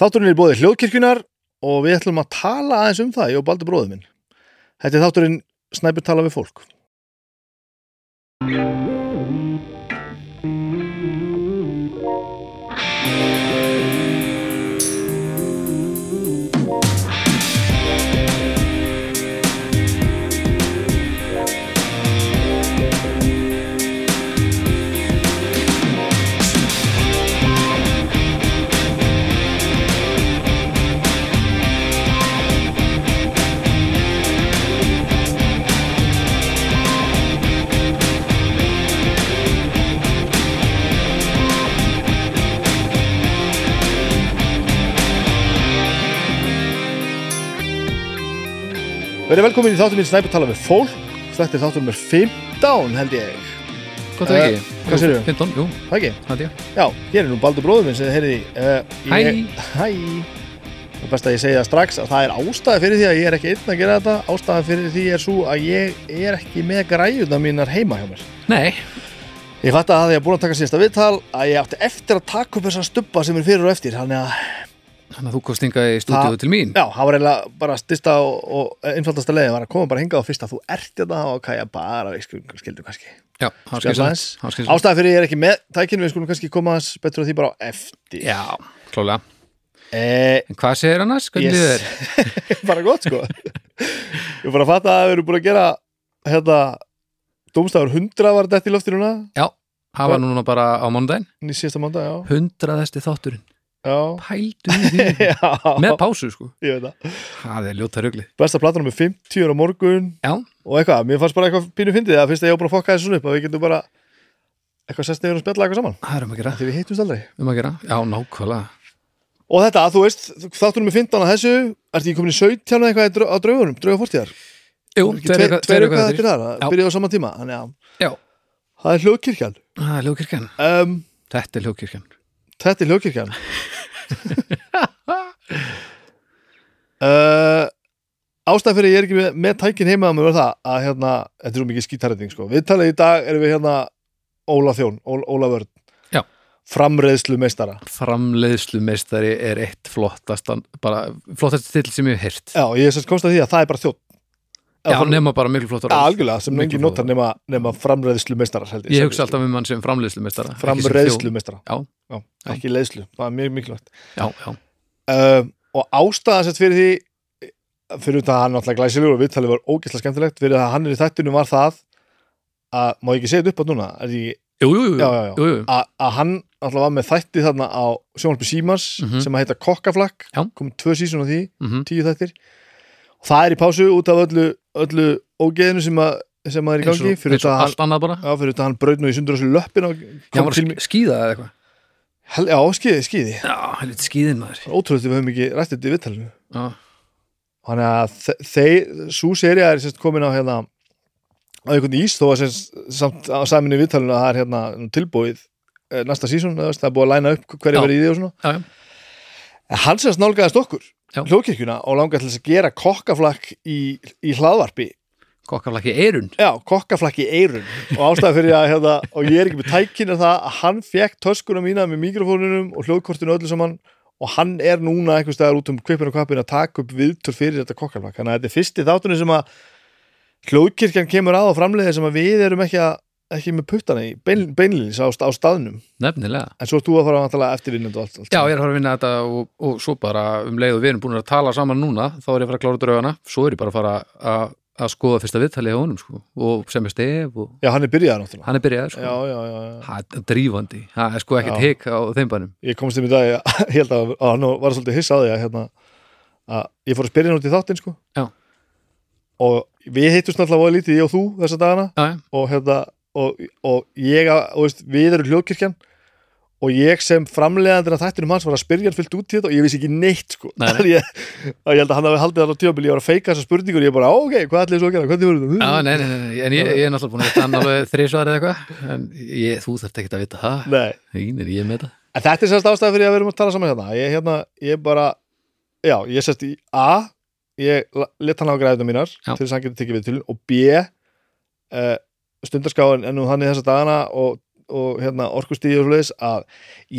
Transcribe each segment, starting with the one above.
Þátturinn er bóðið hljóðkirkjunar og við ætlum að tala aðeins um það, ég og Baldur bróður minn. Þetta er þátturinn Snæpur tala við fólk. Verið velkomin í þátturinn Snæpur tala við fólk. Þetta er þátturinn með 15 held ég. Gott að Eh, ekki hvað Jú, segirðu? 15, jú, Það ekki? er ég Já, hér er nú Baldur bróður minn sem þið heyrið í. Uh, Hæ. Hæ. Það er best að ég segja það strax að það er ástæði fyrir því að ég er ekki einn að gera þetta. Ástæði fyrir því er svo að ég er ekki með græjuna mínar heima hjá mér. Nei, Ég fatt að það ég er búin að taka síðasta viðtal að ég átti eftir að taka upp þessa stubba sem er fyrir og eftir. Þannig að, þannig að þú komst hingað í stúdíu til mín já, það var eiginlega bara styrsta og, og einfaldasta leiði var að koma bara hingað á fyrsta. Þú ert þetta og kæja bara, við skildum, kannski. Já, það það skilur Ástæði fyrir ég er ekki með tækinu, við skulum kannski koma betur á því bara á eftir. Já, klálega Eh, En hvað segir annars? Hvernig Yes. yes. bara gott sko Ég er bara að fatta að við erum búin að gera hérna Dómstafur 100 var þetta í loftinu Já, það var núna bara á mánda, já, Hundraðasti þátturinn. Pældu já. Með pásu, sko. Ég það. Það er ljóta rugli Besta platan með 50 á morgun. Já, og eitthvað, mér fannst bara eitthvað pínu fyndið að fyrst að ég var búin að fokka þessu upp að við getum bara eitthvað sest nefnir og spjalla eitthvað saman. Það er um að gera. Því við hittumst aldrei. Um að gera, já, nákvæmlega. Og þetta, þú veist, þáttunum með 15 að þessu ertu ekki komin í 17 eða eitthvað á draugunum drauga fórtíðar, Jú, tveir eitthvað- eftir. Já. það byrjaði á sama tíma þannig að Já, það er hljóðkirkjan er Þetta er hljókirkjan er uh, Ástæð fyrir ég er ekki með, með tækin heima að mér var það að hérna, þetta er svo mikið skítarreiting sko. Við talaði í dag erum við hérna Óla Þjón, Ó, Óla Vörn. Já. Framreiðslu meistara Framleiðslumeistari er eitt flottast bara flottast til sem ég hef heyrt. Já, ég sem komst að því að það er bara þjótt Já, nema bara miklu flottar Já, algjörlega, sem Miklu notar nema, nema framreiðslu meistara Ég hugsa alltaf um hann sem framleiðslumeistara ekki sem Framreiðslu meistara Já. Já, ekki leiðslu, það er mjög mikilvægt. Já, já, um, og ástæða sett fyrir því fyrir þetta að hann náttúrulega glæsilegur og viðtalið var ógeðslega skemmtilegt fyrir að hann er í þættinu var það að, má ég ekki segja þetta upp á núna? Er því, jú, jú, jú, Já, já, já. jú, jú. að, að hann náttúrulega var með þætti þarna á sjónvarpi Símars Mhm. sem að heita Kokkaflakk. Komið tvö sísón á því, Mhm. tíu þættir. Og það er í pásu út af öllu, öllu ógeðinu sem að, sem að er í og, gangi fyrir og þetta að hann, braut nú í sundur á sér löppin og Já, kom var til að mig sk- skíða eða eitthvað Hel, já, skýði, skýði Já, helviti skíðin maður ótrúlega við höfum ekki rætt þetta í viðtalinu Já, Þannig að þe- þeir, svo serið er sérst komin á hérna á einhvern ís þó að samt á saminu viðtalinu að það er hérna tilbúið eh, næsta sísón, það er búið að læna upp hverju Já. verið í því og svona. já, já, En hann sérst nálgæðast okkur, Já. hljókirkjuna og langaði til þess að gera kokkaflakk í, í hlaðvarpi. Kokkaflakki eirun Já, kokkaflakk í eirun og ástæða fyrir að hérna, og ég er ekki með tækinu það að hann fekk töskuna mína með mikrofónunum og hljóðkortinu öllu saman og hann er núna einhvers staðar út um kvipinu og kvapinu að taka upp viðtur fyrir þetta kokkaflakk. Þannig að þetta er fyrsti þáttunni sem að hljóðkirkjan kemur að á framleiði sem að við erum ekki, að, ekki með puttana í bein, beinlýnis á, á staðnum. Nefnilega. En svo ert þú að fara að eftir inn og allt, allt. Já, ég er að fara að vinna þetta og, og svo bara um leið og við erum búin að tala saman núna þá er ég að fara að klára draugana svo er ég bara að fara að, að skoða fyrsta viðtalið á honum sko, og sem er stef og Já, hann er byrjaðar náttúrulega. Hann er byrjað sko. já, já, já. Það er drífandi, það er sko ekkert hik á þeim bænum. Ég komst um í dag, ég held að, að hann var svolítið hissa á því að, hérna, að ég fór að spyrja hann út í þáttinn sko. Og við hittumst náttúrulega voða lítið ég og þú þessa dagana. Og, hérna, og, og ég að, og veist, við erum hljóðkirkjan og ég sem framleiðandir að þættinum hans var að spyrja hann fyllt út í þetta og ég vissi ekki neitt sko. Nei, nei. Ég, ég held að hann hafi haldið á tímabili ég var að feika þessa spurningur og ég bara, "Á, ok, hvað ætlaði svo að gera, hvernig voru Já, þetta? nei, nei, nei, nei, en ég, ég er náttúrulega búin að vita hann alveg þrísvar eða eitthvað en ég, þú þarft ekki að vita það Nei, er ég En þetta er sérst ástæða fyrir að við erum að tala saman hérna. Ég, hérna, ég bara, já, ég sérst í A, ég la- let hann á græðina mínar Já. til þess að hann getur tekið við til og B, uh, stundarskáin en nú þannig þessa dagana og, og hérna, orkustíði og svoleiðis að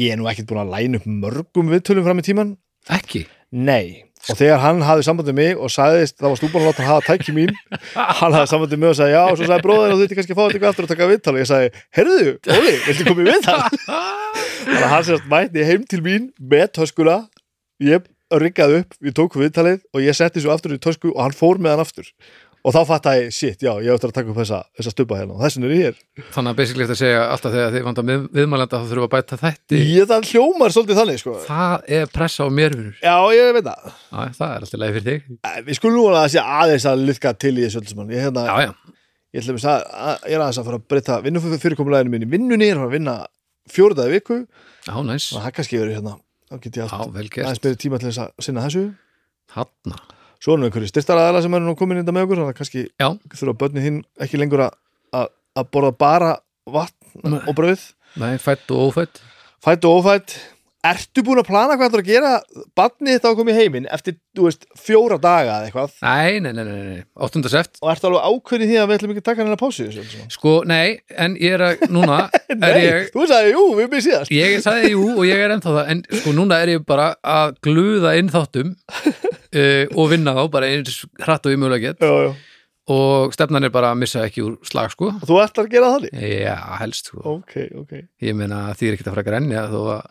ég er nú ekkert búin að læna upp mörgum viðtölum fram í tíman Ekki? Nei, og þegar hann hafði sambandið mig og sagðist, það var stúpan að láta hann hafa tæki mín. Hann hafði sambandið mig og sagði já, og svo sagði bróðin og þú ert kannski að fá þetta eitthvað aftur að taka viðtal. Og ég sagði, heyrðu, Óli, viltu koma í viðtal? Þannig að hann sérst mætti heim til mín með töskuna. Ég riggaði upp, við tókum viðtalið og ég setti svo aftur í tösku og hann fór með hann aftur og þá fatt ég, shit, já, ég ætti að taka upp þessa, þessa stubba hérna. Og þessin er ég hér. Þannig að basically þetta segja alltaf þegar þið vandar við, viðmælenda þá þurfum að bæta þætti. Ég það hljómar svolítið þannig, sko. Það er pressa á mér fyrir. Já, ég veit það. Já, það er alltaf leið fyrir þig. Við skulum nú að sé aðeins að liðka til í þessu öllu saman. Ég, hérna, Já, já, ég, ætla að, að, ég er aðeins að fara að breyta vinnufyrirkomuleginu mín í vinnunni, ég er að að vinna fjóruðaði viku, já, næs. Að hérna svo erum við einhverju styrstaraðala sem eru nú komin índa með okkur þannig að kannski Já. þurfa börnin þín ekki lengur að, borða bara vatn Nei. og brauð Nei, fætt og ófætt fætt og ófætt Ertu búin að plana hvað þú að gera? Barnið þetta koma í heiminn eftir, þú veist, fjóra daga eða eitthvað? Nei, nei, nei, nei, nei, 8. seft og ertu alveg ákveðin í því að við ætlum ekki að taka hennar pásu? Sko, nei, en ég er að, núna er Nei, ég þú sagði, jú, við byrjum síðast. Ég sagði jú og ég er ennþá það En sko, núna er ég bara að gluða inn þáttum uh, og vinna þá bara eins hratt og ég mögulega get. Já, já. og stefnan er bara að missa ekki úr slag, sko. Og þú ætlar að gera þannig Já, helst, sko. Ok, ok. Ég meina, því er ekki að fara að grenja þó að,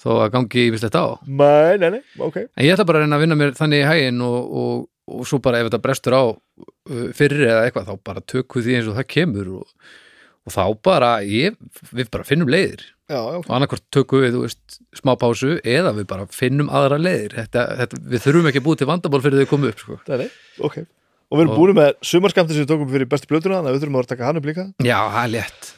þó að gangi yfirleitt á. Nei, nei, nei, ok. En ég ætla bara að reyna að vinna mér þannig í hægin og, og, og svo bara ef þetta brestur á uh, fyrir eða eitthvað, þá bara tökum því eins og það kemur og, og þá bara ég, við bara finnum leiðir. Já, já, ok. Og annarkvort tökum við, veist, smá pásu eða við bara finnum aðra leiðir. Þetta, þetta, við þurfum ekki að búið til vandamál fyrir þau komu upp sko. Nei, nei, ok. Og við erum búin með sumarskamti sem við tókum fyrir bestu blötuna þannig að við þurfum að vera að taka hann upp líka. Já, er létt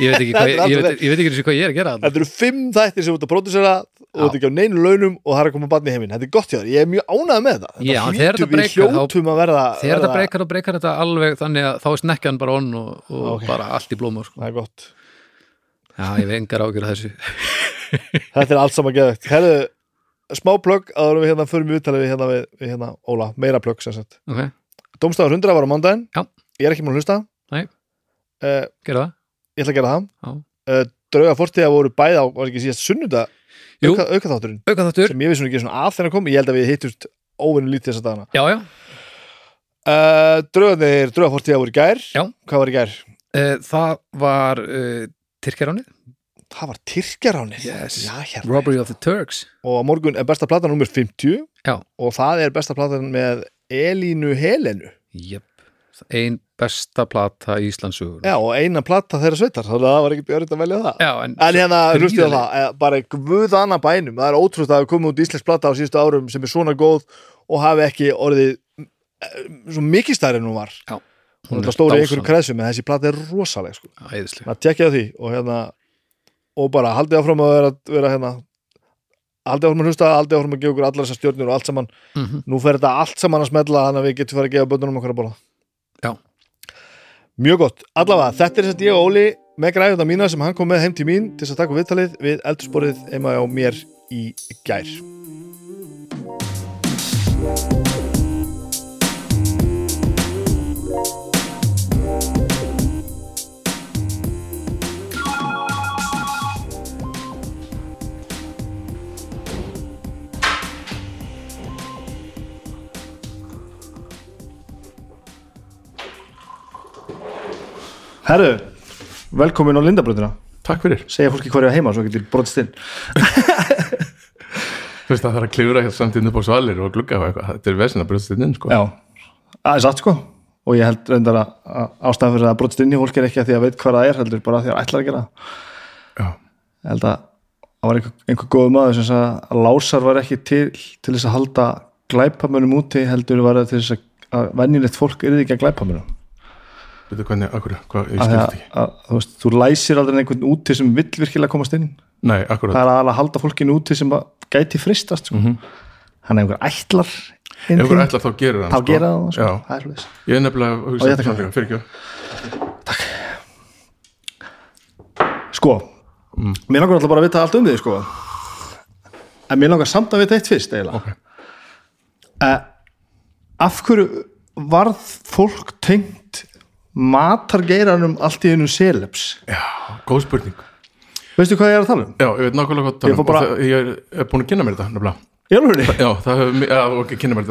Ég veit ekki hvað, ég, ég, veit, ég veit ekki hvað ég er að gera. Þetta eru fimm þættir sem ert að pródusera og þú ert ekki á neinu launum og það er að koma barn í heiminn. Þetta er gott hjá þér, ég er mjög ánægð með þetta. Já, Þetta þegar þetta breykar, að Þegar þetta breykar og breykar þetta alveg þannig að þá er snekkjan bara onn og, og Ok. bara allt í blóma sko. Það er gott. Já, ég hef engar ágjör að þessu. Þetta er allt saman geðvægt Herðu, smá plögg en við hérna förum í viðtalið við hérna, við, við hérna Óla, meira plögg sem sagt. Ok, Dómstafur 100 var á mándaginn Já. Ég er ekki múin að hlusta Nei. Eh, gera það. Ég ætla að gera það. Uh, Drauga fortíða voru bæði á, var ekki síðast sunnudag Jú. auka, auka þátturinn Auka þáttur, sem ég vissi nú ekki svona að þeirra kom. Ég held að við hittust óvinni lítið þessa dagana. Já, já. Uh, Draugarnir, drauga fortíða voru gær. Já. Hvað var í gær? Eh, Það var uh, Tyrkjaránið, Það var Tyrkjaránið? Yes. Já, hérna. Robbery of the Turks. Og morgun er besta platan nummer 50 Já. Og það er besta platan með Elínu Helenu. Jöp, ein besta plata í Íslandsugur Já, og eina plata þeirra sveitar Þannig að það var ekkert örytt að velja það já en, En hérna, hlustið Gríðarleg. það, eh, bara guðana bænum Það er ótrúst að hafa komið út íslensk plata á síðustu árum sem er svona góð og hafi ekki orðið eh, svo mikið stærri en hún var Já. Hún er stóri í einhverjum kreðsum en þessi plata er rosaleg sko. Það tekja því og hérna og bara haldið áfram að vera, vera hérna haldið áfram að hlusta, haldið áfram að gefa okkur allar þessar stjórnir og allt saman mm Nú fer þetta allt saman að smella þannig að við getum farið að gefa bönnunum okkar að Já. Mjög gott, allavega, þetta er þess að ég og Óli með græðuna mína sem hann kom með heim til mín til þess að taka viðtalið við eldursporið heima á mér í gær Herru, velkomin á Lindabröðuna Takk fyrir. segja fólki er heima svo getur brotist inn Þú veist að það er að klifra hér samt inn upp á svalir og glugga eitthvað. Þetta er vesina brjóðst inn, sko. Já, aðeins satt sko og ég held reyndar að, að ástæðan fyrir að brotist inn í fólk er ekki að því að veit hvað það er heldur bara því að ætlar að gera það. Já. ég held að það var einhver, einhver góð maður sem sagði að lásar var ekki til til þess að halda glæpamönum úti heldur var það til þess að, að venjulegt fólk er ekki að glæpamönum Veitu hvernig, akkur, hvað, ég að, skilði að, ekki. að, þú, veist, þú læsir aldrei einhvern úti sem vill virkilega komast inn Nei, akkurat. það er að halda fólkinu úti sem að gæti fristast sko. Mhm. hann er einhver ætlar Ef einhver ætlar þá gerir hann, þá gera það sko. Já. það er svoleiðis. Ég er nefnilega að hugsa þetta fyrir ekki. sko, Mm. mér langar alltaf bara að vita allt um þig sko en mér langar samt að vita eitt fyrst eiginlega Ok. uh, af hverju varð fólk tengt matargeiranum allt í einu seleps? Já, góð spurning. veistu hvað ég er að tala um? Já, ég veit nákvæmlega hvað Ég það fór bara- ég er, búin að kynna mér þetta nefnilega. Já, það hefur,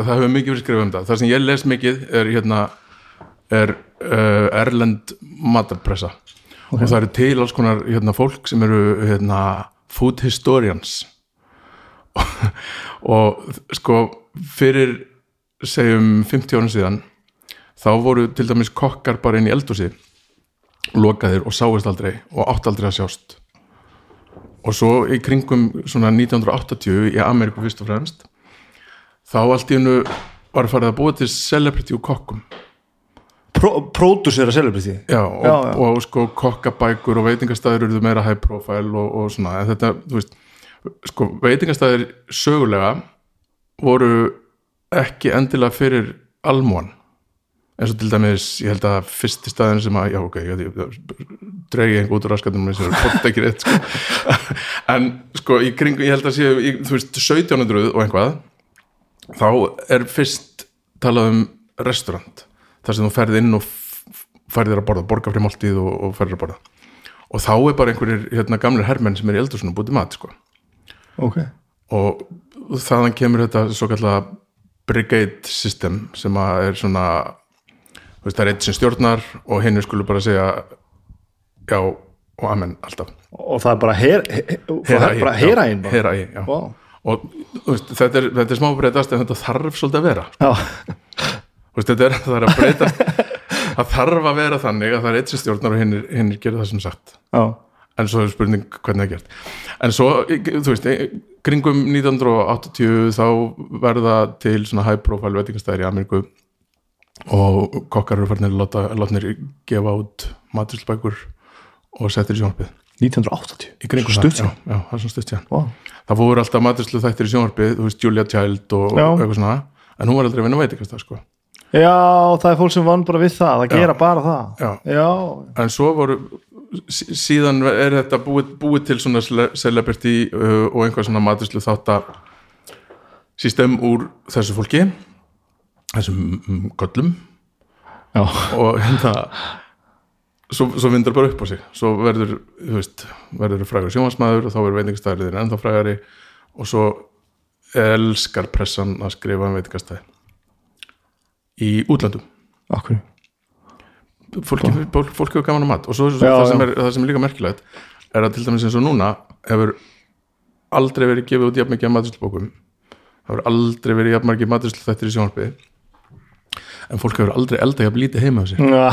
það mikið verið skrifað um þetta. Það sem ég les mikið er hérna er uh, erlend matarpressa. Og það eru til alls konar hérna, fólk sem eru hérna, food historians. Og sko fyrir segjum 50 árum síðan þá voru til dæmis kokkar bara inn í eldhúsi lokaðir og sáist aldrei og átt aldrei að sjást. Og svo í kringum svona 1980 í Ameríku fyrst og fremst þá allt í hennu var farið að búa til celebrity og kokkum. Pródúsera celebrity? Já, og, Já, já. og sko kokkabækur og veitingastæður eru meira high profile og, og svona, en þetta, þú veist sko veitingastæðir sögulega voru ekki endilega fyrir almúan eins og til dæmis, ég held að fyrsti staðin sem að, já ok, dregi einhver út úr raskatum sem er fótt ekki rétt sko. en sko í kring, ég held að sé, í, þú veist 1700 og einhvað þá er fyrst talað um restaurant, þar sem þú ferð inn og færðir að borða, borga fri máltíð og, og færðir að borða og þá er bara einhverjir hérna, gamlir hermenn sem er í eldursunum bútið mat sko. Ok og þaðan kemur þetta svo kallega brigade system sem að er svona veist, það er eitt sem stjórnar og hinn skulu bara segja já og amen alltaf. Og það er bara her, her, her, bara heraín, já Vá. og veist, þetta er, þetta er smá breytast en þetta þarf svolítið að vera. Veist, þetta er, er að breytast það þarf að vera þannig að það er eitt sem stjórnar og hinn hinn gerir það sem sagt. Já, en svo er spurning hvernig það er gert. En svo, þú veist, kringum 1980 þá verða til svona high profile veitingastæðir í Ameríku og kokkar eru láta, látnir gefa út maturilsbækur og settir í sjónvarpið. 1980 í kringum Stutt það, já, já, það er svona stutt síðan. Vá. það fóru alltaf maturilslu þættir í sjónvarpið þú veist, Julia Child og, Já. eitthvað svona. En hún var aldrei að vinna veitingastæð, sko. Já, það er fólk sem vann bara við það Það gera bara það. Já. Já, en svo voru sí- síðan er þetta búið, búið til svona cele- celebrity uh, og einhver svona maturslu þátt að system úr þessu fólki þessum mm, göllum já, og hérna svo, svo vindur bara upp á sig. Svo verður, þú veist, verður frægur sjónvarsmaður og þá verður veitingastæðir ennþá frægari. Og svo elskar pressan að skrifa um veitingastæði. Í útlöndum. Okkur fólki, fólk, fólki hefur gaman að mat. Og svo, svo Já, það, sem er, það sem er líka merkilegt er að til dæmis eins og núna hefur aldrei verið gefið út jafn mikið af maturslubókum það hefur aldrei verið jafn margið maturslu þettir í sjónvarpi en fólk hefur aldrei elda jafn lítið heima á sér. Já,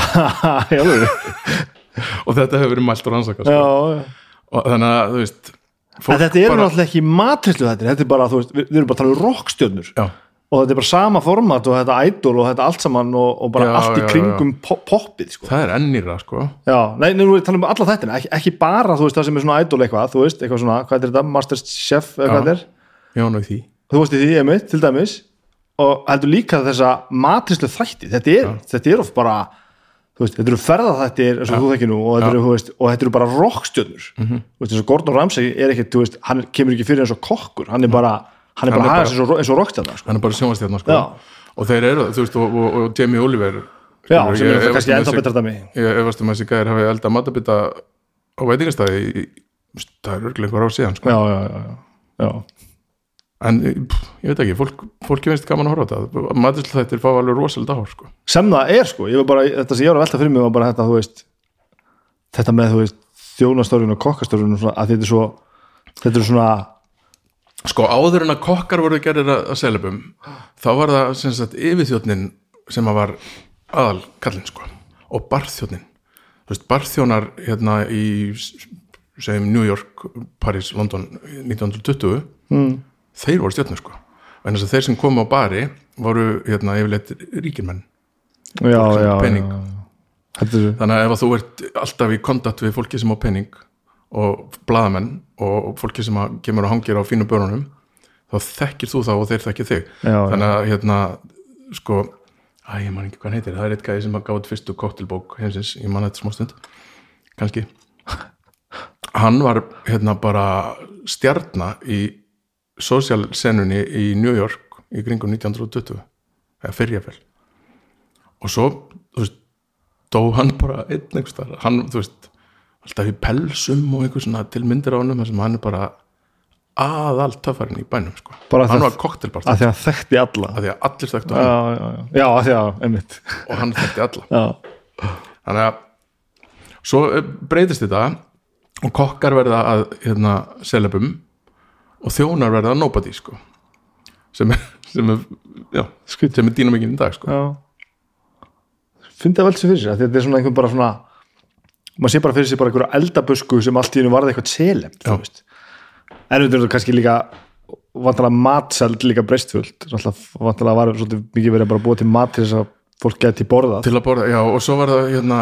og þetta hefur verið mælt og rannsakað Já, sko. já og þannig að þú veist þetta eru bara, náttúrulega ekki matrislu þetta Þetta er bara, þú veist, við, við erum bara að tala um rockstjörnur. Já, og þetta er bara sama format og þetta idol og þetta allt saman og, og bara Já, allt í já, kringum po poppið sko. það er ennýra sko. Já, nei, nú erum við að tala um alla þættina ekki, ekki bara, þú veist, það sem er svona idol eitthvað þú veist, eitthvað svona, hvað er þetta, Masterchef hvað Já. þetta er, já, ná í því. Þú veist í því, einmitt, til dæmis og heldur líka þessa matrislu þætti, þetta er, þetta er of bara veist, þetta eru ferðaþættir eins og þú þekki nú og þetta eru, þú veist, og þetta eru bara rockstjörnur Mhm. þú veist, eins og Gordon Ramsay er ekkit, veist, hann kemur ekki fyrir eins og kokkur hann er bara, hann er bara bara- eins og, eins og rockstjörna sko. hann er bara sjónvastjarnar sko Já. og þeir eru, þú veist, og, og, og Jamie Oliver Já, sem ég er það efast kannski um ennþá betra dæmi ég efast um að þessi gæðir hafi elda matabita á veitingastæði það er örglega einhver á síðan sko. Já, já, já, já, já. En pff, ég veit ekki, fólk, fólki veist gaman að horfa á þetta. Maturslu þættir fá alveg rosalega áhör sko. sem það er sko, ég var bara, þetta sem ég var að velta fyrir mig var bara þetta, veist þetta með, þjónastörfun og kokkastörfun og svona, að þetta er svo þetta er svona, sko áður en að kokkar voru gerir að, að selabum þá var það sem sagt yfirþjóðnin sem að var aðal kallinn sko og barþjóðnin þú veist, barþjónar hérna í segjum New York, Paris, London 1920 mm, þeir voru stjórnir sko. En þess að þeir sem komu á bari voru hérna yfirleitt ríkirmenn. Já, já, pening. já, já. Þannig að ef að þú ert alltaf í kontakt við fólki sem á pening og blaðamenn og fólki sem kemur og hangir á fínu börunum þá þekkir þú þá og þeir þekkir þig. Já, þannig að hérna sko, að ég man ekki hvað heitir. Það er eitt gæði sem að gáði fyrstu koktelbók heimsins, ég man þetta smá stund. Kannski. Hann var hérna bara stjarna í sósjálsenunni í New York í kringum 1920 eða fyrjafell og svo, þú veist dó hann bara einn einhvers staðar. Hann, þú veist, alltaf í pelsum og einhver svona til myndir á þar sem hann er bara aðal töffarinn í bænum sko. Bara hann var koktelbart að því að þekkti alla. Að því að allir þekktu já, hann. já, já, já, að því að, einmitt. Og hann þekkti alla. Já, þannig að svo eh, breytist þetta og kokkar verða að hérna, celebum og þjónar verða nobody sko. sem er, sem er, já, Skrítið. sem er dýnamikinn í dag sko. já fyndi að velta sér fyrir sér þetta er svona einhvern bara svona maður sé bara fyrir sér bara einhverja eldabusku sem allt í hennu varði eitthvað selem Já. en þetta er þetta kannski líka vantalega matseld líka breystfullt vantalega var mikið verið að bara búa til mat til þess að fólk geti borðað til að borða, já, og svo var það hérna,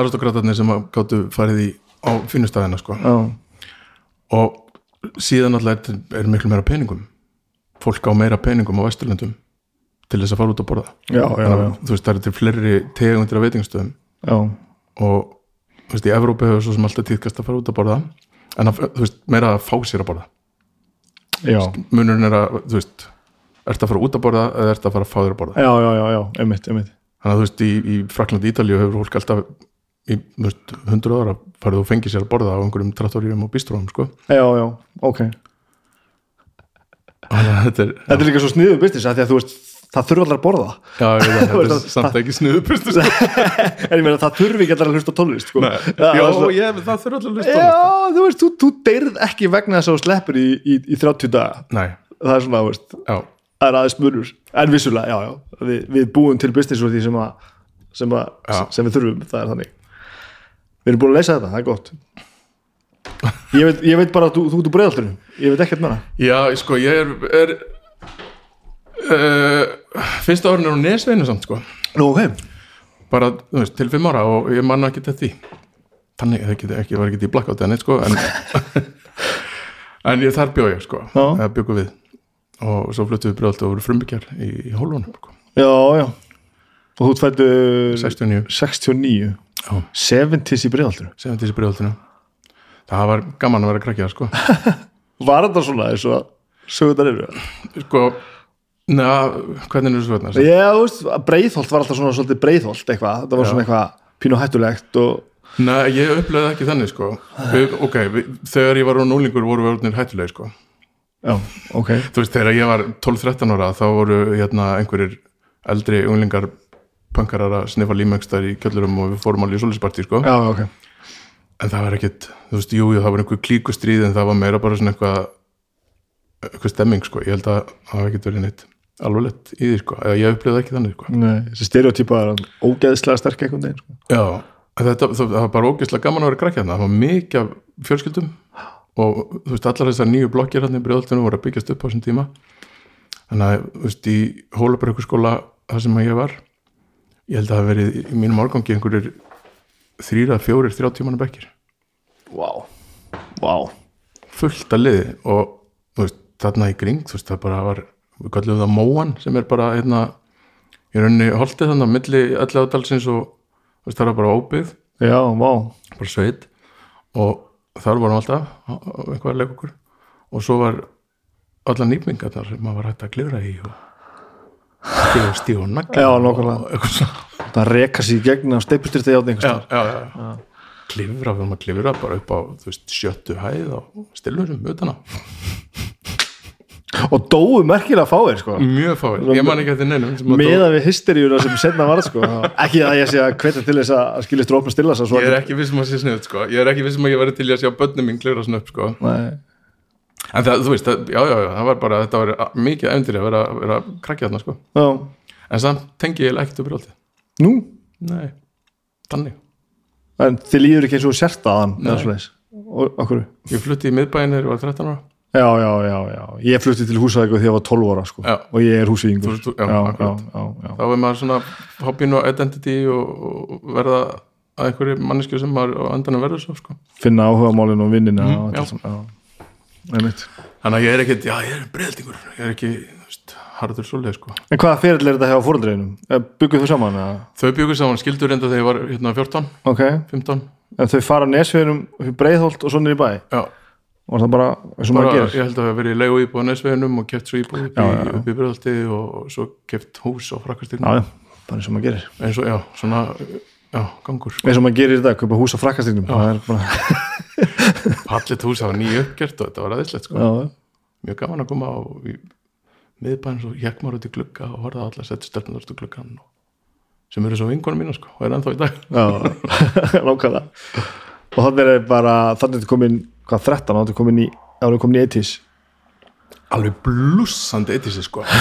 aristokratarnir sem gáttu farið í á finnustæðina sko. já, og síðan alltaf er, er miklu meira peningum. Fólk á meira peningum á Vesturlöndum til þess að fara út að borða. Já, já, já, þú veist, það er til fleiri tegundir af veitingastöðum. Já. og þú veist, í Evrópu hefur svo sem alltaf tíðkast að fara út að borða en að, þú veist, meira að fá sér að borða. Já. munurinn er að, þú veist ertu að fara út að borða eða ertu að fara að fá þér að borða? Já, já, já, einmitt, einmitt. Þannig að þú veist, í, í Fraklandi Ítalíu hefur fólk alltaf í, veist, hundur ára farið og fengið sér að borða á einhverjum trattoríum og bistróum, sko. Já, já, ok. Að þetta er, þetta er líka svo sniðu business að því að þú veist það þurfa allar að borða. Já, Þú þetta er samt ekki sniðu sko en ég meina það þurfi ekki allar að hlusta tónlist sko. Já, já, svo- ég, það þurfa allir að hlusta já, tónlist. þú veist, þú, þú deyrð ekki vegna þess að þú sleppur í, í, í 30 daga. Nei, það er svona, þú veist, já, það er aðeins munur. En vissulega, já, já, við, við búum til business úr því sem, að, sem, að, Já. sem við þurfum, það er þannig við erum búin að leysa þetta, það er gott. Ég veit, ég veit bara að þú, þú ert úr breiðalturinn, ég veit ekkert meira. Já, sko, ég er, er uh, fyrsta árin er á nesveinu samt, sko. Nú, ok, bara, þú veist, til fimm ára og ég manna ekki þetta því. Þannig, það ekki, var ekki í blackout eða neitt, sko en, en ég, þar bjó ég, sko. Eða bjögum við. Og svo fluttum við brjóðalt og voru frumbyggjar í, í hólunum, sko. Já, já. Og þú fættu 69, 69 já, 70s í breiðalturinn sem þessi brjóðaltinu það var gaman að vera krakkja, sko. Var þetta svona eins og sögundar eru? Sko, neða, hvernig er þú veist, breiðholt var alltaf svona svolítið breiðholt eitthvað, þetta var svona eitthvað pínu hættulegt og Nei, ég upplegaði ekki þannig, sko. Við, ok, við, þegar ég var á núlingur voru við orðnir hættulegi, sko. Já, ok. Þú veist, þegar ég var 12-13 ára þá voru hérna einhverjir eldri unglingar punkarar að sniffa límengstar í kjöllurum og við fórum alveg í solispartí, sko. Já, ok, en það var ekkit, þú veist, jú, jú, það var einhver klíkustríð en það var meira bara svona eitthvað eitthvað stemming, sko. Ég held að það hafi ekkit verið neitt alvarlegt í því, sko, eða ég upplegaði ekki þannig, sko. Nei, þessi stereotypa er ógeðslega sterk einhvern veginn sko. Já, þetta, það, var bara ógeðslega gaman að vera krakki hérna, það var mikið af fjölskyldum og þú veist, allar þessar nýju blokkir hérna í brjóðaltunum voru að byggjast upp á þessum tíma. Þannig að, þú veist, í Hólabrökkuskóla þar sem ég var ég held að það verið í mínum árgangi einhverjir þrýra, fjórir, þrjá tímanu bekkir. Vá, vá. Fullt að liði og veist, þarna í kring, þú veist, það bara var við kallum það Móan sem er bara hérna, í rauninni holtið þannig að milli allega dalsins og veist, það var bara óbyggð. Já, vá. Bara sveit. Og þar vorum alltaf leika okkur og svo var allar nýpningar þar sem maður var hægt að klifra í og stíða stíða og nagla Já, svona Það reka sér í gegn á játni já, já, já, já. klifra, við varum að klifra bara upp á veist, sjöttu hæð og stilurum utan á, Og dóu merkilega fáir sko. mjög fáir ég man ekki eftir neinum sem að Meða við hysteríuna sem setna varð sko. Ekki að ég sé að hvetja til þess að skiljast rópna stilla svo dó ég er ekki vissum að sé sniðut sko. ég er ekki vissum að ég væri til að sjá börnum mín klifra svona upp sko. Nei, en það, þú veist, það, já, já, já, það var bara þetta var mikið efndir að vera, vera krakkja þarna sko. já, en samt tengi ég ekkert upp brjóðið nú nei, þannig En þið líður ekki eins og sért aðan Nei. eða svoleiðis Og okkur Ég flutti í miðbæinn þegar ég var 13 ára Já, já, já, já Ég flutti til húsavíku þegar ég var 12 ára sko. Já. Og ég er Þú- þú- já, já, akkurat. já, já. Þá er maður svona hoppin og identity og, og verða að einhverju mannesku sem maður á endanum verður svo sko. Finna áhugamálin og vinnina Mm, og já. allt sem- já. Þannig að ég er ekkit, já ég er breyðaldingur Ég er ekki, þú veist, harður svoleið sko. En hvaða fyrirl er þetta hjá fóreldreinum? Bygguð þau saman? Eða? Þau byggur saman skildur enda þegar ég var hérna 14, Ok, 15 en þau fara nesveginum breiðholt og svo niður í bæ? Já, og það bara, eins og maður gerir ég held að það verið í leigu íbúð á Nesveginum og keft svo íbúð upp, Já, í- já, já. breyðaldi og svo keft hús á Já, frakastíknum já, bara eins og maður gerir. Eins og, já, svona já, gangur. Eins og maður gerir þetta, kaupa hús á er bara, Pallit hús hafa nýju uppgjört og þetta var aðeinslegt sko. já, mjög gaman að koma á miðbæn svo hjekk maður út í glugga og horfða á alla setja stelpunar út í gluggan og, sem eru svo vinkonum mínu sko, og er ennþá í dag. Já, nákvæmlega. Og þannig er bara, þannig er þetta komin hvað, 13, þannig er þetta komin í árið komin í 80s alveg blússandi eitisi sko.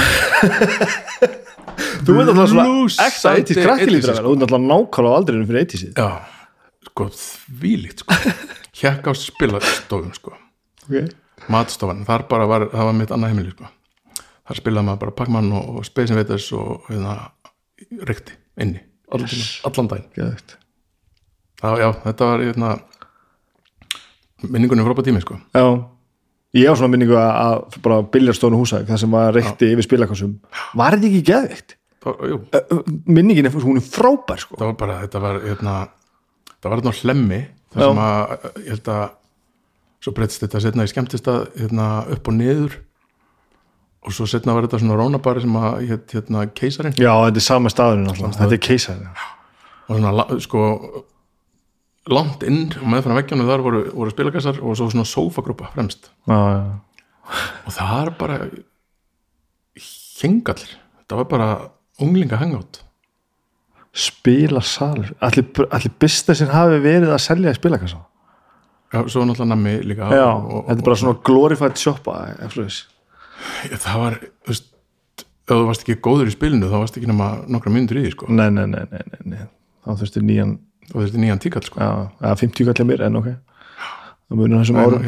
Þú veit alltaf svona ekta 80s krakki lítur að vera, þú veit alltaf nákvæmlega á aldrinu fyrir 80s já, sko þvílíkt sko hjekk á spilastofum sko okay. matstofan, þar bara var, það var mitt annað heimili sko. þar spilaði maður bara Pac-Man og, og Space Invaders og hérna, rekti inni allan, yes. allan daginn Geðveikt. það, já, þetta var hérna, minningunni frábæð tími sko. já, ég á svona minningu að, bara biljarstofnu húsæk, það sem var reykti yfir spilakassum, var þetta ekki geðvikt minningin er, hún er frábær sko það var bara, þetta var hérna, það var hérna hlemmi Já. sem að, ég held að svo breytist þetta setna í skemmtist að hérna, upp og niður. Og svo setna var þetta svona rónabari sem að hét, hérna, keisarin já, þetta er sama staðurinn alltaf, þetta er keisar og svona sko langt inn og meðfram veggjónu þar voru, voru spilakassar og svo svona sófagrúpa fremst. Já, já, og það er bara hengallir þetta var bara unglinga hangátt spila salur allir, allir businessin hafi verið að selja í spilakassa? Já, svo náttúrulega nammi líka. Já, og, og, þetta er bara svona glorified shoppa það var, þú veist ef þú varst ekki góður í spilinu þá varst ekki nema nokkra myndur í því sko. Nei, nei, nei, nei, nei, þá þurfti nýjan þetta er nýjan tíkall sko. Já, eða 50 kallar mér, en ok. Það munir þessum árum.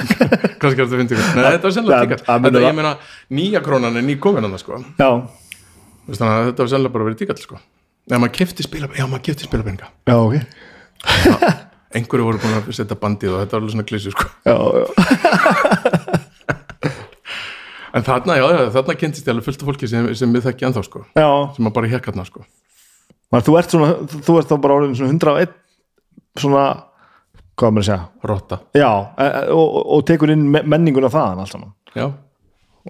kannski er þetta fyndi Nei, þetta var sennilega Það- tíkall það Þetta, það. ég meina, nýja krónan er ný komin hann sko. Já, þannig að þetta var sennilega bara verið tíkall sko Maður já, maður kefti spilapenninga já, ok. Einhverju voru búin að setja bandið og þetta var alveg svona klísu sko. Já, já, en þarna, já, já, þarna kynntist ég alveg fullt af fólki sem, sem við þekki ennþá sko. Já. sem að bara hékk hérna sko. Man, þú ert svona, þú ert þá bara orðin svona 101 svona, hvað maður að segja? Rotta, já, e- e- og, og, tekur inn me- menninguna þaðan allt saman. Já.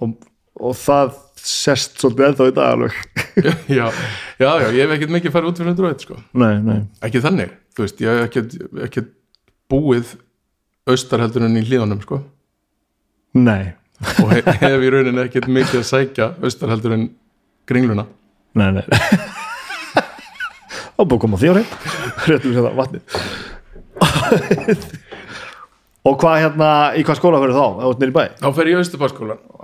Og, og það sest svolítið ennþá í dag alveg. Já, já, já, ég hef ekkert mikið farið út fyrir 101 sko. Nei, nei, ekki þannig, þú veist, ég hef ekkert, ekkert búið austar heldur en í hlíðanum sko. Nei. Og he hef í rauninni ekkert mikið að sækja austar heldur en gringluna nei, nei. Og búið að koma ári réttum við þetta vatni og hvað hérna í hvað skóla fyrir þá, eða út nýri bæ? Þá fer ég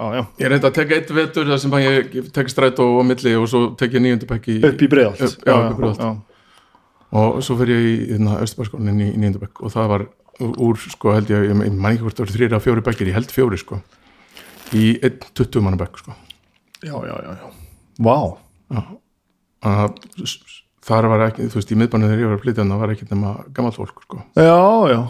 já, já. ég reyndi að teka eitt vetur þar sem að ég, tek strætó á milli og svo tek ég nýjöndabæk í, upp í breiðalt Upp- já, upp í Breiðholt. og svo fer ég í hérna, Austurbæskólan í, nýjöndabæk og það var úr, sko, held ég, ég, man ekki hvort það voru þrýra að fjóri bækir, ég held fjóri, sko. Í einn 20 manna bæk, sko. Já, já, já, já. Vá. S- þar var ekki, þú veist, í miðbænum þegar ég var að flytja það var ekki nema gamalt fólk, sko. Já, já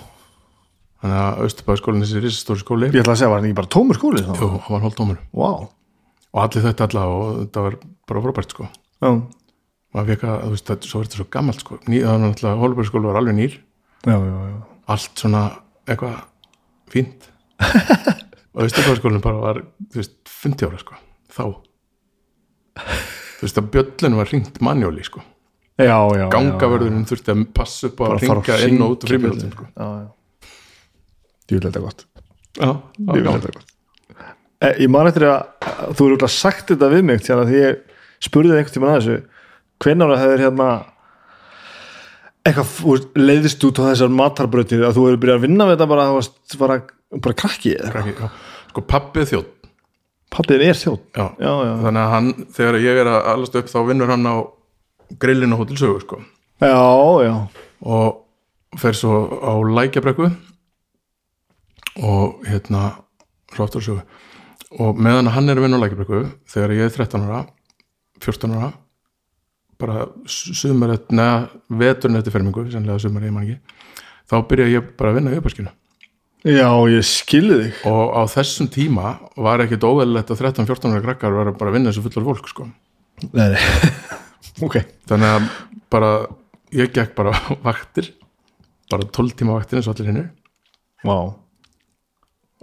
þannig að Austurbæskólan, þessi risastóri skóli ég ætla að segja, var hann ekki bara tómur skóli þá? Jú, hann var hálftómur Vá. og allir þetta alla og þetta var bara frábært, sko Já, maður fekk að, þú veist, það, svo er þetta svo gammalt, sko var náttúrulega, Hólbergsskóli var alveg nýr já, já, já. allt svona eitthvað fínt og Austurbæðarskólinn bara var þú veist, 50 ára sko þá þú veist að bjöllun var ringt manjóli sko gangavörðurinn þurfti að passa upp að fara ringa að inn og út úr frímjöldum sko. Já, já. Djúlega þetta gott. já, Djúlega já, þetta gott. Eh, ég man eftir að þú eru alltaf sagt þetta við mig þannig að því ég spurði þig einhvern tímann að þessu. Hvenær það hefur hérna eitthvað leiðist út á þessar matarbrautir að þú hefur byrjað að vinna við þetta bara að þú varst bara, bara krakki sko pappið þjótt pappið er þjótt já. já, já, þannig að hann, þegar ég er að alast upp þá vinnur hann á grillinu á Hótel Sögu sko. Já, já. og fer svo á lækjabrekku og hérna svo aftur á sögu og meðan hann er að vinna á lækjabrekku þegar ég er 13 ára 14 ára bara sumarett, neða veturinn eftir fermingu, sumar ekki þá byrja ég bara að vinna í uppaskinu já, ég skilði þig. Og á þessum tíma var ekkit óveðlegt að 13-14 ára krakkar var bara að vinna þessu fullar fólk sko. nei, ok. Þannig að bara ég gekk bara vaktir bara 12 tíma vaktir eins og allir hinnir wow.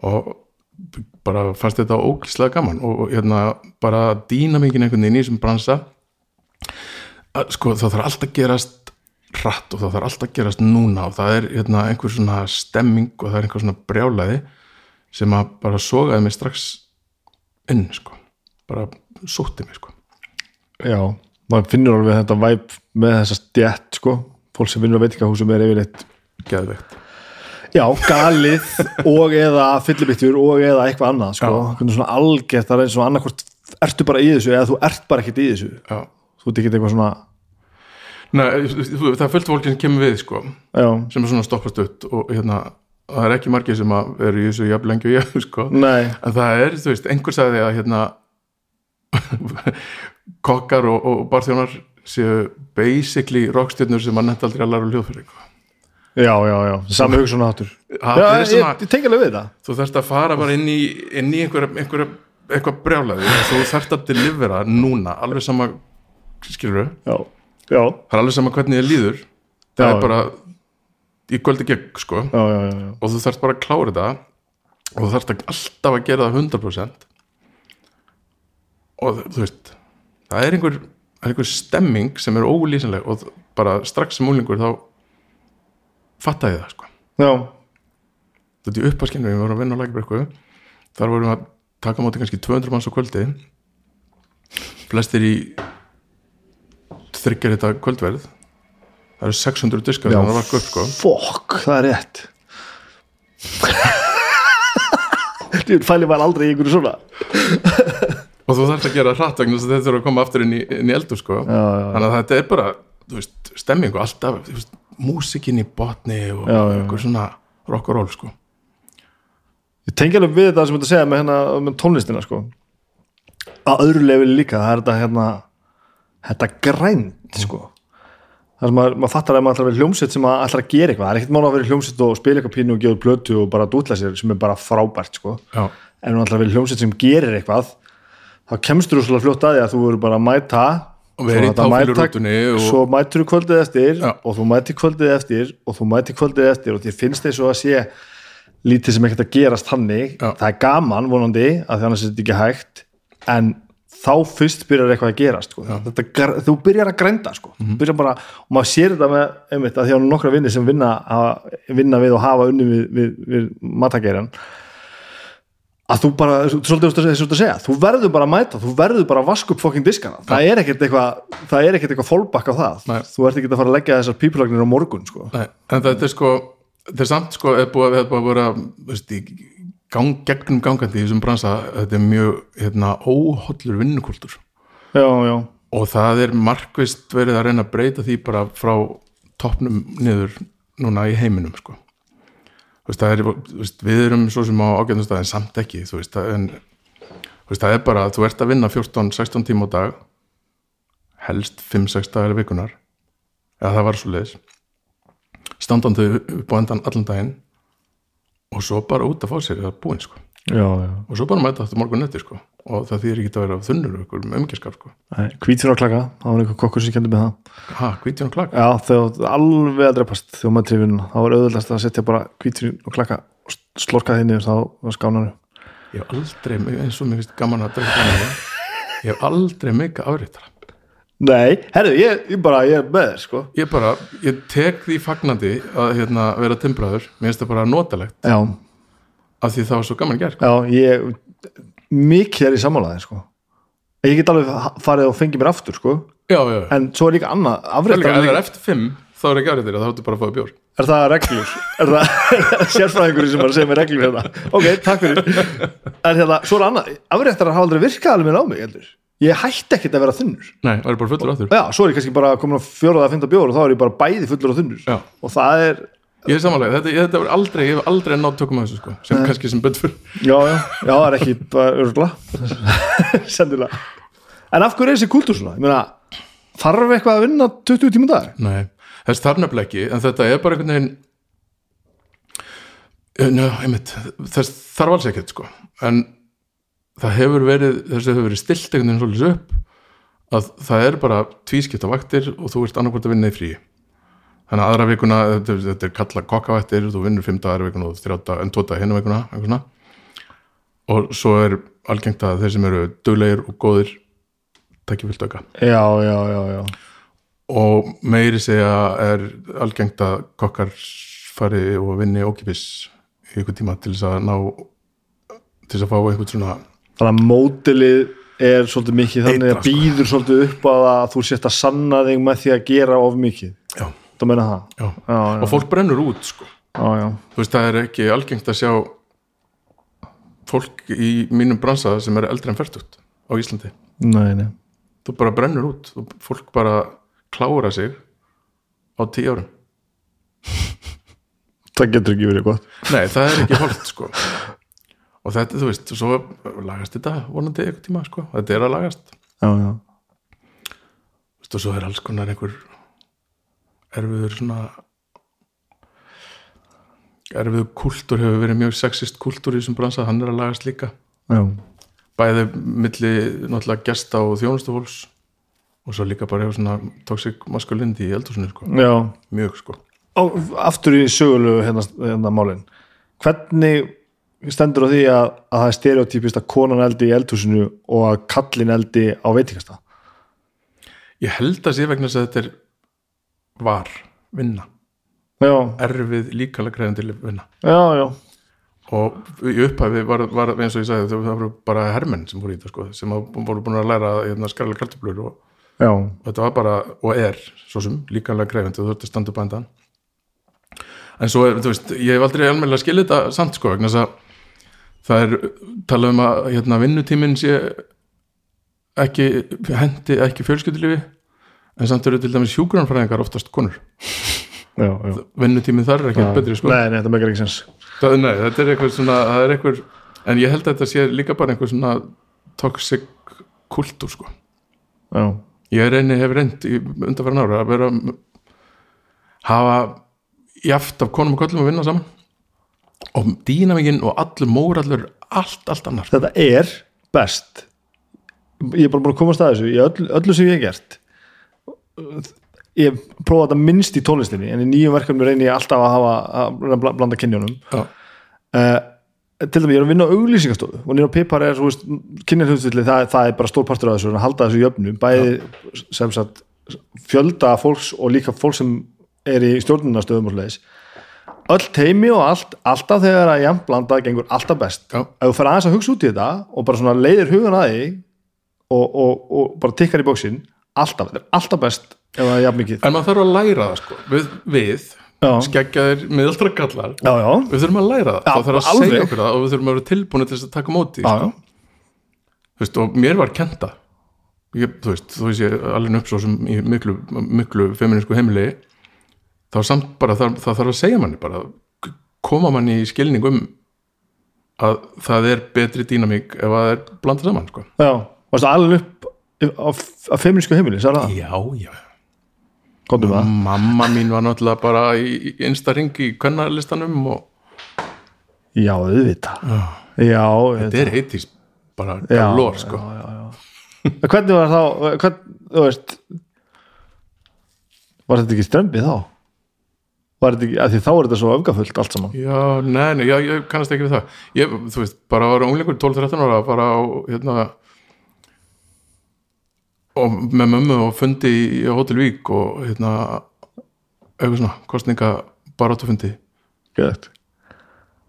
Og bara fannst þetta ógislega gaman og hérna bara dýna mikið einhvern veginn í þessum bransa sko það þarf alltaf gerast hratt og það þarf alltaf gerast núna og það er hérna, einhver svona stemming og það er einhver svona brjálæði sem að bara sogaði mig strax inn sko. bara sótti mig sko. já, maður finnur alveg þetta væp með þessa stjætt sko fólk sem finnur á veitingahúsum er yfirleitt geðveikt já, galið og eða fyllibittur og eða eitthvað annað sko, svona algjört það er eins og annarkvort ertu bara í þessu eða þú ert bara ekkert í þessu. Já. þú ert ekki eitthvað svona Nei, það er fullt fólki sem kemur við sko, já, sem er svona stoppast upp og hérna, það er ekki margir sem að eru í þessu jafn lengi og ég sko. en það er, þú veist, einhver sagði að hérna kokkar og, og barþjónar séu basically rockstjörnur sem að netta aldrei að læra hljóðfyrir já, já, já. Sami hugsun áttur ég, tengi alveg við það. Þú þarft að fara bara inn í, inn í einhverja, einhverja eitthvað brjálæði. Og þú þarft að delivera núna, alveg sama skilur já, það er alveg sama hvernig þið líður. Það Já. er bara í kvöldi gegn sko. Já, já, já, já. og þú þarft bara að klára þetta. Og þú þarft að alltaf að gera það 100% og þú veist það er einhver, er einhver stemming sem er ólýsanleg. Og bara strax sem úlingur þá fatta ég það sko. Já. þetta er uppaskinu, við vorum að vinna á lækibrekku þar vorum við að taka á móti kannski 200 manns á kvöldi. Flestir í þryggjar þetta kvöldverð. Það eru 600 diskar Já, að vakka upp sko. Fokk, það er rétt. Fæli maður aldrei í einhverju svona. Og þú þarfst að gera hratt vegna þess að þetta þurfa að koma aftur inn í, inn í eldur sko. Já, já, já. þannig að þetta er bara þú veist, stemming og alltaf þú veist, músikin í botni og einhver svona rock og roll sko Ég tengi alveg við þetta sem þetta segja með, hérna, með tónlistina sko. að öðru lefili líka það er þetta hérna þetta grænt sko. það sem maður, maður fattar að maður ætlar að vera hljómsveit sem maður ætlar að gera eitthvað, það er ekkert mála að vera hljómsveit og spila eitthvað pínu og gefa plötu og bara dútla sér sem er bara frábært sko. já, en hún ætlar að vera hljómsveit sem gerir eitthvað þá kemstur þú svolítið fljótt að því að þú verður bara að mæta og vera í þetta táfélurútunni og svo mætur þú kvöldið eftir Já. og þú mætir kvöldið eftir og þú mætir kvöldið eftir og þér finnst þess að sé lítið sem ekkert að gerast þannig Já. það er gaman vonandi að því annars er þetta ekki hægt en þá fyrst byrjar eitthvað að gerast sko. þetta, gr- þú byrjar að grænda sko. Mhm. byrjar bara, og maður sér þetta með einmitt, að því að nokkra vinni sem vinna, hafa, vinna við og hafa unni við, við, við matageran að þú bara, svolítið ert að segja þú verður bara að mæta, þú verður bara að vaska upp fokkin diskana, það er ekkert eitthvað það er ekkert eitthvað fólkbakk á það Nei. þú ert ekki að fara að leggja þessar pípulagnir á morgun sko. Nei, en þetta er sko þetta er samt sko, er búið, er búið að veist, gang, gegnum gangandi í þessum bransa, þetta er mjög hérna, óhollur vinnukultur já, já, og það er markvist verið að reyna að breyta því bara frá toppnum niður núna í heiminum sko. Veist, er, veist, við erum svo sem á ágæðnum en samt ekki veist, það, en, það er bara að þú ert að vinna 14-16 tíma á dag helst 5-6 dagar í vikunar eða það var svo leiðis standandi upp á endan allan daginn og svo bara út að fá sér það er búin sko já, já. og svo bara mæta þetta morgun netti sko. Og það þýðir ekki að vera þunnur með umgjörskap sko. Hvítur á klaka, það var einhver kokkur sem kendi með það. Ha, hvítjón klaka? Já, þegar alveg að dreipast þegar maður trefinn, þá var auðvöldast að setja bara hvítur á klaka og slorka þinni þá var skánaru ég hef aldrei, eins og mér finnst gaman að þannig ég hef aldrei mikið afriðtara nei, herru, ég, ég bara, ég er með þér sko. Ég bara, ég tek því fagnandi að hérna, vera timbraður mér finnst það bara notalegt. Já, af því það var svo gaman gerð já, ég mikið er í sammálaði sko. Ég get alveg farið og fengið mér aftur sko. Já, já, já. en svo er líka annað er afréttar ef það er eftir fimm þá er ekki afriðtara, þá ertu bara að fáið bjór. Er það reglur? Er það sérfræðingur sem bara segir mér reglur hérna? Ok, takk fyrir. En hérna, svo er annað, afréttar hafa aldrei virkað alveg með á mig heldur. Ég hætti ekkert að vera þunnur. Nei, það er bara fullur áttur já, svo er ég kannski bara komin á fjóraða að finna bjór og þá er ég bara bæði fullur og þunnur. Já. og það er, ég er samanlega, þetta, þetta var aldrei ég hef aldrei nátt tökum að þessu sko sem kannski sem bönd fyrir já, já, já, það er ekki bara örgla sendilega. En af hverju er þessi kultúr svona? ég meina, þarf eitthvað að vinna 20 tíma á dag? Nei, þess þarf nefnilega ekki en þetta er bara einhvern veginn Eh, Njá, einmitt þess þarf alls ekkert sko. En það hefur verið þess hefur verið stilt einhvern veginn svolítið upp að það er bara tvískipta vaktir og þú ert annarkvort að vinna í frí þannig að aðra vikuna þetta, þetta er kalla kokkavættir þú vinnur fimm dagar í vikuna og þrjáta en tóta hinn vikuna eitthvað svona og svo er algengt að þeir sem eru duglegir og góðir takki vilt auka já, já, já, já. Og meiri segja er algengt að kokkar fari og vinni ókipis í ykkur tíma til þess að ná til þess að fá eitthvað svona þannig að mótilið er svolítið mikið þannig að býður svolítið upp að þú sért að sanna þig með því að gera of mikið. Já, þú meina það? Já. já, já, og fólk brennur út sko. Þú veist það er ekki algengt að sjá fólk í mínum bransa sem er eldri en færtugt á Íslandi. Nei, nei. þú bara brennur út. Og fólk bara klára sig á tíu árum. Það getur ekki verið gott. Nei það er ekki holdt sko. Og þetta þú veist svo lagast þetta vonandi eitthvað tíma sko. Þetta er að lagast. Já, já. Þú og svo er alls konar einhver erfiður svona erfiður kultúr hefur verið mjög sexist kultúr í þessum bransa, hann er að lagast líka. Já. bæði milli náttúrulega gesta og þjónustufólks og svo líka bara hefur svona toxic masculinity í eldhúsinu sko, mjög sko. Og aftur í sögulegu hérna, hérna málin. Hvernig stendur á því að, að það er stereotypist að konan eldi í eldhúsinu og að kallin eldi á veitingasta ég held að sé vegna að þetta er var vinna. Já, erfið líkalega krefandi vinna. Já, já. Og í upphæfi var, var eins og ég sagði það voru bara hermenn sem voru í þetta sko, sem að- voru búin að læra hérna, skarlega kartöflur og, og þetta var bara, og er svo sem líkanlega krefandi og þú ert að standa að endan en svo er, þú veist ég hef aldrei almennilega skilið þetta samt sko vegna þess að það er talað um að hérna, vinnutíminn sé ekki hendi ekki fjölskyldulífi en samt eru til dæmis hjúgrunarfræðingar oftast konur. Já, já. vinnutíminn þar er ekki betri sko. Nei, nei, þetta megar ekki sens. Það, nei, þetta er eitthvað svona það er eitthvað, en ég held að þetta sé líka bara einhver svona toxic kultúr sko. Já, ég reyni, hef reynd í undanfæran ára að vera hafa jaft af konum og köllum að vinna saman. Og dýnamikinn og allur mórallur allt, allt annar þetta er best. Ég er bara búin að komast að þessu í öllu, öllu sem ég hef gert ég prófa þetta minnst í tónlistinni en í nýjum verkefnum reyni ég alltaf að hafa að blanda kynjónum Já. uh, til dæmis ég er að vinna á auglýsingastofu og nýra pipar er kynjarhjóðstilli, það, það er bara stór partur af þessu að halda þessu jöfnum, bæði sem sagt fjölda fólks og líka fólk sem er í stjórnunastöðum og slegis öll teimi og allt, alltaf þegar að jafn blanda gengur alltaf best Já. ef þú fer aðeins að hugsa út í þetta og bara leiðir hugan að því og, og, og bara tikkar í bóksin alltaf, þetta er alltaf best ef það er jafn mikið. En maður þarf að læra það sko. Við, við skeggjaðir miðaldra kallar já, já, við þurfum að læra það, Já, það þarf að alveg. segja okkur það og við þurfum að vera tilbúinu til þess að taka móti sko. Veist, og mér var kenta. Ég, þú veist, þú veist ég alveg upp svo sem í miklu, miklu feminísku heimili þá samt bara það, það þarf að segja manni bara koma manni í skilning um að það er betri dýnamík ef að það er blandað saman sko. já varstu alveg upp á feminísku heimili, sagði það? já, já Komdu með það mamma mín var náttúrulega bara í, einsta ring í kvennarlistanum og Já, auðvitað Já, þetta er heitís bara já, galor já, sko. já, já. Hvernig var þá hvern, þú veist var þetta ekki strömbið þá? Var þetta ekki, að því þá er þetta svo öfgafullt allt saman Já, nei, nei, já, ég kannast ekki við það ég, þú veist, bara var unglingur 12-13 ára bara á, hérna og með mömmu og fundi í, í Hotel Vík og hérna eitthvað svona, kostninga barátufundi Geðvægt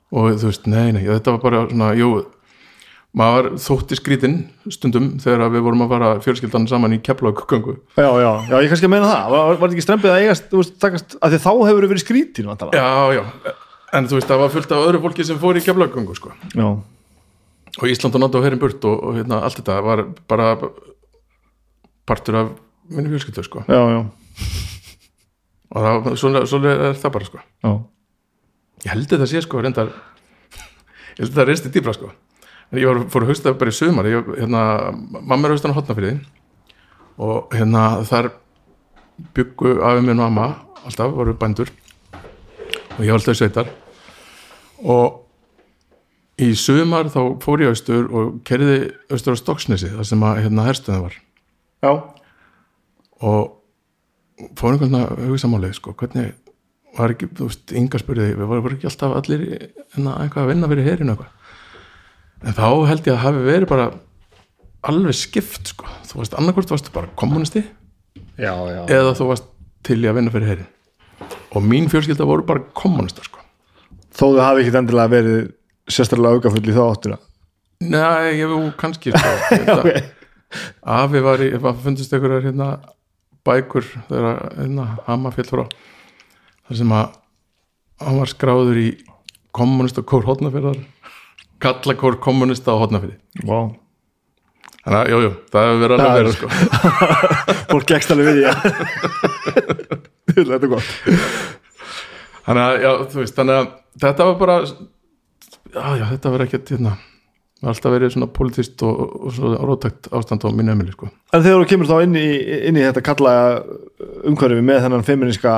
og þú veist, nei, nei, þetta var bara svona, jú maður þótti skrítinn stundum þegar við vorum að fara fjölskyldan saman í keflaugöngu Já, já, já, ég kannski að meina það. Var, var þetta ekki strömbið að eigast, þú veist, takast að þá hefur verið skrítin vantala. Já, já, en þú veist, það var fullt af öðru fólki sem fór í keflaugöngu, sko. Já, og Ísland og NATO herin burt og, og hérna, allt þetta var bara partur af minni fjölskyldu sko. já, já, og það, svona, svona er það bara sko. já. ég held þetta sé sko reyndar ég held þetta reysti dýbra sko en ég var, fór að hausta bara í sumar ég, hérna, mamma er haustan á hotnafyrði og hérna þar byggu afi minn og amma alltaf voru bændur og ég var alltaf í sveitar og í sumar þá fór ég austur og kerði austur á Stokksnesi þar sem að hérna herstöðin var já. og fór einhvern veginn að hugsa málið sko, hvernig var ekki, þú veist, ynga spurði við voru ekki alltaf allir hérna, eitthvað að vinna fyrir herinu eitthvað? En þá held ég að hafi verið bara alveg skipt sko, þú veist, annarkvort varstu bara kommunisti já, já. eða þú varst til í að vinna fyrir herin og mín fjölskylda voru bara kommunistar sko. Þó þau hafi ekkit endilega verið sérstaklega aukafull í þá áttina Nei, ég hef kannski sko. Þetta- Afi var í, var fundist einhverjar hérna bækur þegar hérna Hama féll frá þar sem að hann var skráður í kommunista kór hotnafyrðar kallakór kommunista á hotnafyrði wow. þannig að, jú, jú, það hefur verið alveg er- verið sko. Fólk gekst alveg við því þetta er gott. Þannig að, já, þú veist, þannig að þetta var bara já, já, þetta var ekkert hérna, alltaf verið svona politist og, og svona rótækt ástand á mínu emili, sko En þegar þú kemur þá inn í, inn í þetta kalla umhverfi með þennan feministka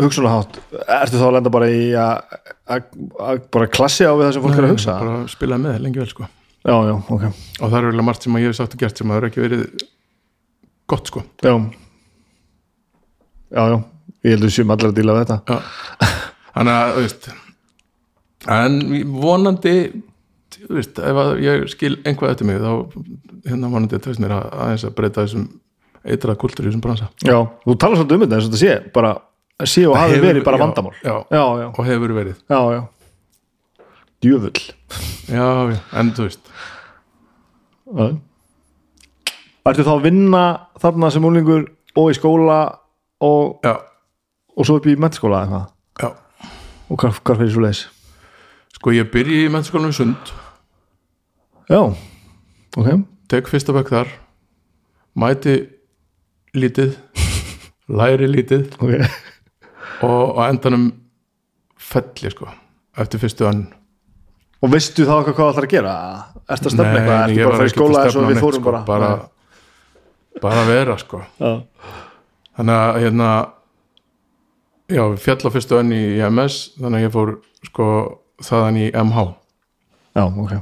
hugsunahátt, ertu þá að lenda bara í að að- að bara klassi á við það sem fólk er að hugsa? bara spilaði með lengi vel, sko Já, já, ok. og það er eiginlega margt sem að ég hef sagt og gert sem að það er ekki verið gott, sko Já. Já, já, ég heldur sem allir að díla við þetta. Já. þannig að, veist en vonandi þú veist, ef að ég skil einhvað eftir mig, þá hérna vonandi þú veist mér að aðeins að breyta þessum eitrað kultúr í þessum bransa Já, þú talar svolítið um þetta eins og þetta sé, bara sé og hafi verið bara já, vandamál. já, Já, já, og hefur verið já, já. Djöfull. já, já, en þú veist Já. Ertu þá að vinna þarna sem úlingur og í skóla og, já, og svo upp í mennskóla eða eitthvað? já, Og hvað, hvað fyrir svo leiðis? sko ég byrji í mennskólanum Sund Já, ok. tek fyrsta bekk þar mæti lítið læri lítið Ok. og á endanum felli sko eftir fyrstu önn Og veistu þá eitthvað hvað það ætlar að gera? Ertu að stefna eitthvað? Ertu ég bara að fara í skóla eins og við neitt, fórum sko, bara? bara, bara vera sko Já. þannig að hérna já, fjall á fyrstu önn í MS þannig að ég fór sko þaðan í MH Já, ok.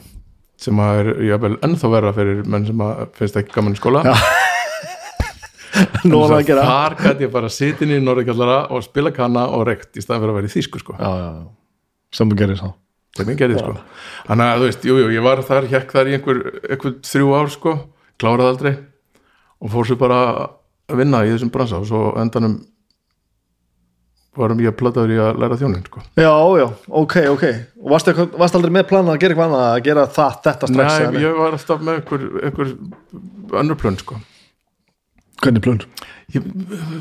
Sem er jafnvel ennþá verra fyrir menn sem að finnst ekki gaman í skóla. Þar gæti ég bara sitin í norðurkjallara og spila kanna og reykt í staðan fyrir að vera í þýsku sko. Já, já, já. Sem þú gerir gerði sko. Þannig að þú veist, jú, jú, ég var þar, hekk þar í einhver, einhver þrjú ár sko. Kláraði aldrei og fór svo bara að vinna í þessum bransa og svo endanum varum ég að plataður í að læra þjónin sko Já, já, ok, ok. Og varstu, varstu aldrei með planað að gera eitthvað annað, að gera það, þetta strax? Nei, ég var alltaf með einhver, einhver önnur plön sko Hvernig plun? ég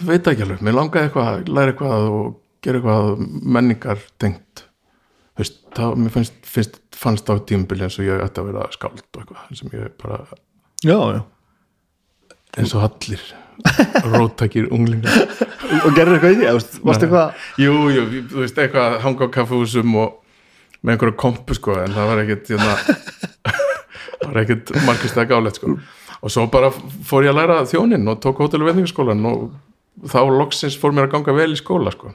veit ekki alveg, mér langaði eitthvað læra eitthvað og gera eitthvað menningar tengt mér finnst, finnst fannst á tímabili eins og ég ætti að vera skáld og eitthvað sem ég bara Já, já. eins og allir róttækir unglingar Og gerir eitthvað í því? Varstu eitthvað? jú, jú, þú veist, eitthvað hanga á kaffehúsum og með einhverju kompu sko, en það var hérna, það var ekkit margist að gálegt sko. Og svo bara fór ég að læra þjónin og tók hótel og veitingaskólan og þá loksins fór mér að ganga vel í skóla sko.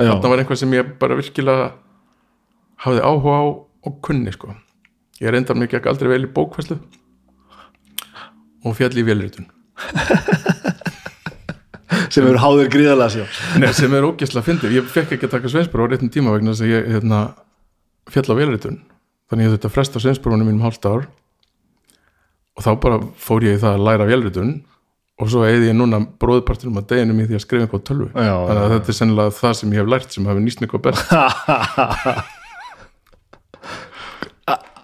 Þetta var eitthvað sem ég bara virkilega hafði áhuga á og kunni sko. Ég reyndar mér ekki aldrei vel í bókfæslu og fjall í vélritun Sem eru háðir gríðarlega síðan. Nei, sem er ógeðslega fyndið, ég fekk ekki að taka sveinsbróf á réttum tíma vegna þess að ég hérna, fjall á vélritun. Þannig ég þetta að fresta sveinsbrófunum mínum hálft ár. Og þá bara fór ég það að læra vélritun. Og svo eði ég núna bróðpartinum að deginum í því að skrifa eitthvað tölvu. Já, þannig að þetta er sennilega það sem ég hef lært sem hafi nýst eitthvað best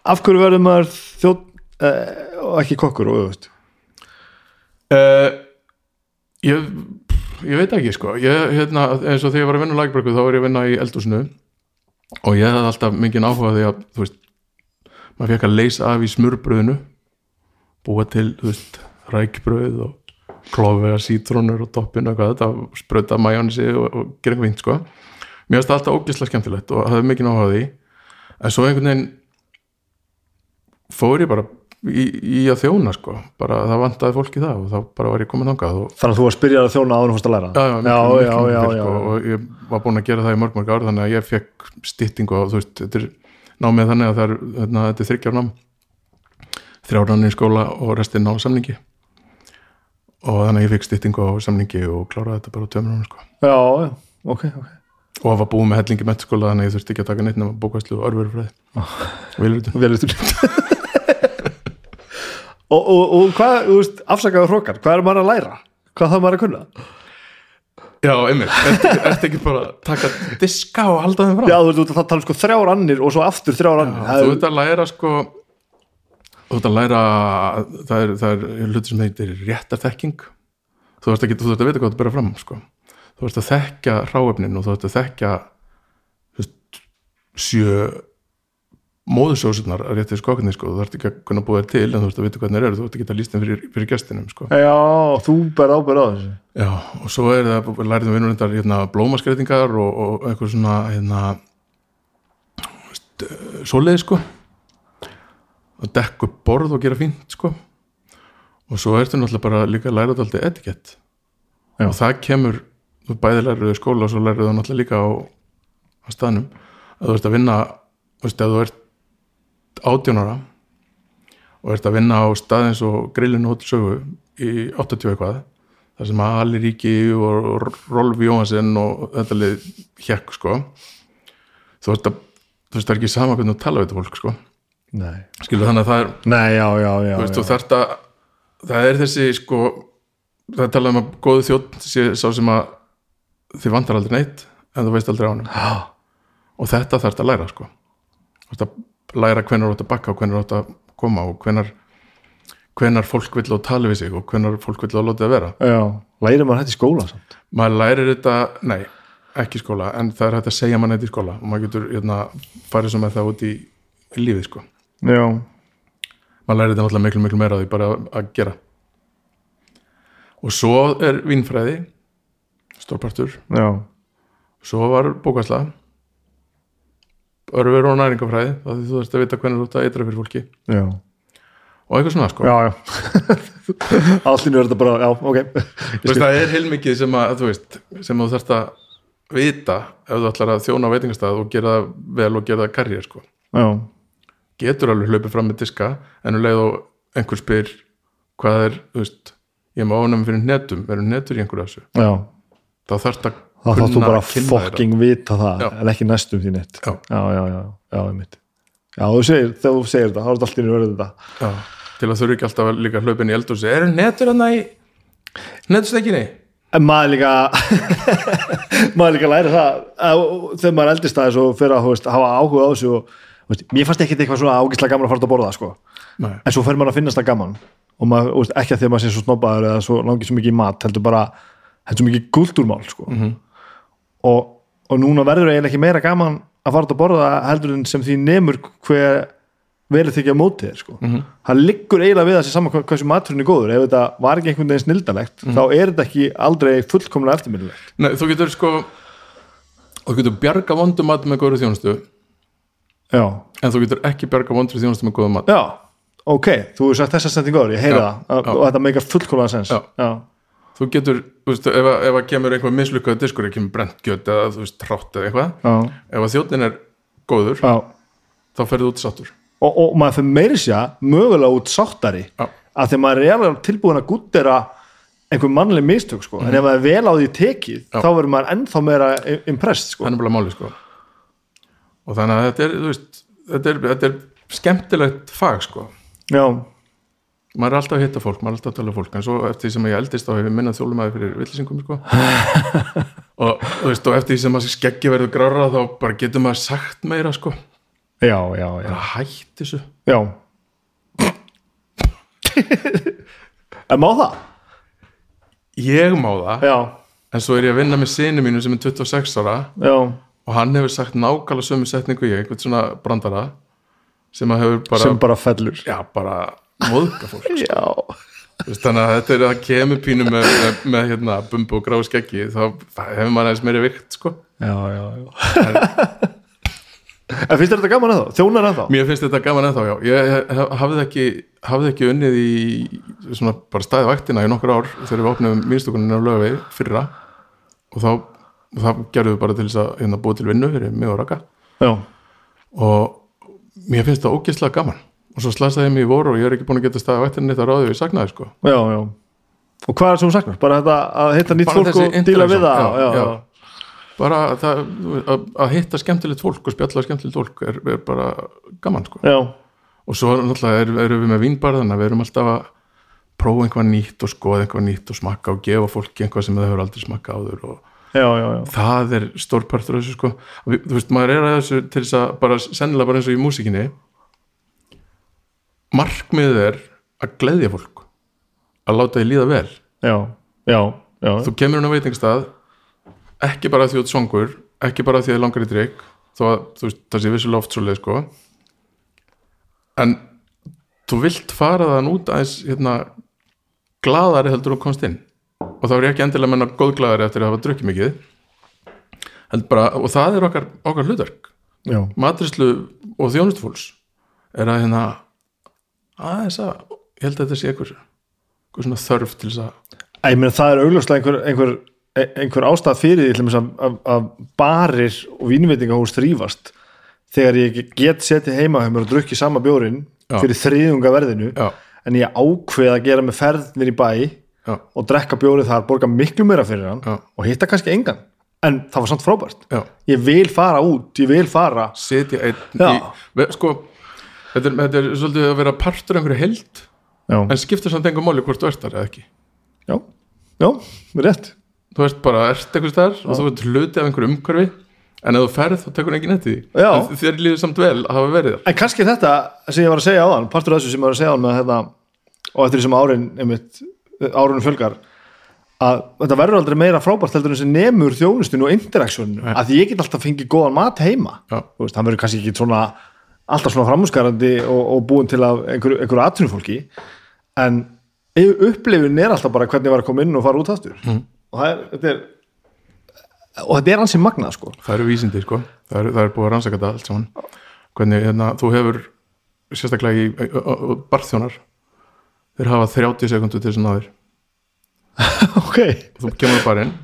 Af hverju verður maður þjótt uh, og ekki kokkur og auðvist? uh, ég, ég veit ekki sko. Ég, hérna, eins og þegar ég var að vinna á lagbröku þá var ég að vinna í eldhúsinu. Og ég hafði alltaf mikið áhuga því að þú veist, maður fekk að leysa af í smurbröðinu búa til, þú veist, rækbröð og klofvega sítrónur og toppinu og þetta, sprauta majónisi og, og gera eitthvað fínt sko. Mér finnst það alltaf ógislega skemmtilegt og hafði mikið áhuga því. En svo einhvern veginn fór ég bara í, í að þjóna sko. Bara það vantaði fólki það og þá bara var ég komin þangað og Þannig að þú var spyrjað að þjóna áður fórst að læra? já, já, miklu, já, miklu, já, miklu já, fyrr, já, sko, og ég var búin að gera það í mörg mörg ár þannig að ég fekk styttingu og þú veist, þetta er námið þannig að það er, hérna, þetta er þryggjar nám. Þrjárnann í skóla og restin á samningi. Og þannig að ég fekk styttingu á samningi og kláraði þetta bara á tveimur sko. já, já, ok, ok. og það var búin með hellingi mettskóla þannig að ég þurfti ekki að taka neitt nema bókvæslu og örverufræði og viljutum Vel eftir og, og, og hvað, þú veist, afsakaðu hrókar, hvað er maður að læra? hvað það maður að kunna? Já, einmitt, ertu ertu ekki bara að taka diska og halda þeim fram Já, þú veist, það tala sko þrjár annir og svo aftur þrjár annir Já, Þú ert að læra sko þú ert að læra það er, það er hluti sem heitir réttarþekking þú ert ekki, þú ert að vita hvað það bera fram sko. þú ert að þekka ráefnin og þú ert að þekka þú veist, sjö móðusjósunar að réttið skokkinni sko. þú ert ekki að kunna búið þér til en þú ert að vita hvernig þeir eru þú ert ekki að lísta þeim fyrir, fyrir gestinum sko. Já, þú ber ábyrð á þessu Já, og svo er það, lærið við vinnurindar hérna, blómaskreitingar og, og eitthvað svona hérna svoleiði sko að dekka upp borð og gera fínt sko og svo ertu náttúrulega bara líka að læra alltaf etikett Já. og það kemur, þú bæði læriðu í skóla og svo læriðu það náttúrulega líka á, á staðnum að þú ert að vinna þú veist, ef þú ert átjónara og ert að vinna á stað eins og grillinu hóttu sögu í 80 eitthvað þar sem að Ali Ríki og Rolf Jóhansen og þetta lið hjekk sko. Þú veist að þú veist er ekki sama hvernig þú tala við þetta fólk sko. Nei, skilur þannig að það er Nei já, já, já, þú veist þú þarft að það er þessi sko það talað um að góðu þjótt sé sá sem að þið vantar aldrei neitt en þú veist aldrei á hann og þetta þarft að læra sko. Þú veist að læra hvenar þú átt að bakka og hvenar þú átt að koma og hvenar fólk vill á tala við sig og hvenar fólk vill á láta að vera. Já, læri maður þetta í skóla samt? Maður lærir þetta, nei, ekki í skóla en það er hægt að segja mann þetta í skóla. Og maður getur hérna, farið með það út í, í lífið sko, Já, maður lærir þetta náttúrulega miklu miklu meira því bara að, að gera. Og svo er vínfræði stórpartur, já, svo var bókvæsla örfur og næringafræði þá þú þarfst að vita hvernig þú ert að eitra fyrir fólki. Já. Og eitthvað svona sko. Já, já. Allinu er þetta bara, já, ok. Veist, það er heilmikið sem að, þú veist, sem þú þarfst að vita ef þú ætlar að þjóna á veitingastað og gera það vel og gera það karriér sko. Já, getur alveg hlaupið fram með diska en um leið og einhver spyr hvað er, þú veist ég með ofnum fyrir netum, eru netur í einhverju þessu? Já. Þá þarfst að þá þú bara að fokking vita það Já. en ekki næstum því neitt. Já. já, já, já, já, einmitt. Já, þú segir, þegar þú segir þetta, þá er þetta allt í verið þetta. Já, til að þurfi ekki alltaf að líka hlaupin í eldur eru netur hann í netustekkinni En maður líka maður líka læri það að, þegar maður eldist aðeins og fyrir að hafa áhuga á þessu og, veist, mér fannst ekkit eitthvað svona ágislega gaman að fara út að borða sko. Nei, en svo fer maður að finnast það gaman. Og maður, veist, ekki að að maður sé svo snobbaður eða svo langið svo mikið í mat, heldur bara heldur svo mikið kultúrmál sko. Og, og núna verður eiginlega ekki meira gaman að fara út að borða heldur en sem því nemur hver verið þykja á móti þér sko. það liggur eiginlega við að sé saman hvað- hversu maturinn er góður. Ef þetta var ekki einhvern veginn snildalegt þá er þetta ekki aldrei fullkomlega eftirminnilegt. Nei þú getur sko þú getur bjarga vondum mat með góður þjónustu. Já, en þú getur ekki bjarga vondur þjónustu með góðum mat. Já, ok þú hefur sagt þessa setningu áður, ég heyri Já, það. Já. og þetta meikar fullkomlega sens. Já. Þú getur, þú veist, ef, að- ef að kemur einhver mislukkaðu diskur, ekki kemur brent gjöt eða þú veist, trátt eða eitthvað, já, ef að þjóttin er góður, já. þá ferðu út sáttur Og, og maður fyrir meiri sér mögulega út sáttari Já. að þegar maður er alveg tilbúin að gúttera einhver mannleg mistök sko. en ef maður er vel á því tekið þá verður maður ennþá meira impressed sko. er bara máli sko og þannig að þetta er, þú veist þetta er, þetta er skemmtilegt fag sko já, maður er alltaf að hitta fólk, maður er alltaf að tala fólk. En svo eftir því sem ég eldist þá hefur minnað þjólumæði fyrir villisingum sko. Og þú veist, og eftir því sem að skeggi verður grára þá bara getur maður sagt meira sko. Já, já, já, bara hætt þessu. Já. en má það? ég má það, já, en svo er ég að vinna með sinu mínu sem er 26 ára. Já, og hann hefur sagt nákvæmlega sömu setningu ég, einhvern svona brandara sem bara, sem bara fellur. Já, bara móðga fólk veist, þannig að þetta er að kemur pínu með, með, með hérna, bumbu og grái skeggi þá hefur maður aðeins meiri vikt sko. já, já, já. en finnst þér þetta gaman ennþá? þjónar ennþá? mér finnst þetta gaman ennþá já ég hafði ekki, hafði ekki unnið í svona bara staði vaktina í nokkur ár þegar við opnum minnstokunin á lögvegi fyrra og þá, þá gerðum við bara til þess að hérna, búið til vinnu fyrir mig og Raka já, og mér finnst það ógeðslega gaman og svo slasaði mig í voru og ég er ekki búin að geta staði vaktina neitt að ráði við sagnaði sko. Já, já. Og hvað er það sem þú saknar? bara þetta að hitta nýtt Bara fólk og díla við það? já, bara það, að, að hitta skemmtilegt fólk og spjalla skemmtilegt fólk er, er bara gaman sko. Já, og svo náttúrulega er, erum við með vínbar þannig að við erum alltaf að prófa eitthvað nýtt og skoða eitthvað nýtt og smakka og gefa fólki eitthvað sem það hefur aldrei smakka áður og já, já, já, það er stórpartur af þessu sko. Þú veist, maður er að þessu til þess að bara sennilega bara eins og í músíkinni markmiðið er að gleðja fólk að láta því líða vel. Já, já, já. þú kemur hún á veitingstað ekki bara því þú ert svangur ekki bara því að langar í drikk þó að þú veist, það sé vissulega oft svo leið sko. En þú vilt fara þann út aðeins hérna glaðari heldur þú komst inn. Og þá er ég ekki endilega að menna góðglaðari eftir að hafa drukkið mikið. Bara, og það er okkar, okkar hlutverk. Matrislu og þjónustufólks er að hérna aðeins að, ég held að þetta sé einhver svona þörf til þess að Æ, meina, það er augljóslega einhver, einhver, einhver ástæð fyrir því að, að, að barir og vínveitingahús þrýfast þegar ég get setið heima mér og drukki sama bjórin Já. fyrir þriðunga verðinu já, en ég ákveð að gera með ferðnir í bæ já, og drekka bjórið þar, borga miklu meira fyrir hann og hitta kannski engan. En það var samt frábært. Já. Ég vil fara út, ég vil fara. Setja einn í, sko þetta þetta er svolítið að vera partur af einhverju held já, en skiptir samt engum máli hvort þú ert þar eða ekki. Já, já, rétt. Þú ert bara, ert eitthvað þar og þú ert hluti af einhverju umhverfi en ef þú ferð þá tekur enginn eftir því. Já. en þér líður samt vel að hafa verið þar. En kannski þetta sem ég var að segja á þann partur af þessu sem ég var að segja á með þetta og eftir því sem árin árunum fjölgar að þetta verður aldrei meira frábært heldur en sem nemur þjónustinu og interaktsjóninu að ég get alltaf fengið góðan mat heima. Já. Veist, hann verður kannski ekki svona alltaf svona framhúsgarandi og, og búin til af einhverju, einhverju atvinnufólki en upplifun er alltaf bara hvernig ég var að koma inn og fara út aftur. Mm. og það er, þetta er og þetta er ansið magnað sko. Það eru vísindi sko, það er, það er búið að rannsaka þetta allt saman. Hvernig hérna, þú hefur sérstaklega í barþjónar þeir hafa 30 sekundur til þess að náður ok, þú kemur bara inn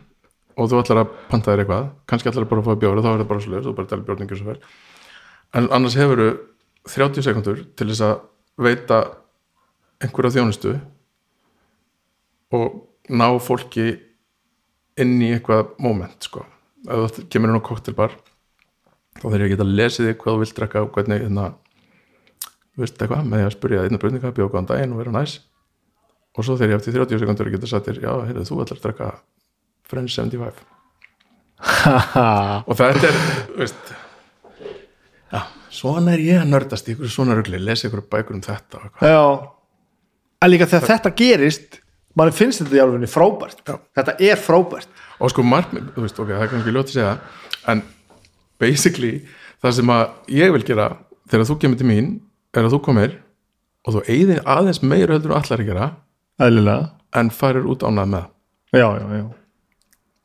og þú ætlar að panta þér eitthvað. Kannski ætlar bara að fá bjóra, þá er það bara leir þú bara tala bjórningur svo vel en annars hefur 30 sekundur til þess að veita einhverja þjónustu og ná fólki inn í eitthvað moment sko, ef þú kemur inn á koktelbar þá þeir ég að geta lesið þig hvað þú vilt drekka og hvernig hérna, veist eitthvað, með því að spyrja einna breytinga, bjóða góðan daginn og vera næs. Og svo þegar ég eftir 30 sekundur geta sagt þér, já, heyrðu, þú ætlar að drekka French 75 og þetta er, veist já, svona er ég að nördast í ykkur svona rugli, lesa ykkur bækur um þetta. Já, en líka þegar þetta gerist mann finnst þetta í alveg frábært. Já. þetta er frábært. Og sko markmið, þú veist, ok, það er kannski ljótt að segja en basically það sem að ég vil gera þegar þú kemur til mín, er að þú komir og þú eigðir aðeins meira heldur og allar að gera, eðlilega. en farir út ánað með já, já, já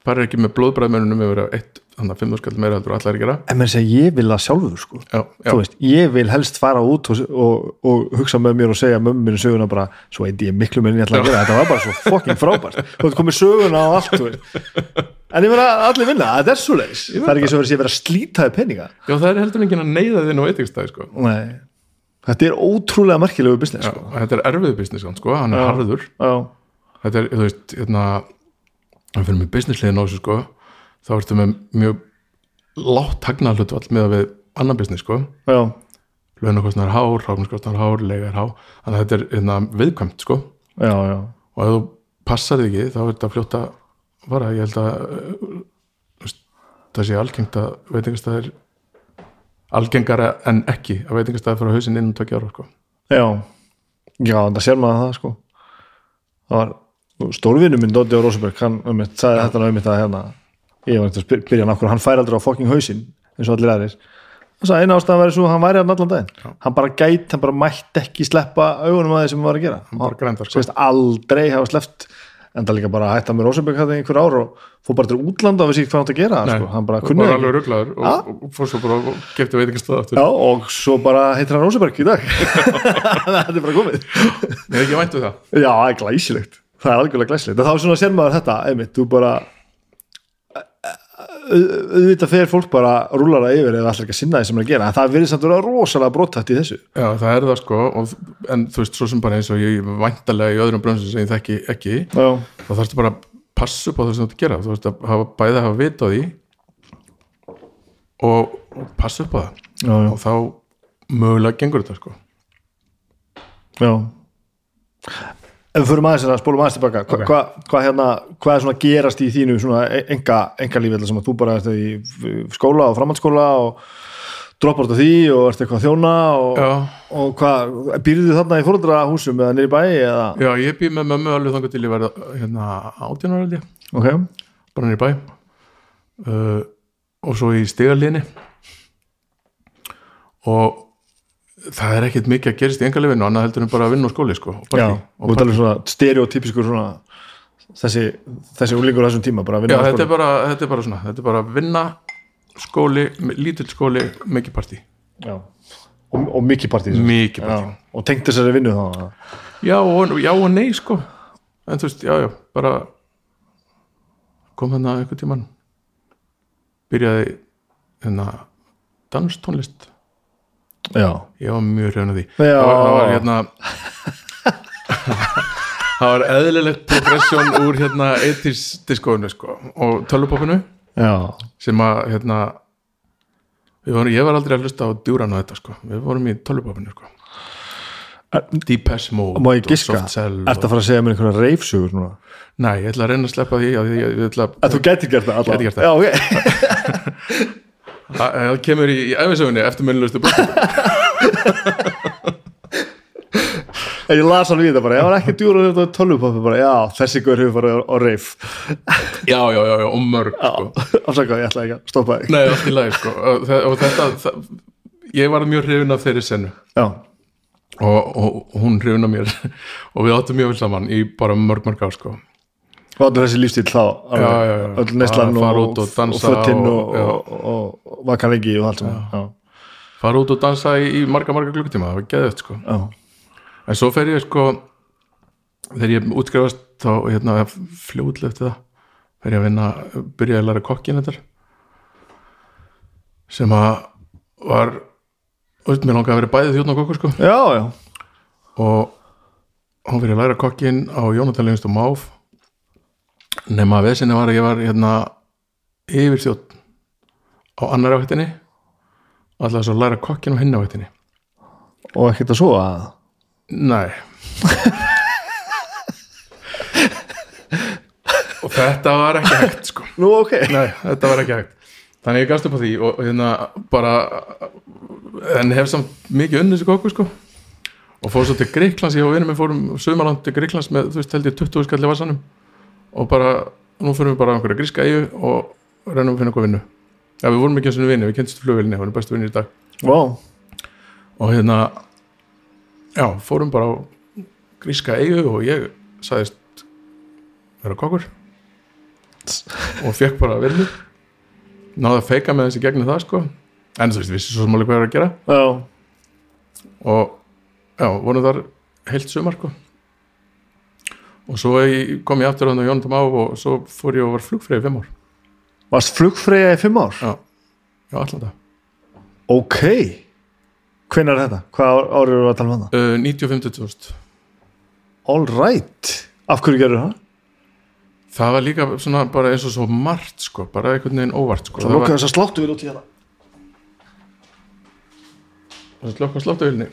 farir ekki með blóðbræðmennunum yfir að eitt, þannig að 5 skall meira heldur og allar að gera en mér segja ég vil það sjálfur sko já, já, Þú veist, ég vil helst fara út og, og, og hugsa með mér og segja mömmu söguna bara, svo eitthvað ég miklu minn ég ætla að gera þetta var bara svo fucking frábært þú veist, komið söguna og allt þú veist. en ég meina allir vinna, þetta er svo leis það er ekki svo verið að vera slítaði peninga já, það er heldur enginn að neyða þinn á veitingstæði sko. Nei. þetta er ótrúlega merkilegu business já, sko. þetta er erfið business, sko, hann er Já. harður já, þetta er, þú veist, hérna hann fyrir með business liðin á þessu sko þá ertu með mjög látt hagna hlutvall með að við annan business sko. Launakostnar hár, hráknarskostnar hár, legar hár þannig að þetta er hérna, viðkvæmt sko. Já, já. Og ef þú passar þig ekki þá er þetta fljótt að vara. Ég held að það sé algengt að veitingastæðir algengara en ekki að veitingastæðir fara hausinn inn um tökja ára sko. Já, já, það sér maður það sko. Það var stórvinu minn Doddi á Rosenberg hann um mitt, sagði þetta um mitt að hérna ég var eitthvað að byrja hann okkur, hann fær aldrei á fucking hausinn eins og allir aðrir. Hann sagði eina ástæðan væri svo hann væri hann allan daginn. Hann bara gæt, hann bara mætti ekki sleppa augunum að því sem hann var að gera. Hann bara grændar svo sko aldrei hafa sleppt en það líka bara hætta með Rosenberg hætti einhver ár og fór bara til útlanda og vissi hvað hann átti að gera Nei, sko. hann bara og kunni bara það alveg rugglaður og, og, og fór svo bara og gefti veitingastæð aftur. Já, og svo bara heitir hann Rosenberg í dag. Þetta er bara komið. Ég hef ekki væntu það. Já, það er glæsilegt það er algjörlega glæsilegt, en þá svona sér maður þetta einmitt, þú bara au- auðvitað fer fólk bara rúlar það yfir eða allir ekki að sinna því sem er að gera en það virðist að vera rosalega brottætt í þessu. Já, það er það sko og, en þú veist, svo sem bara eins og ég væntalega í öðrum brönsum sem ég þekki ekki Já, þá þarfstu bara að passa upp á það sem þú ert að gera. Þú veist að hafa, bæði að hafa vit á því og, og passa upp á það. Já, já, og þá mögulega gengur þetta sko. Já. Ef við förum aðeins að spólum aðeins tilbaka hva, Ok. hva, hva, hérna, hvað er svona gerast í þínu svona enga, enga lífi sem að þú bara ert í skóla og framhaldsskóla og droppar af því og ert eitthvað að þjóna og, og hvað, býrðu þarna í fóröldra húsum eða niður í bæ eða, já, ég býð með mömmu alveg þangar til ég verða hérna átjánar held ég. Ok. Bara niður í bæ. Uh, og svo í stigalíðinni og það er ekkert mikið að gerist í engalifinu annað heldur en bara að vinna á skóli sko, og Já, og það er svona stereotypiskur svona þessi, þessi úlingur á þessum tíma bara að Já, vinna á þetta er, bara, þetta er bara svona þetta er bara vinna, skóli lítill skóli, mikið partí Já. og, og mikið partí Já, og tengt þessari vinnu þá já, og, já og nei sko, en þú veist, já, já bara kom hérna einhvern tímann byrjaði hérna danstónlist Já, ég var mjög hrjóðan af því. Það var, það hérna það var eðlilegt progression úr hérna 80s diskóinu sko og tölvupopinu sem að hérna vorum, ég var aldrei að hlusta á djúran á þetta sko. Við vorum í tölvupopinu sko. Deepest Mode má ég giska? Cell Ertu að fara að segja mér einhverja reifsugur núna? Nei, ég ætla að reyna að sleppa því, að ég ætla Að þú gæti gert það allavega. Gæti gert það. Já, ok. að það kemur í, í æfisögunni eftir En Ég las alveg í þetta bara, ég var ekki djúra þetta tölvupoppi bara, já, þessi gaur hefur farið á, á reif. Já, já, já, já, og mörg sko. Afsaka, ég ætla ekki að stoppa þig. Nei, allt í lagi sko. Og, og þetta, það, ég var mjög hrifin af þeirri sennu Já, og, og hún hrifin af mér. Og við áttum mjög vel saman í bara mörg mörg ár sko og allir þessi lífstíl þá. Öll fara og, fötinn og, já. og, allt saman fara út og dansa í, í marga marga klukkutíma það var geðvægt sko. En svo fer ég sko þegar ég útskrifast þá hérna, fljóðlega eftir það fer ég að vinna, byrja að læra kokkin þetta sem að var veist, mér langaði að vera bæðið þjóðn og kokkur sko. Já, já. og hún fyrir að læra kokkin á Jónatan Lengst og Máf nema að vesinni var að ég var hérna yfir þjótt á annar áhættinni og alltaf svo læra kokkin á hinn áhættinni Og ekkert að svo að? Nei. Og þetta var ekki hægt sko. Nú, ok. Nei, þetta var ekki hægt. Þannig ég gafst upp á því og, og hérna bara en hef samt mikið unnið þessi kokku sko. Og fór svo til Greiklands, ég og vinur minn fórum sumarland til Greiklands með, þú veist, held ég 20 skall í varsanum og bara, nú fyrir við bara á einhverja gríska eigu og reynum að finna eitthvað vinnu. Já, við vorum ekki eins og vinni, við kynntumst flugvilni við vorum bestu vinnir í dag. Vá, og hérna já, fórum bara á gríska eigu og ég sagðist vera kokkur. Og fekk bara vinnu. Náði að feika með þessi gegnum það sko. En þú veist, vissi svo alveg hvað er að gera. Já, og já, vorum þar heilt sumar sko og svo kom ég aftur á Jónum á og svo fór ég og var flugfrið í fimm ár varst flugfreyja í fimm ár? já, já allan það Ok Hvenær er þetta? Hvað ár- árið eru að tala um það? uh, 95.000 All right Af hverju gerur það? það var líka svona bara eins og svo margt sko, bara einhvern veginn óvart sko. Það lókaði þess að sláttu við út í hérna Það slokka sláttuvilni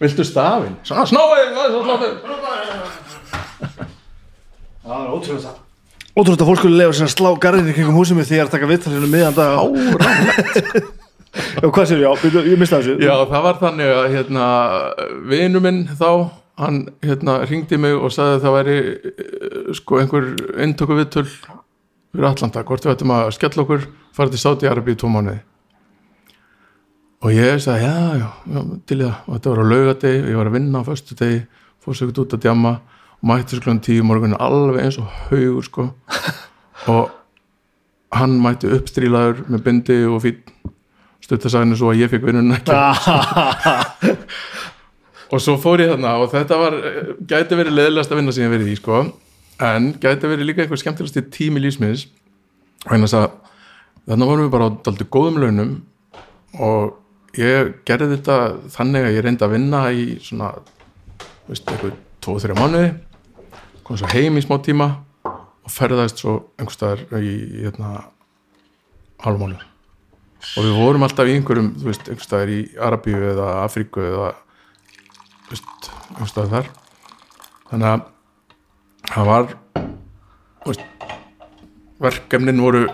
Viltu stafinn? Svona snóið Það er ótrúlega það Ótrúlega að fólk skulle lefa sér að slá garðinni kringum húsið mig því ég er að taka viðtalinu miðan dag. Árán Já, hvað sér, já, byrju, ég mista þessu. Já, það var þannig að hérna, vinu minn þá hann hérna, ringdi mig og sagði að það væri eh, sko einhver inntöku viðtöl fyrir Atlanta, hvort við ættum að skella okkur fara til Saudi Arabi í tvo mánuði og ég sagði já, já, já til í það. Og þetta var á laugadegi, ég var að vinna á föstu degi fór sér út að djamma og mætti svo klunum tíu morgun alveg eins og haugur sko. Og hann mætti uppstrílaður með bindi og fýtt stuttasaginu svo að ég fekk vinnun ekki. Og svo fór ég þarna og þetta var gæti verið leðilegast að vinna sem ég verið í sko. En gæti verið líka einhver skemmtilegasti tími lífsmiðis og þess að þannig vorum við bara á daldi góðum launum og ég gerði þetta þannig að ég reyndi að vinna í svona veist, eitthvað tvo-þrjá mánuði. Kom svo heim í smá tíma og ferðaðist svo einhvers staðar í hérna hálf mánuð og við vorum alltaf í einhverjum þú veist, einhvers staðar í Arabíu eða Afríku eða þú veist, einhvers staðar þar. Þannig að það var veist, verkefnin voru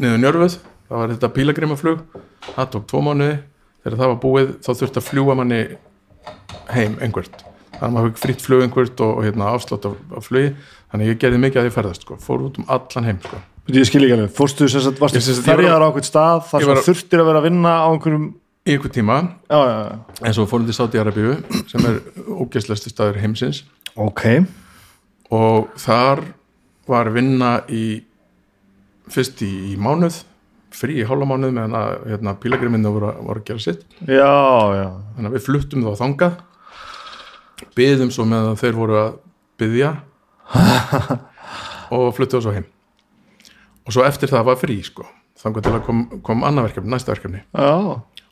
niður njörfuð það var þetta pílagrimaflug það tók tvo mánuði. Þegar það var búið þá þurfti að fljúa manni heim einhvert. Þannig að maður fikk fritt flug einhvert og, og hérna, afslátt af, af flugi. Þannig að ég gerði mikið að ég ferðast sko. fór út um allan heim sko. Ég skil ekki alveg, fórstu sem sagt, varstu ferjaðar á einhvern stað þar sem þurftir að vera að vinna á einhverjum í einhver tíma. Já, já, já. Eins og fórum til Saudi-Arabíu sem er ógeðslestu staður heimsins. Ok, og þar var vinna í fyrst í, í mánuð frí í hálfa mánuð meðan að hérna, pílagriminnu voru, voru að gera sitt. Já, já. Þannig að við fluttum þá þangað. Byðum svo með að þeir voru að byðja og fluttum svo heim. Og svo eftir það var frí sko. Þannig að kom, kom annað verkefni, næsta verkefni. Já,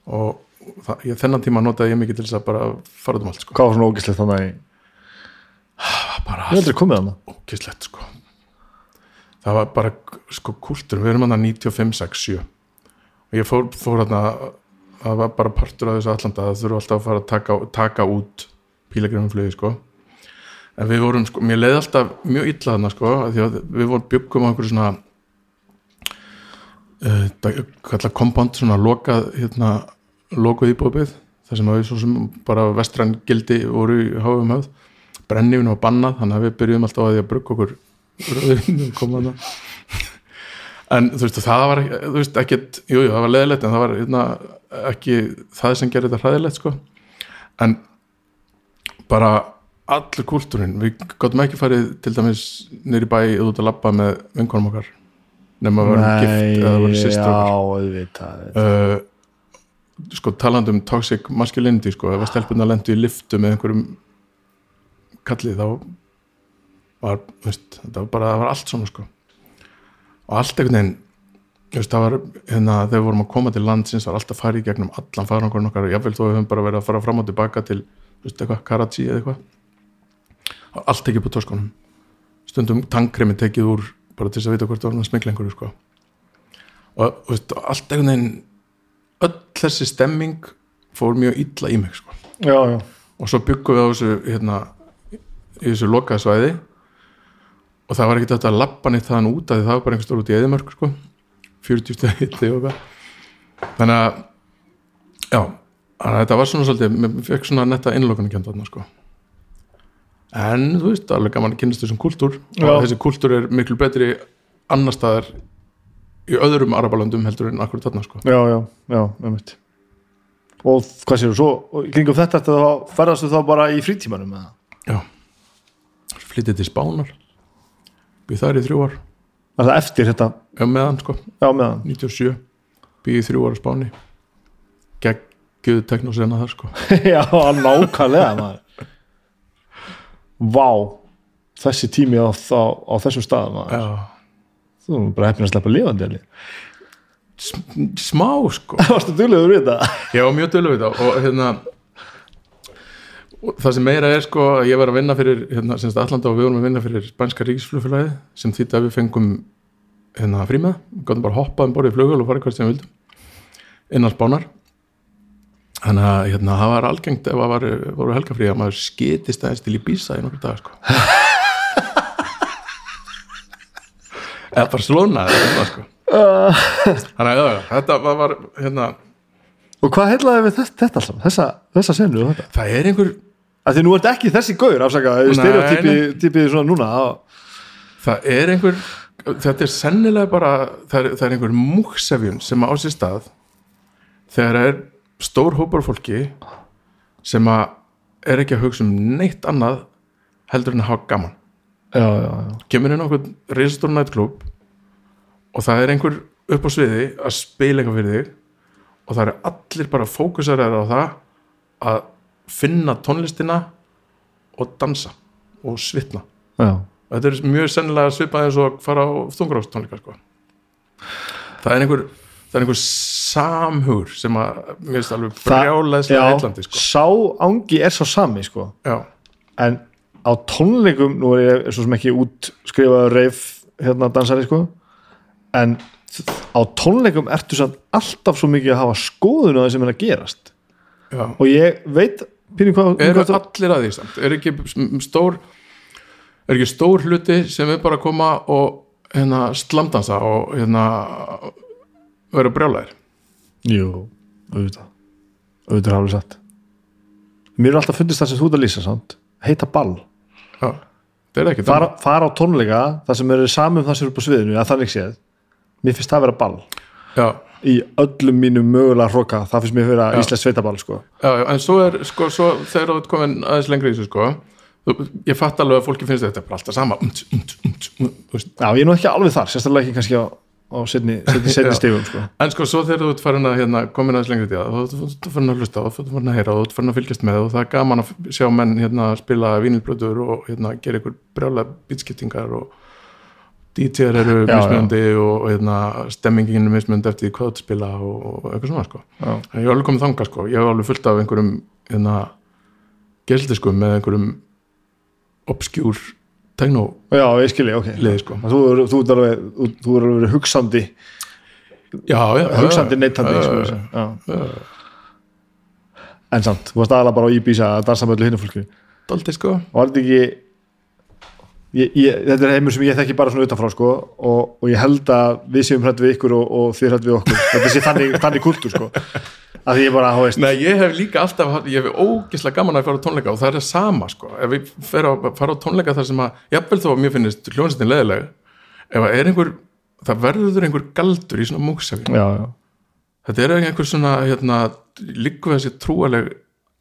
og það, ég, þennan tíma notaði ég mikið til þess að bara fara um allt sko. Hvað var svona ógislegt þannig að bara aldrei komið þannig ógislegt sko það var bara sko kúltur, við erum hann að 95, 6, 7 og ég fór, fór hann að það var bara partur af þessu allanda það þurfa alltaf að fara að taka, taka út pílagrifumflögi sko. En við vorum sko, mér leiði alltaf mjög illa þarna sko, því að við vorum byggum á einhverju svona uh, kalla kompánd svona lokað hérna, lokuð íbúðbyggð þar sem að við svo sem bara vestræn gildi voru í háfum höfð. Brennifin var bannað, þannig að við byrjum alltaf á því að brugga okkur og koma þarna. En þú veist, það var þú veist, ekkit jú, jú, það var leðilegt, en það var hérna, ekki það sem gerir þetta hræðilegt sko. en bara allur kúltúrin, við gáttum ekki farið til dæmis nýri bæ út að labba með vinkonum okkar nema að vera gift eða vera já, sýstur uh, sko talandi um toxic masculinity sko, ef að stelpunna lendu í liftu með einhverjum kalli þá var, veist, þetta var bara, það var allt svona sko. Og allt einhvern veginn veist, það var, hérna, þegar við vorum að koma til landsins var alltaf farið í gegnum allan farangur okkar, jáfnvel þó við höfum bara verið að fara fram og tilbaka til, þú veist, eitthvað, Karachi eða eitthvað. Og allt tekið upp á töskunum. Stundum tankremi tekið úr bara til þess að vita hvort það var með smiklengur sko. og veist, allt einhvern veginn öll þessi stemming fór mjög illa í mig sko. Já, já, og svo byggum við á þessu hérna, í þessu lokaða svæði og það var ekki þetta að lappa neitt þaðan út að það var bara einhver stór út í eðimörk sko. 40 stæði og eitthvað. Þannig að já, þannig að þetta var svona svolítið mér fekk svona netta innlokunarkjönd þarna sko. En þú veist, alveg gaman að kynast þessum kultúr. Já. og þessi kultúr er miklu betri annar staðar í öðrum arabalöndum heldur en akkur þarna sko. Já, já, já, einmitt. Og hvað séu, svo, kringum þetta þá, ferðastu þá bara í frítímanum eða? Já. Flyttið til Spánar Býð þar í þrjú ár. Er það eftir þetta, Já, meðan sko, já, meðan. 97 Býð í þrjú ár á Spáni. Geggjuð teknosena þar sko. Já, nákvæmlega maður. Vá. Þessi tími á, á, á þessum staðum maður. Já. Þú erum bara hefnir að sleppa lifandi alveg. Smá sko. Varstu duglegur við þetta? Var mjög dölur við það og hérna það sem meira er sko ég var að vinna fyrir hérna, semst Allanda og við vorum að vinna fyrir Spænska ríkisflugfélagið sem þýtti að við fengum hérna frímið, við gáttum bara hoppað um borðið flugul og farið hvert sem við vildum innan spánar þannig að hérna, það var algengt ef það voru helgafrí að maður skitist aðeins til í bísa í nokkur dag sko eða bara slóna eða, sko. þannig að já, þetta var, hérna, Og hvað heitlaði við þetta, þetta alltaf? Þessa, þessa senu og þetta? það er einhver Af því nú ert ekki þessi gaur, afsaka, Nei, stereotypið svona núna. það er einhver þetta er sennilega bara það er, það er einhver múksefjun sem á sér stað þegar er stór hópar fólki sem að er ekki að hugsa um neitt annað heldur en að hafa gaman Já, já, já. kemur inn á okkur reisastór nætklub og það er einhver upp á sviði að spila eitthvað fyrir þig og það er allir bara fókusar á það að finna tónlistina og dansa og svitna Já, þetta er mjög sennilega svipað eins og fara á þungráðstónleika sko. það er einhver það er einhver samhugur sem að mér finnst alveg brjálæðslega heillandi sko. sá ángi er sá sami, sko. En á tónleikum, nú er ég svo sem ekki útskrifaður reif hérna dansari, sko. En á tónleikum ertu samt alltaf svo mikið að hafa skoðun á það sem er að gerast. já, Og ég veit pínu hvað, eru hvað allir að því samt? Er ekki stór er ekki stór hluti sem er bara að koma og hérna slamdansa og hérna vera brjálæðir? Jú, auðvitað. Auðvitað er alveg satt. Mér er alltaf fundist það sem þú ert að lýsa samt. Heita ball. Já, er fara, fara á tónleika það sem eru saman um það sem eru upp á sviðinu að þannig séð. Mér finnst það að vera ball já, í öllum mínum mögulega hróka það finnst mér að vera Já. íslensk sveitaball sko. en svo er sko, svo, þegar þú komin aðeins lengri í þessu sko ég fatt alveg að fólki finnst þetta bara alltaf sama umt, umt, umt. Já, ég er nú ekki alveg þar, sérstaklega ekki kannski á, á setni, setni, setni Já. stegum sko. en sko svo þegar þú ert farin að hérna, komin aðeins lengri í það þú ert farin að hlusta þú ert farin að heyra þú ert farin að fylgjast með og það er gaman að sjá menn hérna, spila vínilbröður og hérna, gera ykkur brjála bitskiptingar og DJ-ar eru Já, mismunandi og, og hérna, stemmingin er mismunandi eftir hvað þú spila og, og eitthvað svona sko. Ég hef alveg komið þangað sko. ég hef alveg fullt af einhverjum hérna, gesildiskum með einhverjum obskjúr techno Já, ég skilji, ok liði sko. Þú er, þú er alveg, þú, þú er alveg hugsandi já, já, hugsandi já, neytandi já, sko, já. já. En samt, þú varst aðalega bara á Ibiza að dansa með öllu hinnu fólki Daldi sko og var þetta ekki ég, ég, þetta er heimur sem ég þekki bara svona utanfrá sko, og, og ég held að við séum hrætt við ykkur og, og þið hrætt við okkur. Þetta sé þannig, þannig kultur sko. að ég bara, þú veist Nei, ég hef líka alltaf, ég hef ógislega gaman að fara á tónleika og það er það sama sko. Ef á, fara á tónleika þar sem að jafnvel þó að mér finnist hljónsettin leðileg ef að er einhver, það verður einhver galdur í svona múksafi þetta er einhver svona, hérna líku þessi trúaleg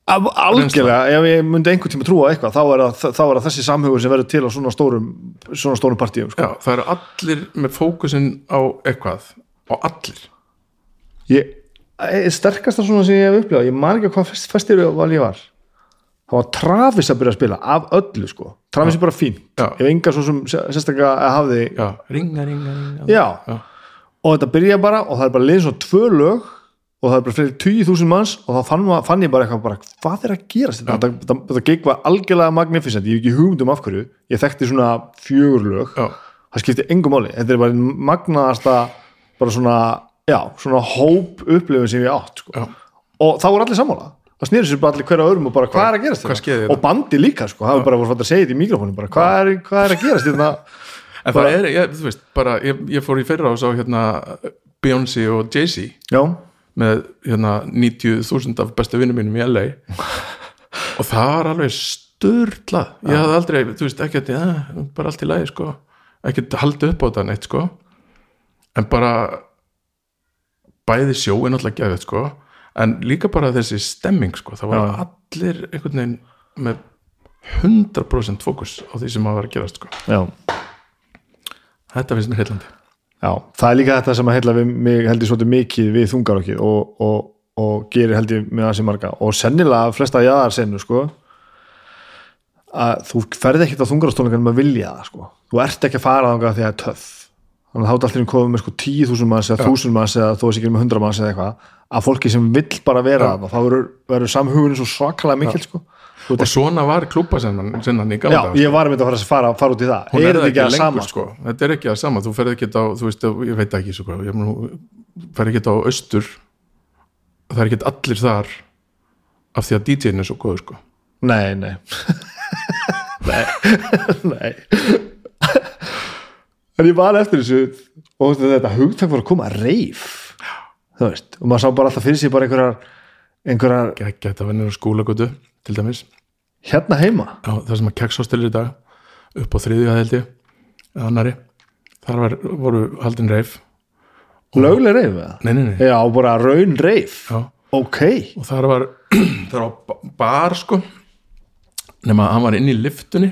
Af, algjörlega, ef ég myndi einhvern tíma trúa eitthvað þá er, það, þá er það þessi samhugur sem verður til á svona stórum, svona stórum partíum sko. já, það eru allir með fókusin á eitthvað á allir ég, ég, sterkasta svona sem ég hef upplifað ég man ekki á hvað fest, festir val ég var það var Travis að byrja að spila af öllu sko, Travis er bara fín Já. ef enga svo sem sé- sérstaklega að hafði já, ringa, ringa, ringa já. Já. og þetta byrja bara og það er bara liðin svona tvö lög og það er bara fyrir 20.000 manns og þá fann, fann ég bara eitthvað bara, hvað er að gerast þetta, þetta, þetta, þetta gig var algjörlega magnificent, ég hef ekki hugmynd um af hverju. Ég þekkti svona fjögur lög. Já, það skipti engum máli, þetta er bara einn magnaðasta bara svona, já, svona hóp upplifun sem ég átt sko. og það voru allir sammála. Það snýri sér bara allir hverja öðrum og bara hvað er að hvað skeði þetta? Hérna? og bandi líka sko, það var bara að segja þetta í mikrofónu bara hvað er, hvað er að gerast þetta en það er, ég, þú veist, bara ég, ég fór í fyrra og sá hérna Beyoncé og Jay-Z með hérna 90.000 af bestu vinnum mínum í LA og það var alveg störlað ég hafði aldrei, þú veist, ekki að bara allt í lagi, sko. Ekki haldið upp á þetta neitt, sko. En bara bæði sjó er náttúrulega gefið, sko. En líka bara þessi stemming, sko. Það var Já. allir einhvern veginn með 100% fókus á því sem að vera að gerast, sko. Já. Þetta finnst mér heillandi Já, það er líka þetta sem að heilla við mig held ég svolítið mikið við þungarokkið og, og, og gerir held ég með þessi marga. Og sennilega flesta jaðarsennu sko að þú ferð ekkert á þungarastónleikanum að vilja það sko. Þú ert ekki að fara þangað því að það er töff. Þannig að þá er allir komið með sko 10.000 manns eða 1.000 manns eða þó þessi ekki með 100 manns eða eitthvað að fólki sem vill bara vera það þá verður, samhugurinn svo svakalega mikil sko og svona var klúpasennan sinnan í Já, gamla sko. ég var með að fara, fara, út í það. Hún er, það ekki að lengur sama sko. þetta er ekki að sama, þú ferð ekki á þú veist, ég veit ekki svo hvað ég nú, ferð ekki á austur. Það er ekki allir þar af því að DJ-in er svo góður sko. Nei, nei. Nei. Nei. En ég var eftir þessu og þú þetta hugtak var að koma reif þú veist, og maður sá bara alltaf fyrir sig bara einhverjar, einhverjar ekki þetta vennir á skólagötu til dæmis, hérna heima? Á, það sem að kekshóstelir í dag upp á þriðju ég eða annari, þar var, voru haldin reif, lögleg reif eða? nei, nei, nei. Já, bara raun reif. Já. Ok, og þar var þar var ba- bar sko. Nema að hann var inn í liftunni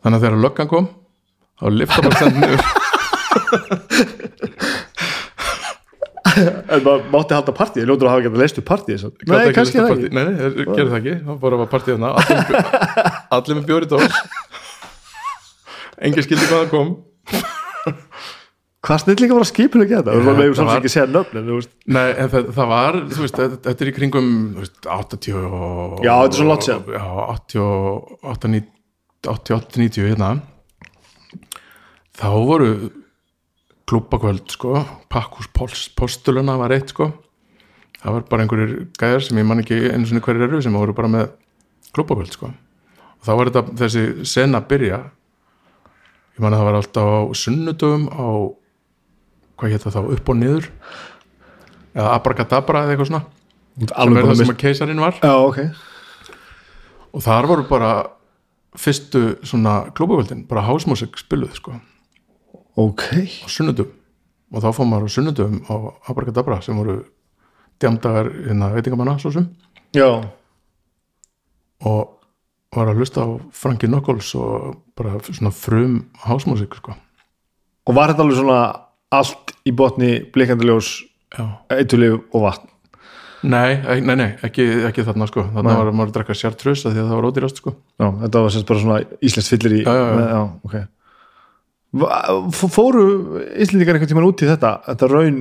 þannig að þegar löggan kom þá lifta bara stend niður en maður mátti halda partíð ljótur að hafa getað leist upp partíð Nei, kannski það ekki. Nei, nei, gerðu það ekki, það bara var með bjó- allir með bjóri dós. Engin skildi hvað það kom. Hvað snillinga var að skipulega geta? Var það var- ekki að segja nöfn en þú veist Nei, en það, það var, veist, þetta, er í kringum veist, 80 og, Já, þetta er svo langt síðan. Já, 88, 88, 90 hérna. Þá voru klúbakvöld, sko. Pakkus postuluna var eitt, sko. Það var bara einhverjir gæjar sem ég man ekki einu sinni hverjir eru sem voru bara með klúbakvöld sko. Og þá var þetta þessi sena að byrja ég man að það var alltaf á sunnudöfum á hvað hétt það þá, upp og niður? Eða abracadabra eða eitthvað svona sem er það að sem að keisarinn var. Já, ok. Og þar voru bara fyrstu svona klúbakvöldin bara hásmusik spiluð sko ok, á sunnudum og þá fór maður á sunnudum á Abracadabra sem voru djamdagar hérna veitingamanna svo sem já, og var að hlusta á Frankie Knuckles og bara svona frum hásmusik sko. og var þetta alveg svona allt í botni blikandaljós Já. eitulif og vatn Nei, nei, nei, ekki, ekki þarna sko þarna Nei. var maður að drekka sjartrus því að það var ódýrast sko já, þetta var semst bara svona íslenskt fyllir í Já, já, já. já ok Va- f- fóru Íslendingar einhvern tímann út í þetta þetta raun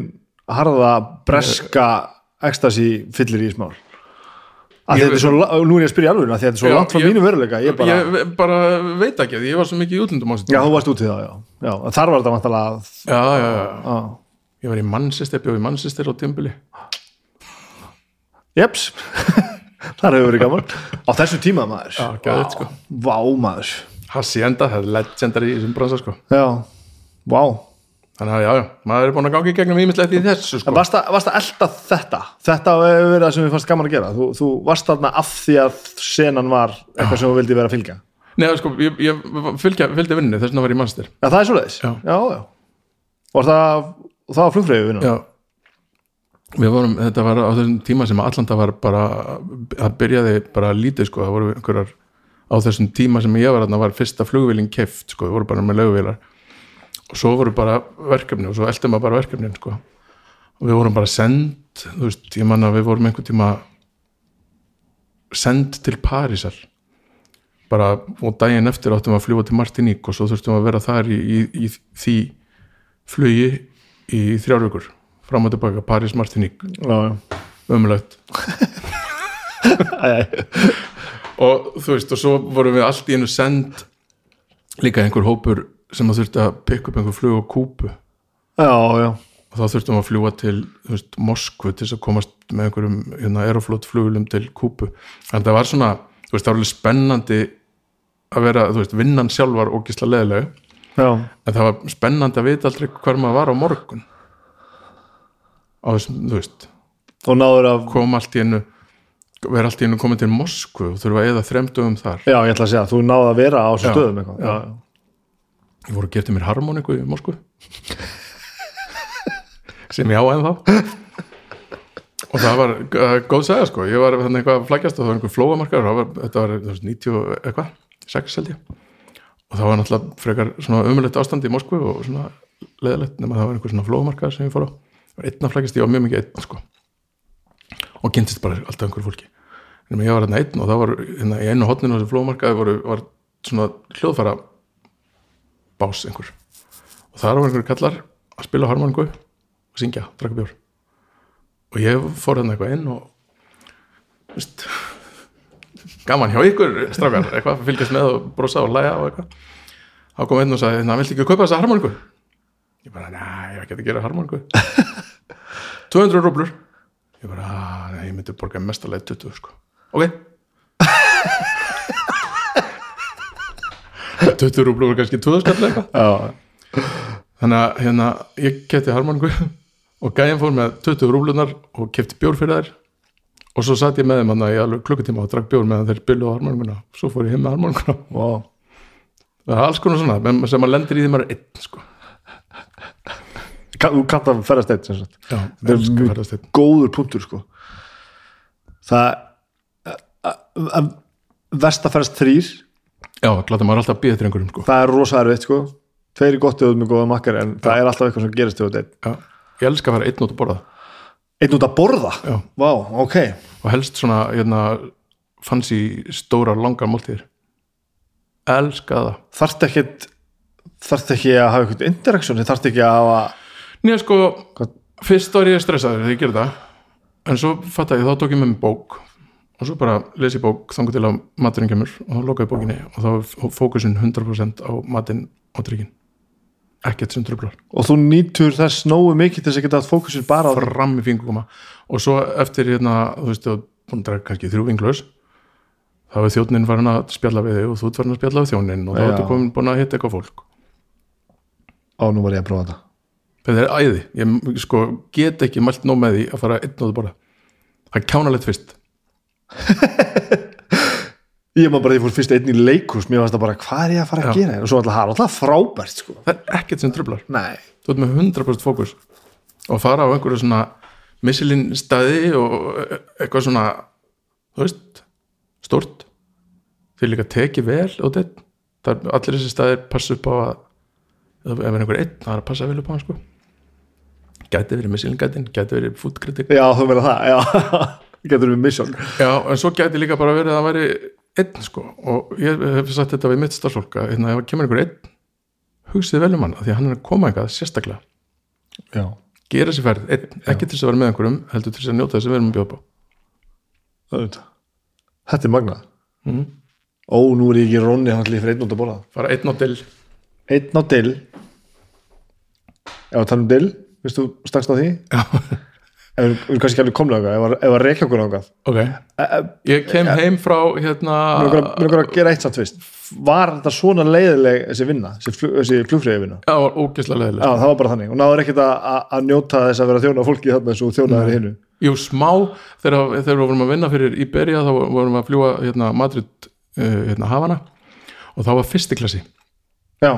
harða breska ekstasi fyllir í smál að Ég þetta er svo, nú er ég að spyrja alveg að þetta er svo Já, langt frá mínu veruleika ég bara, Ég bara veit ekki að ég var svo mikið í útlundum já, þú varst út í það, já, já þar var þetta vantalega já, já, já, ég var í Manchester, bjóð í Manchester á tímbili jeps. Þar hefur verið gaman. Á þessu tíma maður. Já, geðveikt, sko. vá maður Hacienda, það er legendary í þessum bransa sko. Já, vá. Þannig að já, já, maður er búin að gangi í gegnum ímislegt í þessu En sko að, varst að elda þetta? Þetta hefur verið það sem við fannst gaman að gera. Þú, þú varst þarna af því að senan var eitthvað sem þú vildi vera að fylgja. Nei, sko, ég, ég fylgja, fylgdi vinnu þess vegna var ég Manchester Já, það er svoleiðis. Já. já, já. Og það, það var flugfreyju vinna Já. Við vorum, þetta var á þessum tíma sem Atlanta var bara að byrjaði bara lítið sko, það voru einhverjar á þessum tíma sem ég var þarna var fyrsta flugvélin keft sko, við voru bara með lögvélar. Og svo voru bara verkefni og svo eldi maður bara verkefnin sko. Og við vorum bara send þú veist, ég manna við vorum einhvern tíma send til Parísar. Bara og daginn eftir áttum við að fljúa til Martiník og svo þurftum við að vera þar í, í, í því flugi í þrjár vikur. Fram og tilbaka, París, Martiník og þú veist, og svo vorum við allt í einu send líka einhver hópur sem að þurfti að pikka upp einhver flug á Kúpu já, já. og þá þurftum að fljúa til veist, Moskvu til þess að komast með einhverjum hérna, aeroflot flugulum til Kúpu að það var svona, þú veist, það var alveg spennandi að vera, þú veist, vinnan sjálf var ógisla leðileg, en það var spennandi að vita aldrei hver maður var á morgun. Á þessum, þú veist og náður af kom allt í einu vera allt í einu komin til Moskvu og þurfa að eða þremdöfum þar. Já, ég ætla að segja, þú náður að vera á þessu stöðum já. já, já. ég voru að geta mér harmoniku í Moskvu. Sem ég á ennþá. Og það var uh, góð segja sko, ég var þannig eitthvað að flækjast og það var einhver flóamarkar var, þetta var veist, 90 og eitthvað 6 held ég. Og það var náttúrulega frekar svona umulegt ástand í Moskvu og svona leðilegt nema það var einhver svona flóamarkar sem ég fór á. Það var einn að flækjast, ég var mjög mikið einn sko og kynntist bara alltaf einhver fólki. En ég var hérna einn og það var hérna, í einu hotninu á þessu flóamarkaði voru, var svona hljóðfæra bás einhver. Og það var einhver kallar að spila harmoníku og syngja, draka bjór og ég fór hérna eitthvað inn og veist, gaman hjá ykkur strákar, eitthvað, fylgjast með og brosa og læja og eitthvað. Þá kom einn og sagði, na, viltu ekki kaupa þessa harmoníku ég bara, næ, ég ekki að gera harmoníku 200 rúblur. Ég bara, "Ah, nei, ég myndi borga mestarlega 20 sko, ok. 20 rúblur var kannski 20 skall eitthvað. Þannig að hérna, ég kefti harmoníku og gæjan fór með 20 rúblunar og kefti bjór fyrir þær. Og svo satt ég með þeim hann í alveg klukkutíma og drakk bjór meðan þeir byllu á harmoníkuna svo fór ég heim með harmoníkuna Vá. það er alls konar svona sem maður lendir í því maður er einn sko. Þú kannt að ferðast eitt sem sagt. já, Þetta er mjög- góður punktur sko það að verst að ferðast þrýr já, gláta maður alltaf að býða eftir einhverjum sko. það er rosa erfitt sko. Tveir er gott eða með góða makkar en það er alltaf eitthvað sem gerist já, ég elska að fara einn út að borða. Einn út að borða? Já. Vá, ok, og helst svona hérna, fancy stórar langar máltíðir. Elska það. Þarft ekki þarft ekki að hafa eitthvað interaktion þarft ekki að hafa Nýja sko, Hvað? fyrst var ég stressaður þegar ég gerði það en svo fatt ég, þá tók ég með mér bók og svo bara lesi bók þangur til að maturinn kemur og þá lokaði bókinni og þá fókusin 100% á matinn og drikkin ekkert sem trublar og þú nýtur þess nógu mikið þess að geta að fókusir bara á fram í fingurkoma. Og svo eftir hérna, þú veist, þú búin að draga kannski þrjú vinglaus þá er þjónin farin að spjalla við þig og þú ert farin að spjalla við þjónin og þá ertu komin búin að hitta eitthvað fólk. Á nú var ég að prófa þetta þetta er æði, ég sko get ekki mælt nóg með því að fara einn og þú bara það er kjánalegt fyrst. Ég maður bara því fór fyrst einn í leikus mér varst það bara hvað er ég að fara að Já. gera? Og svo alltaf það alltaf frábært sko. það er ekkert sem trublar, nei. Þú ert með 100% fókus. Og fara á einhverju svona missilinn staði og eitthvað svona þú veist, stort þeir líka tekið vel og þetta, það allir þessi staðir passa upp á að ef er einhver einn, það er að passa vel upp á hann sko gæti verið missilinn gætin, gæti verið fútkritik já þú meina það já. Getur við mission já, en svo gæti líka bara verið að það væri einn sko, og ég hef sagt þetta við mitt starfsfólk að hérna, ef það kemur einhver einn hugsið vel um hann, af því að hann er að koma eitthvað sérstaklega. Já. Gera sér ferð, einn, ekki til þess að vera með einhverjum heldur til þess að njóta þess að við erum að bjóða upp á. Auðvitað. þetta er magnað. Mhm. ó nú er ég ekki rónni hann allir fyrir einn út að borða. Fara einn á dill. Einn á dill. Ef að tala um dill veist þú stakst á því? Já. við erum kannski ekki alveg komlega að reykja okkur ángað ok, ég kem heim frá hérna mér okkur að gera eitt samt fyrst. Var þetta svona leiðileg þessi vinna þessi, flug, þessi flugfröðu vinna já, var ógeðslega já leðileg það var bara þannig. Og náður ekkert að, njóta þess að vera þjóna fólki þarna og þjónaður hinnu jú, smá, þegar, þegar við vorum að vinna fyrir Iberia, þá vorum við að fljúa hérna, Madrid, uh, hérna Havana og þá var fyrsti klassi. Já.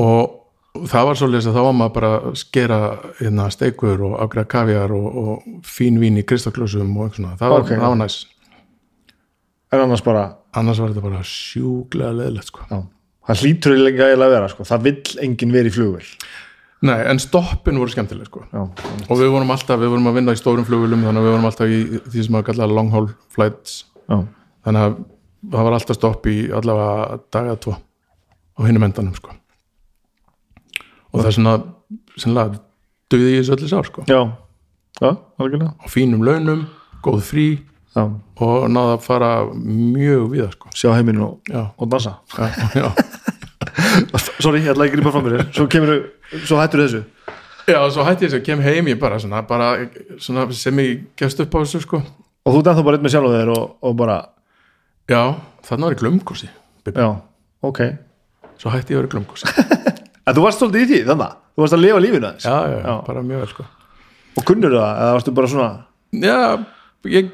Og það var svolítið að þá var maður bara að skera hérna, steikur og afgræða kavjar og, og fín vín í kristaklösum og eitthvað svona, það var, Ok. það var næs en annars bara annars var þetta bara sjúklega leðilegt sko. já það hlýtur í lengi að vera sko. það vill enginn verið í flugvel nei, en stoppin voru skemmtileg sko. já, og við vorum alltaf, við vorum að vinna í stórum flugulum þannig að við vorum alltaf í því sem að kalla long haul flights já, þannig að það var alltaf stopp í allavega daga tvo á hinum endanum sko. Og það er svona sennilega döði í þessu öllu sár sko. já, já algjörlega. Á fínum launum, góð frí já, og náða að fara mjög viða sko. sjá heiminn og, og dansa. Já, já. sorry, ég ætla ekki grípa fram mér svo kemur, svo hættur þessu. Já, og svo hætti ég þess að kem heim ég bara, svona, bara svona, sem ég gefst upp á þessu sko. og þú þá bara einn með sjálf þér og, og bara, já, þannig var ég glömkosi já, ok. Svo hætti ég að vera glömkosi en þú varst svolítið í því, þannig að þú varst að lifa lífinu þess já, já, Já. bara mjög vel sko. og kunnur það, eða varstu bara svona já, ég,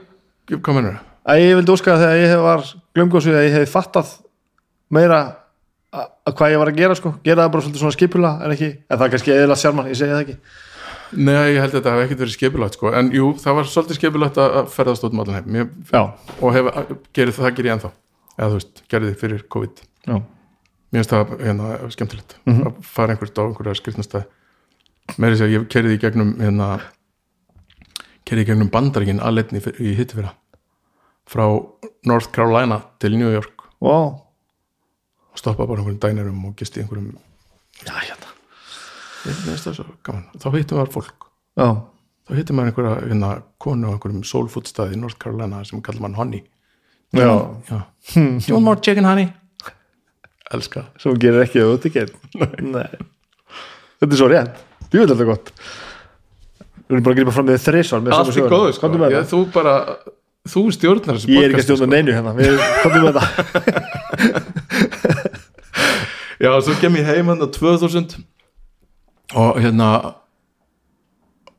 ég kom hennar að ég vildi óska þegar ég hef var glömgóðsvið að ég hef fattað meira að að hvað ég var að gera sko, gera það bara svolítið svona skipula en ekki, en það er kannski eðla sjálfman, ég segi það ekki. Nei, ég held að þetta hef ekkert verið skipulagt sko. en jú, það var svolítið skipulagt að ferðast út um allan heim. Ég, já, og hef, gerir það gerir ég ennþá. Eða þú veist, gerði þið fyrir COVID. Já, mér finnst það hérna, skemmtilegt að fara einhvert á einhverja skrifnastæð meiri sér að ég kerði í gegnum hérna, kerði í gegnum bandaríkin aðleitni í hitti fyrir frá North Carolina til New York. Wow og stoppa bara einhverjum dænerum og gisti einhverjum já, hérna, þá hittum maður fólk. Já, þá hittum maður einhverja hérna, konu á einhverjum soulfood stað í North Carolina sem kallar mann honey. Já. Já. Do you want more chicken honey? Elska. Sem hún gerir ekki að þú ekki þetta er svo rétt. Ég vil þetta gott. Við erum bara að gripa fram með þrisvar með Allt er góðu sko. Ég. Þú bara, þú stjórnar þessu ég er ekki að stjórna neinu hérna. Við komum með það Já, svo kem ég heim hann á 2000 og hérna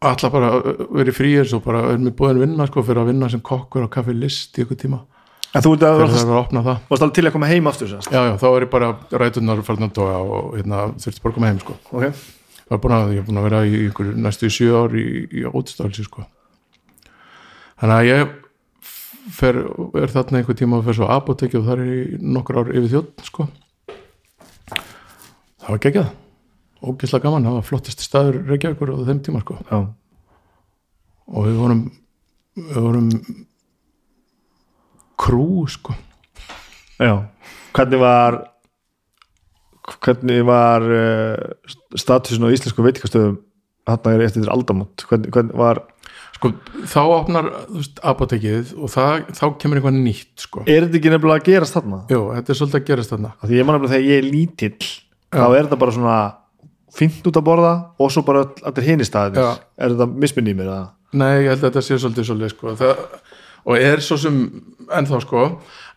alla bara verið fríir svo bara er mér búin vinna sko fyrir að vinna sem kokkur á kaffi list í ykkur tíma en þú ert að var að opna það varst alveg til að koma heim aftur sérst. Já, já, þá er ég bara rætunar farin að doga og hérna, þurfti bara að koma heim sko ok, Það er búin að, ég er búin að vera í ykkur næstu í sjö ár í, í ótstálsi sko. Þannig að ég fer, er þarna einhver tíma og fer svo apotekki og það er í nokkur ár yfir þjótt sko. Það var geggjað ógislega gaman, það var flottist staður Reykjavíkur á þeim tíma sko. já, og við vorum við vorum krú sko. já hvernig var hvernig var uh, statusin á íslensku veitikastöðum hann er eftir aldamót hvernig, hvernig var, sko, þá opnar apotekið og það, þá kemur eitthvað nýtt sko. er þetta ekki nefnilega að gerast þarna Jú, þetta er svolítið að gerast þarna því ég man nefnilega þegar ég er lítill þá er þetta bara svona fínt út að borða og svo bara allir hinni staðir Já. er þetta misminni í mér að Nei, ég held að þetta sé svolítið svolítið sko. það, og er svo sem ennþá sko,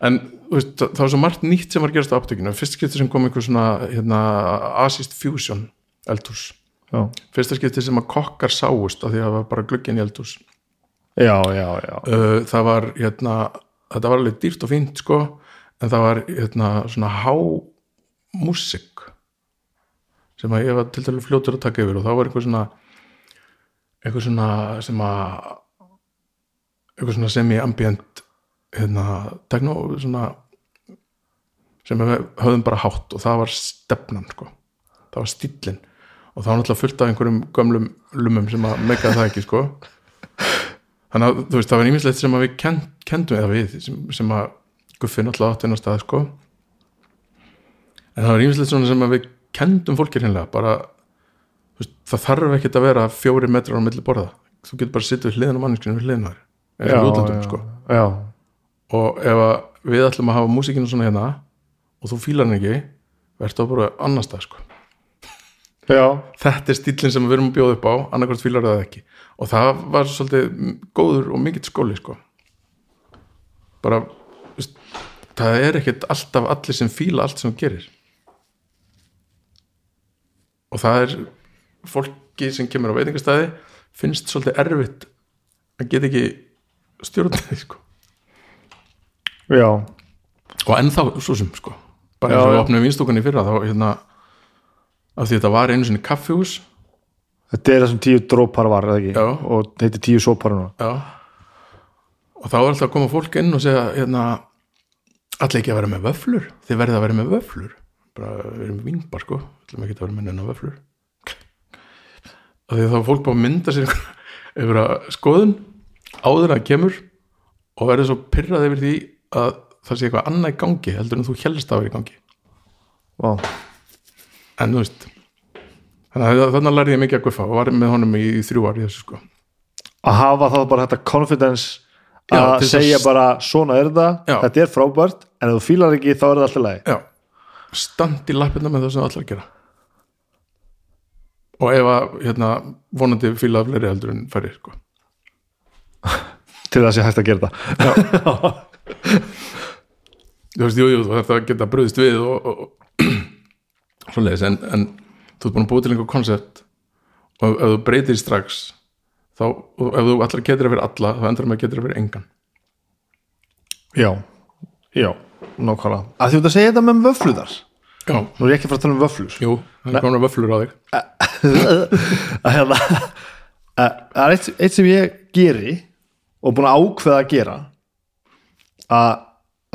en veist, það var svo margt nýtt sem var gerast á aptekinu fyrst skipti sem kom einhver svona hérna, Asist Fusion eldhús. Fyrsta skipti sem að kokkar sáust af því að það var bara glugginn í eldhús. Já, já, já. uh, það var hérna, þetta var alveg dýrt og fínt sko, en það var hérna svona há músik sem að ég var til dælu fljótur að taka yfir og þá var eitthvað svona eitthvað svona sem að eitthvað svona semi-ambient hérna, tekno svona sem við höfðum bara hátt og það var stefnan sko, það var stíllinn. Og það var náttúrulega fullt af einhverjum gömlum lumum sem að meikaði það ekki sko. Þannig að þú veist, það var ímislegt sem að við kend, kendum eða við, sem, sem að Guffi náttúrulega átt einn á stað sko. En það var ímislegt svona sem að við kendum fólki hreinlega bara, veist, það þarf ekkert að vera fjóri metrar á milli borða. Þú getur bara að sitja við hliðan á manneskinu við hliðan á þér eins og í útlöndum sko. já, og ef við ætlum að hafa músikinu svona hérna og þú fílar hann ekki verður það bara annars stað sko. Já, þetta er stílinn sem við erum að bjóða upp á annarkvæmt fílar það ekki. Og það var svolítið góður og mikill skóli sko. Bara það er ekkert alltaf allir sem fíla allt sem gerir. Og það er fólki sem kemur á veitingastæði finnst svolítið erfitt að geta ekki stjórnaði sko. Já, og ennþá svo sem sko. Bara og við opnum vinstúkan í fyrra þá hérna af því þetta var einu sinni kaffihús. Þetta er það sem tíu drópar var eða ekki, Já. og þetta er tíu sópar núna. Já. Og þá er alltaf að koma fólk inn og segja hérna, allir ekki að vera með vöflur þið verðið að vera með vöflur bara við erum vingbar sko. Við ætlum ekki að vera með neina vöflur af því þá fólk bara mynda sér einhverja skoðun áður það kemur og verður svo pyrrað yfir því að það sé eitthvað annað í gangi heldur en þú helst að vera í gangi Vá. en þú veist þannig að þannig lærði ég mikið að guffa og var með honum í, þrjú ár í þessu sko að hafa þá bara þetta confidence Já, að að- segja bara svona er það, Já. þetta er frábært en ef þú fílar ekki þá er það alltaf Já, stand í lappirna með það sem allar gera og ef að hérna, vonandi fílaði fleiri heldur en færri sko. til það sé hægt að gera þetta þú veist, jú, jú, þú þarf að geta bröðist við og, og, og svoleiðis en, en þú ert búin að búið til einhver koncept og ef þú breytir strax þá, ef þú allar getur að vera alla þá endur með að getur að vera engan. Já, já, nákvæmlega. Að því þú ert að segja þetta með vöfluðar Já, nú er ég ekki að fara að tala um vöflur. Jú, það er komin að vöflur á þig. Að hérna að- það er eitt, eitt sem ég geri og búin að ákveða að gera að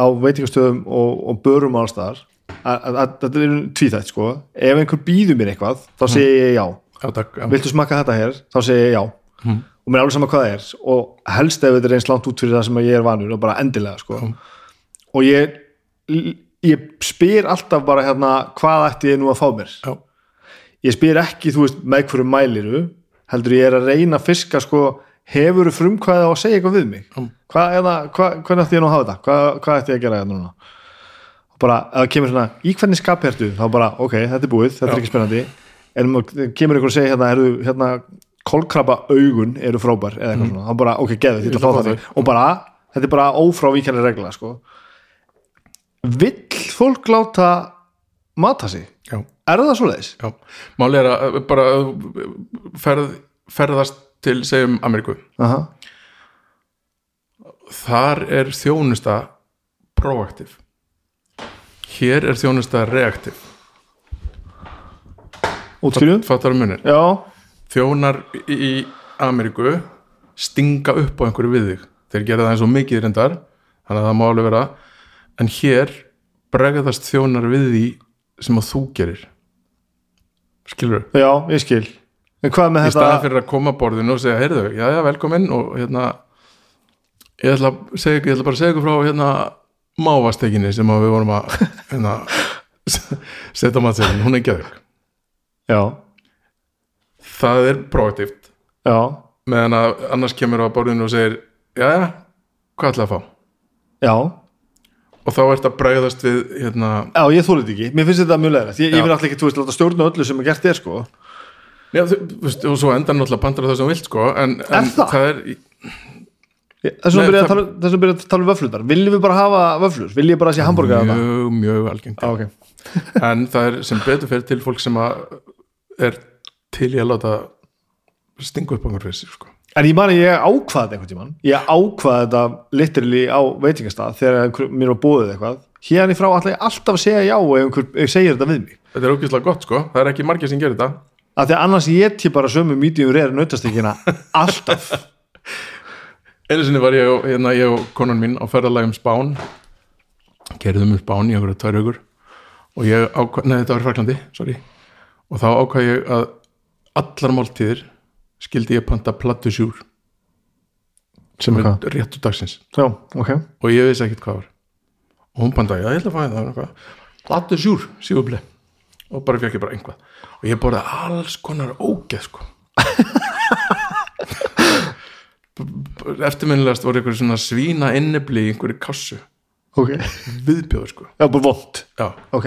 á veitingastöðum og, og börum allstaðar að, að, að þetta er tvíþætt sko. Ef einhver býður mér eitthvað þá segi ég já. Já, takk, já, viltu smakka þetta hér, þá segi ég já. Og mér er alveg sama hvað það er. Og helst ef þetta er eins langt út fyrir það sem ég er vanur og bara endilega sko. Og ég ég spyr alltaf bara hérna hvað ætti ég nú að fá mér? Já, ég spyr ekki, þú veist, með hverju mæliru heldur ég er að reyna að fiska sko, hefur frumkvæða á að segja eitthvað við mig? Mm. hvað, eða, hvað, hvernig ætti ég nú að hafa þetta? Hvað, hvað ætti ég að gera þetta núna? Og bara, ef það kemur svona, í hvernig skap ertu? Þá bara, ok, þetta er búið, þetta Já. er ekki spennandi. En kemur einhver að segja hérna, eru, hérna kolkrabba augun eru frábær eða eitthvað svona, þá bara, ok, geðu, þetta að fá það. og bara, þetta er bara ófrávíkjandi regla sko. vill fólk láta mata sig? Já, er það svoleiðis? já. Máli er að bara að ferð, ferðast til, segjum, Ameríku. Aha. þar er þjónusta proaktiv. Hér er þjónusta reaktiv. Útskýrjum? fattar munir Já, þjónar í Ameríku stinga upp á einhverju við þig. Þeir gera það eins og mikið reyndar þannig að það má alveg vera. En hér bregðast þjónar við því sem að þú gerir. Skilur já, ég skil í þetta? staðan fyrir að koma borðinu og segja heyrðu, já já, velkomin og hérna ég ætla, ykkur- ég ætla bara að segja ykkur frá hérna mávastekinni sem við vorum að hérna, setja á matseðin, hún er geðug Já, það er proaktíft. Já, meðan að annars kemur á borðinu og segir já já, hvað ætla að fá? Já, og þá ert að bregðast við hérna, Já, ég þólið ekki, mér finnst þetta mjög leðilegt ég, ég vil alltaf ekki, þú veist, stjórna öllu sem er gert er sko já, þú, veist, og svo endan náttúrulega bandar það sem vilt sko, en, en það? er Ég- Þess vegna Nei, byrja að það- tala- að tala um vöflunar Viljum við bara hafa vöflur? Viljum við bara að sé hambúrgar mjög, mjög algengt. Já, ok. En það er sem betur fyrir til fólk sem að er til í að láta stinga upp einhver fyrir sig sko. En ég mani, ég ákvaði þetta einhvern tímann. Ég ákvaði þetta literally á veitingastað þegar einhver, mér var bóðið eitthvað. Hérna í frá ætla ég alltaf að segja já og ef einhver ef segir þetta við mig. Þetta er ógeðslega gott sko, það er ekki margir sem gerir þetta af því að annars ég ég bara sömu mítjum reyður nautastekina alltaf. Einu sinni var ég, og- hérna, ég og konan mín á ferðalagum Spán. Gerðum um Spán í einhverja tvær hugur og ég ákvað, neða þetta var Fraklandi sorry, og þá ákvað ég að allar máltíðir skildi ég panta plattu sjúr sem Ok. er réttu dagsins. Já, ok. Og ég vissi ekkert hvað var. Og hún pantaði, já ég ætla að fæða það plattu sjúr, síðubli og bara fekk ég bara einhvað og ég borði alls konar ógeð sko. Eftirminnilegast voru einhverju svona svína innibli í einhverju kassu Ok. Viðbjóður sko. Já, bara vond já. Ok.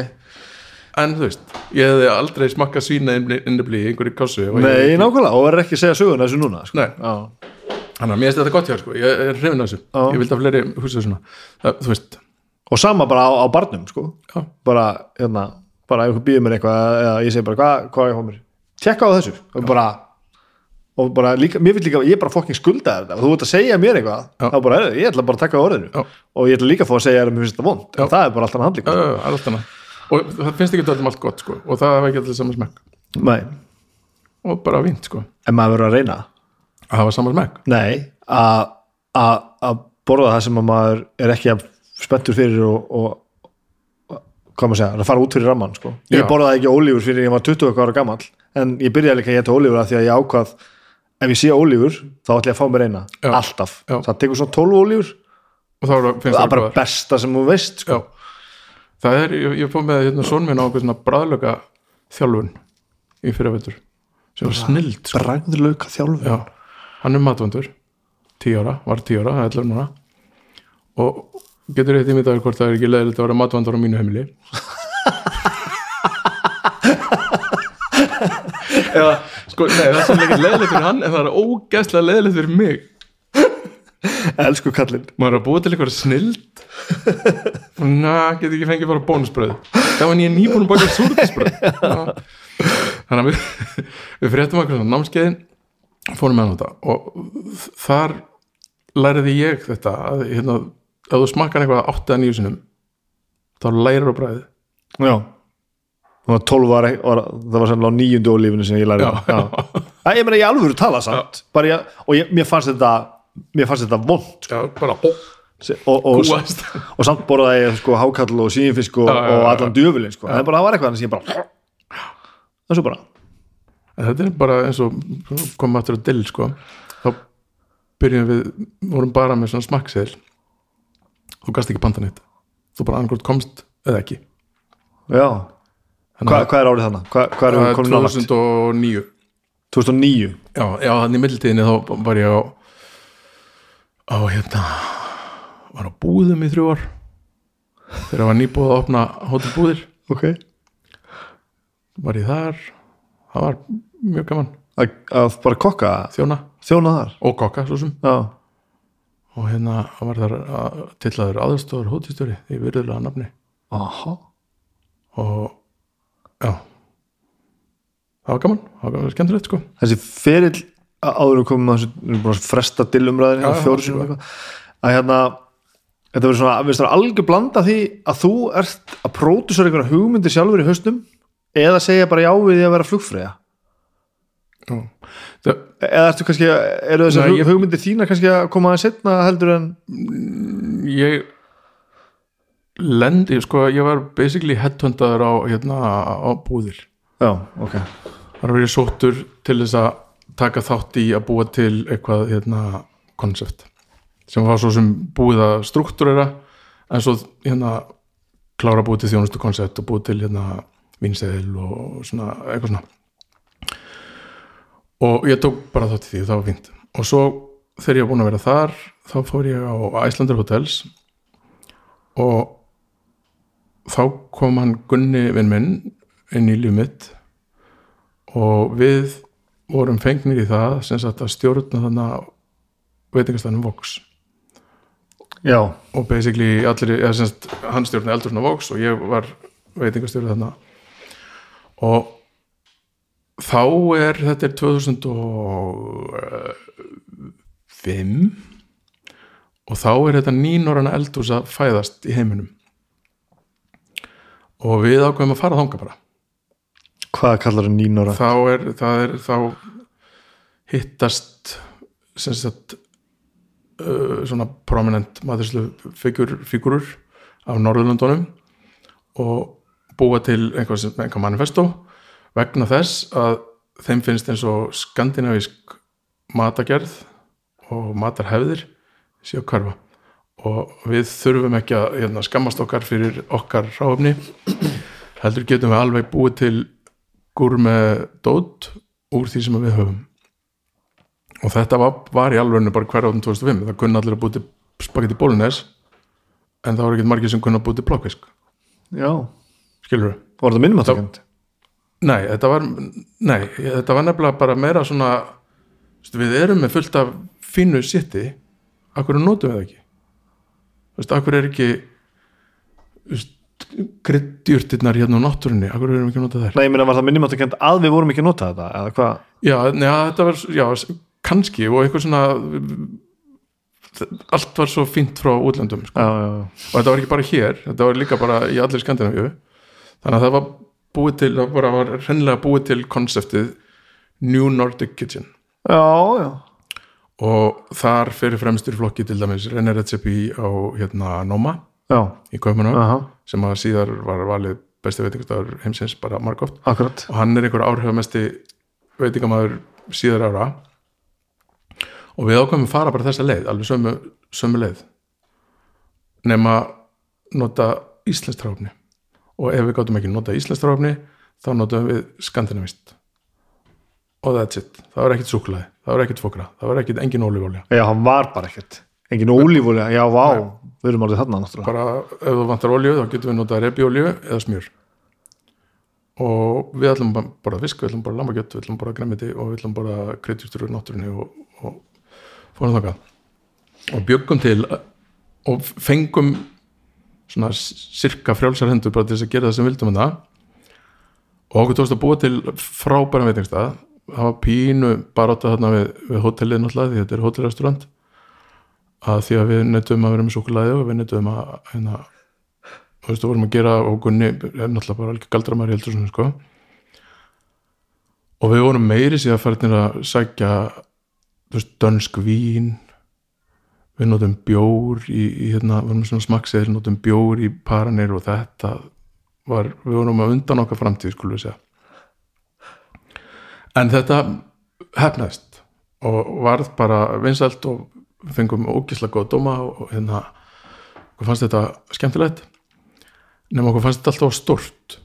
En þú veist, ég hefði aldrei smakkað svína innibli í einhverju kassu Nei, nákvæmlega, og verður ekki að segja söguna þessu núna sko. Þannig að mér finnst þetta gott hjá sko, ég er hrifin af þessu. Já. ég vildi að fleiri hugsa svona. Það, þú veist, Og sama bara á, á barnum sko. já, bara, hérna, bara ef einhver býður mér eitthvað eða ég segi bara, hvað hva er ég mér? Tjekka á þessu. Og bara, og bara líka, mér vil líka, ég er bara fokking skulda þetta. Og þú ert að segja mér eitthvað Já. þá bara, "Heyrðu, ég ætla bara að taka á orðinu. Já. og ég ætla líka að fá að segja að mér finnst þetta vond en það er bara alltaf handlík og það finnst ekki öllum allt gott sko. Og það hefði ekki allir saman smekk. Nei, og bara fínt sko. En maður verður að reyna. Að hafa saman smekk? Nei, að að að borða það sem að maður er ekki að spenntur fyrir og, og hvað maður segja, að fara út fyrir ramman sko. ég borðaði ekki ólífur fyrir ég var 20 okkar ára gamall en ég byrjaði líka að geta ólífur af því að ég ákvað ef ég sé ólífur þá ætla ég að fá mér eina, Já. alltaf Já. það tekur svona 12 ólífur og það er bara góðar. besta sem þú veist sko. það er, ég, ég fóð með hérna son minn á eitthvað svona bræðlöka þjálfun í fyrirvöldur sem var snild sko. bræðlauka þjálfur já, hann er matvandur 10 ára, var 10 ára, það 11 núna og getur eitt ímyndaður hvort það er ekki leðilegt að vera matvandur á mínu heimili. Eða, sko, nei, það er ekki leðilegt fyrir hann en það er ógeðslega leðilegt fyrir mig. Elsku kallinn. Maður er að búa til eitthvað snild. Og na, get ekki fengið bara bónusbröð það var nýja nýbúin að baka súrtisbröð þannig að við, við fréttum okkur svona námskeiðin fórum með hann á. Þetta og þar læriði ég þetta að hérna, ef þú smakkar eitthvað 8 að 9 sinum þá lærir á bræði já. Það var 12 ára, ára það var sannlega á nýjundu ólífinu sem ég já. Æ, ég meina ég alveg tala samt. Bara ég, og ég, mér fannst þetta mér fannst þetta vond já, bara ó, og, og, og samt borðaði sko hákall og síðinfisk og, og allan djöfulinn sko. það, bara, það var eitthvað ég bara það svo bara. En þetta er bara eins og komum aftur á dill sko. Þá byrjum við vorum bara með svona smakkseðil þú gast ekki panta neitt þú bara annarkvort komst eða ekki. Já, Hva, að- hvað er árið þannig? Hva, hvað við Það komin er nálægt? 2009 2009 já, já, þannig í mildtíðinni þá var ég á á hérna var á búðum í þrjú ár. Þegar var nýbúð að opna hótelbúðir. Ok. Var ég þar. Það var mjög gaman. Að, að bara kokka? Þjóna. Þjóna og kokka svo sem. Já, og hérna var þar að, tillaður aðstofur hótelstjóri í virðulega nafni. Aha. Og já. Það var gaman, það var skemmtilegt sko. Þessi ferill áður að búin að fresta dillumræðin að hérna þetta verður svona, við það algjör blanda því að þú ert að pródusera einhverja hugmyndir sjálfur í haustum eða segja bara já við því að vera flugfræða Já. Það, eða ertu kannski, eru þessar hug, hugmyndir þína kannski að koma að setna heldur en ég lendi, sko, ég var basically headhuntaður á, hérna, á búðir. Já, ok, þar var ég sóttur til þess að taka þátt í að búa til eitthvað, hérna, koncept sem var svo sem búið að struktúrera en svo, hérna klára að búið til þjónustu koncept og búið til, hérna, vinseðil og svona, eitthvað svona og ég tók bara þátt í því, það var fínt. Og svo þegar ég var búin að vera þar þá fór ég á Icelandir Hotels og þá kom hann Gunni vinn minn inn í líf mitt. Og við vorum fengnir í það sem sagt að stjórna þannig að veitingastæðnum Vox. Já, og basically allir, eða sem sagt hann stjórnaði eldurinn á Vox og ég var veitingastjórið þarna. Og þá er þetta er 2005 og þá er þetta nýnorana eldhús að fæðast í heiminum. Og við ákveðum að fara þanga bara. Hvað kallar það nýnóra þá er, það er þá hittast sem sagt uh, svona prominent maðurslu figur, figurur af Norðurlundunum og búa til einhver, sem- einhver manifesto vegna þess að þeim finnst eins og skandinavísk matagerð og matarhefðir séu að hverfa. Og við þurfum ekki að hérna, skammast okkar fyrir okkar ráfni heldur getum við alveg búið til gúr með dót úr því sem við höfum. Og þetta var, var í alveg bara hver átum 2005 það kunni allir að búið til spagetti bólunes en það voru ekki margir sem kunni að búið til plokkvisk já, skilur við? var það minnum að Nei, þetta var, nei, þetta var nefnilega bara meira svona við erum með fullt af fínu sitti akkur notum við það ekki Veistu, akkur er ekki kryddjurtirnar hérna á náttúrunni akkur erum við ekki að nota þær Nei, ég meina var það minnum að við vorum ekki að nota þetta eða hvað? Já, neða, þetta var, já, kannski og eitthvað svona allt var svo fínt frá útlöndum sko. Já, já, já. og þetta var ekki bara hér, þetta var líka bara í allir skandinavíu þannig að það var búið til, það bara var hennilega búið til konseptið New Nordic Kitchen. Já, já. og þar fyrir fremstur flokki til dæmis René Redzepi á hérna Noma Já, í Kaupmannum aha, sem að síðar var valið besti veitingastafur heimsins bara margóft og hann er einhver áhrifamesti veitingamæður síðar ára. Og við ákvæmum fara bara þessa leið alveg sömu, sömu leið nema nota íslenskt tráfni og ef við gátum ekki nota íslenskt tráfni þá notum við skandinavist og that's it, það var ekkit súklaði það var ekkit fokra, það var ekkit engin ólífólja Já, hann var bara ekkert. Engin ólífúlega, já, vá, við erum alveg þarna náttúrulega. bara ef þú vantar olju þá getum við notað rebiolju eða smjör. Og við ætlum bara fisk, við ætlum bara lambakjött við ætlum bara græmiti og við ætlum bara kryddjústur úr náttúrunni og, og fórum þangað. Og bjöggum til og fengum svona cirka frjálsar hendur bara til þess að gera það sem vildum en það og okkur tókst að búa til frábæran veitingstað það var pínu bara átta þarna við, við hotellið náttúrulega því þetta er hotellrestaurant að því að við neytum að vera með súkulæði og við neytum að hérna, þú veist, þú vorum að gera og Gunni náttúrulega bara alveg galdramæri heldur svona sko. Og við vorum meiri síðan færðin að sækja þú veist, dönsk vín við notum bjór í, í hérna, við vorum svona smakksið notum bjór í paranir og þetta var, við vorum að undan okkar framtíð skulum við segja en þetta hefnaðist og varð bara vinsælt og við fengum ógislega góða dóma og, hérna okkur fannst þetta skemmtilegt nema okkur fannst þetta alltaf stort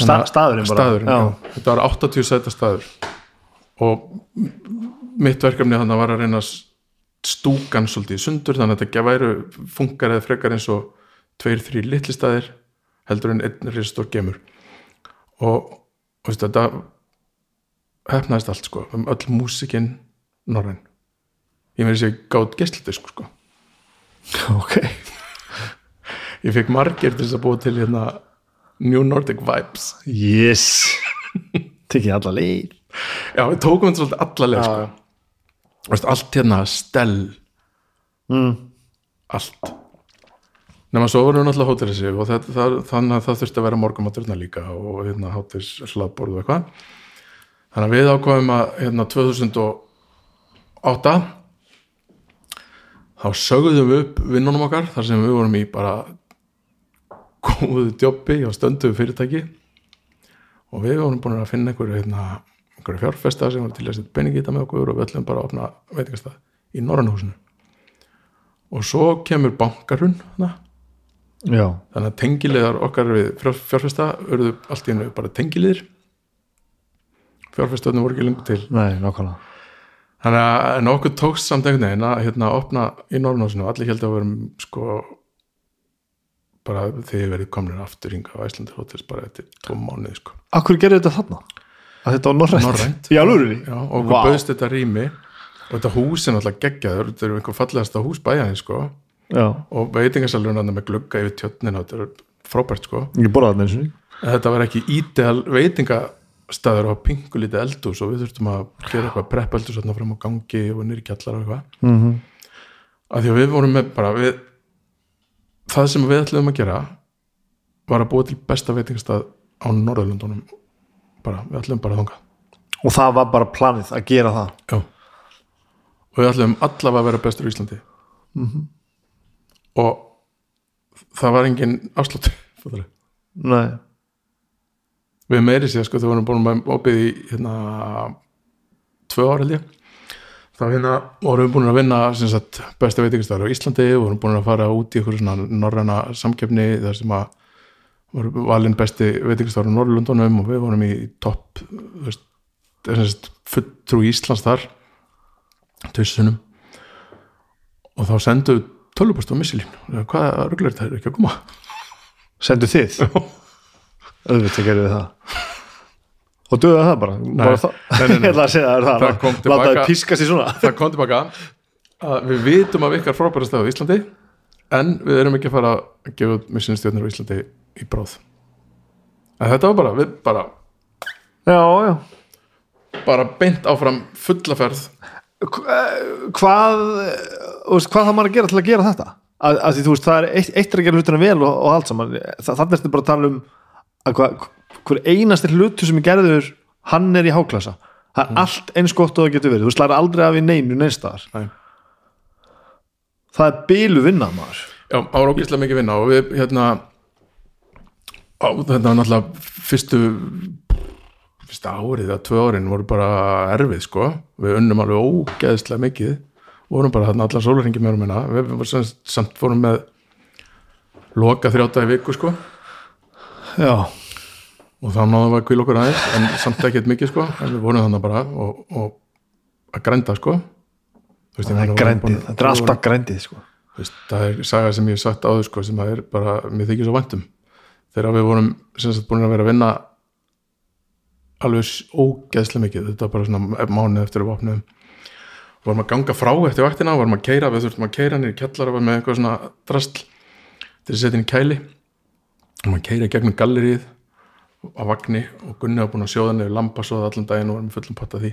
Sta, staðurinn bara. staðurinn, já. þetta var 80 sæta staður og mitt verkefni þannig var að reyna að stúkan svolítið sundur þannig að þetta væru funkar eða frekar eins og tveir, þrý litli staðir heldur en einn risastór gemur og og veist, þetta hefnaðist allt sko um öll músikinn norræn ég meiri sér gátt gestludisk sko Ok. ég fekk margir til þess að búa til hérna New Nordic Vibes Yes. Tekið alla leið. já, við tókum þetta svolítið allaleg sko. Veist, allt hérna stell. Mm. allt. Nema svo við náttúrulega hótelið sig og það, það, þannig að það þurfti að vera morgumaturna líka og hérna hátis hlaðborð og eitthvað. Þannig að við ákvæðum að hérna 2008 þá sögðum við upp vinnunum okkar þar sem við vorum í bara góðu djópi á stöndu fyrirtæki. Og við vorum búin að finna einhverju hérna, einhverju fjárfesta sem var til að setja peningi í þetta með okkur og við ætlum bara að opna veitingastað í Norrannhúsinu og svo kemur bankarun þannig að tengiliðar okkar við fjár- fjárfesta urðu allt í hennu bara tengiliðir fjárfestöðnum voru ekki lengur til Nei, nákvæmlega. þannig að en okkur tókst samt einhvern veginn að hérna opna í Norrnásinu og allir held að við verum sko bara þegar verið komnir aftur hinga á Hotels bara eftir tvo mánuði sko. Akkur gerðu þetta þarna? Að þetta var norrænt? Norrænt. Í? Já, og okkur Vá. bauðst þetta rými og þetta hús er náttúrulega geggjaður þetta er einhver fallegasta hús bæjaði sko. Já, og veitingasalurinn hann með glugga yfir tjötnin þetta er frábært sko. þetta var ekki ídeal veitingastaður og pingulítið eldús og við þurftum að gera eitthvað preppa eldús þarna fram á gangi og nýri kjallar og eitthvað mm -hmm. af því að við vorum með bara við, það sem við ætlum að gera var að búa til besta veitingastað á Norðurlundunum bara, við ætlum bara þangað. Og það var bara planið að gera það? Já. og við ætlum allavega að vera bestur í Íslandi. Og það var engin fattarðu? Nei, við meiri sér sko þegar við vorum búin með opið í hérna tvö ára held ég. Þá hérna vorum við búin að vinna sagt, besta veitingastæður á Íslandi. Og vorum búin að fara út í ykkur svona norræna samkeppni þar sem að voru valinn besti veitingastæður á Norrlundunum og við vorum í topp fulltrú Íslands þar tausunum og þá sendu tölvupast á missilín hvað rugglar þetta er ekki að koma. Sendu þið? Auðvitað gerðu þið það. Og döðu það bara, bara það. nei, nei, nei. Ég ætla að segja þér það. Það kom tilbaka- það kom tilbaka við vitum að virkar frábæra stað á Íslandi en við erum ekki að fara að gefa út missinstjórnir á Íslandi í bráð. En þetta var bara, við bara Já, já. bara beint áfram fullaferð Hvað veist, Hvað það maður að gera til að gera þetta? Að, að því veist, það er eitt, eitt er að gera hlutina vel og, og allt saman. Þa, Þannig ertu bara að tala um að hva, hver einasti hlutu sem er gerður hann er í háklasa. Það er allt eins gott og það getur verið. Þú slæri aldrei af í neinu neinstaðar Nei. Það er bílu vinna maður. Já, það var ógeðslega mikið vinna og við hérna á, þetta var náttúrulega fyrstu fyrsta árið eða tvö árin voru bara erfið sko. Við unnum alveg ógeðslega mikið. Vorum bara þarna allan sólarringi með um hérna við vorum samt, samt vorum með loka þrjáta í viku sko. Já, og þá náðum við að kvíla okkur aðeins en samt ekkert mikið sko. En við vorum þannig bara og, og að grænda sko. Veist, það er grændið. Þetta er alltaf grændið sko. Veist, það er saga sem ég hef sagt áður sko sem að er bara, mér þykir svo væntum þegar við vorum sagt búin að vera að vinna alveg ógeðslega mikið. Þetta var bara svona mánuð eftir að við opnum vorum að ganga frá eftir vaktina vorum að keira, við þurftum að keira niður í kjallara með eitthvað svona drastl til að setja inn í kæli. Vorum að keira gegnum gallerið á vagni og Gunni var búin að sjóða niður lambasóða allan daginn og varum fullum patta því.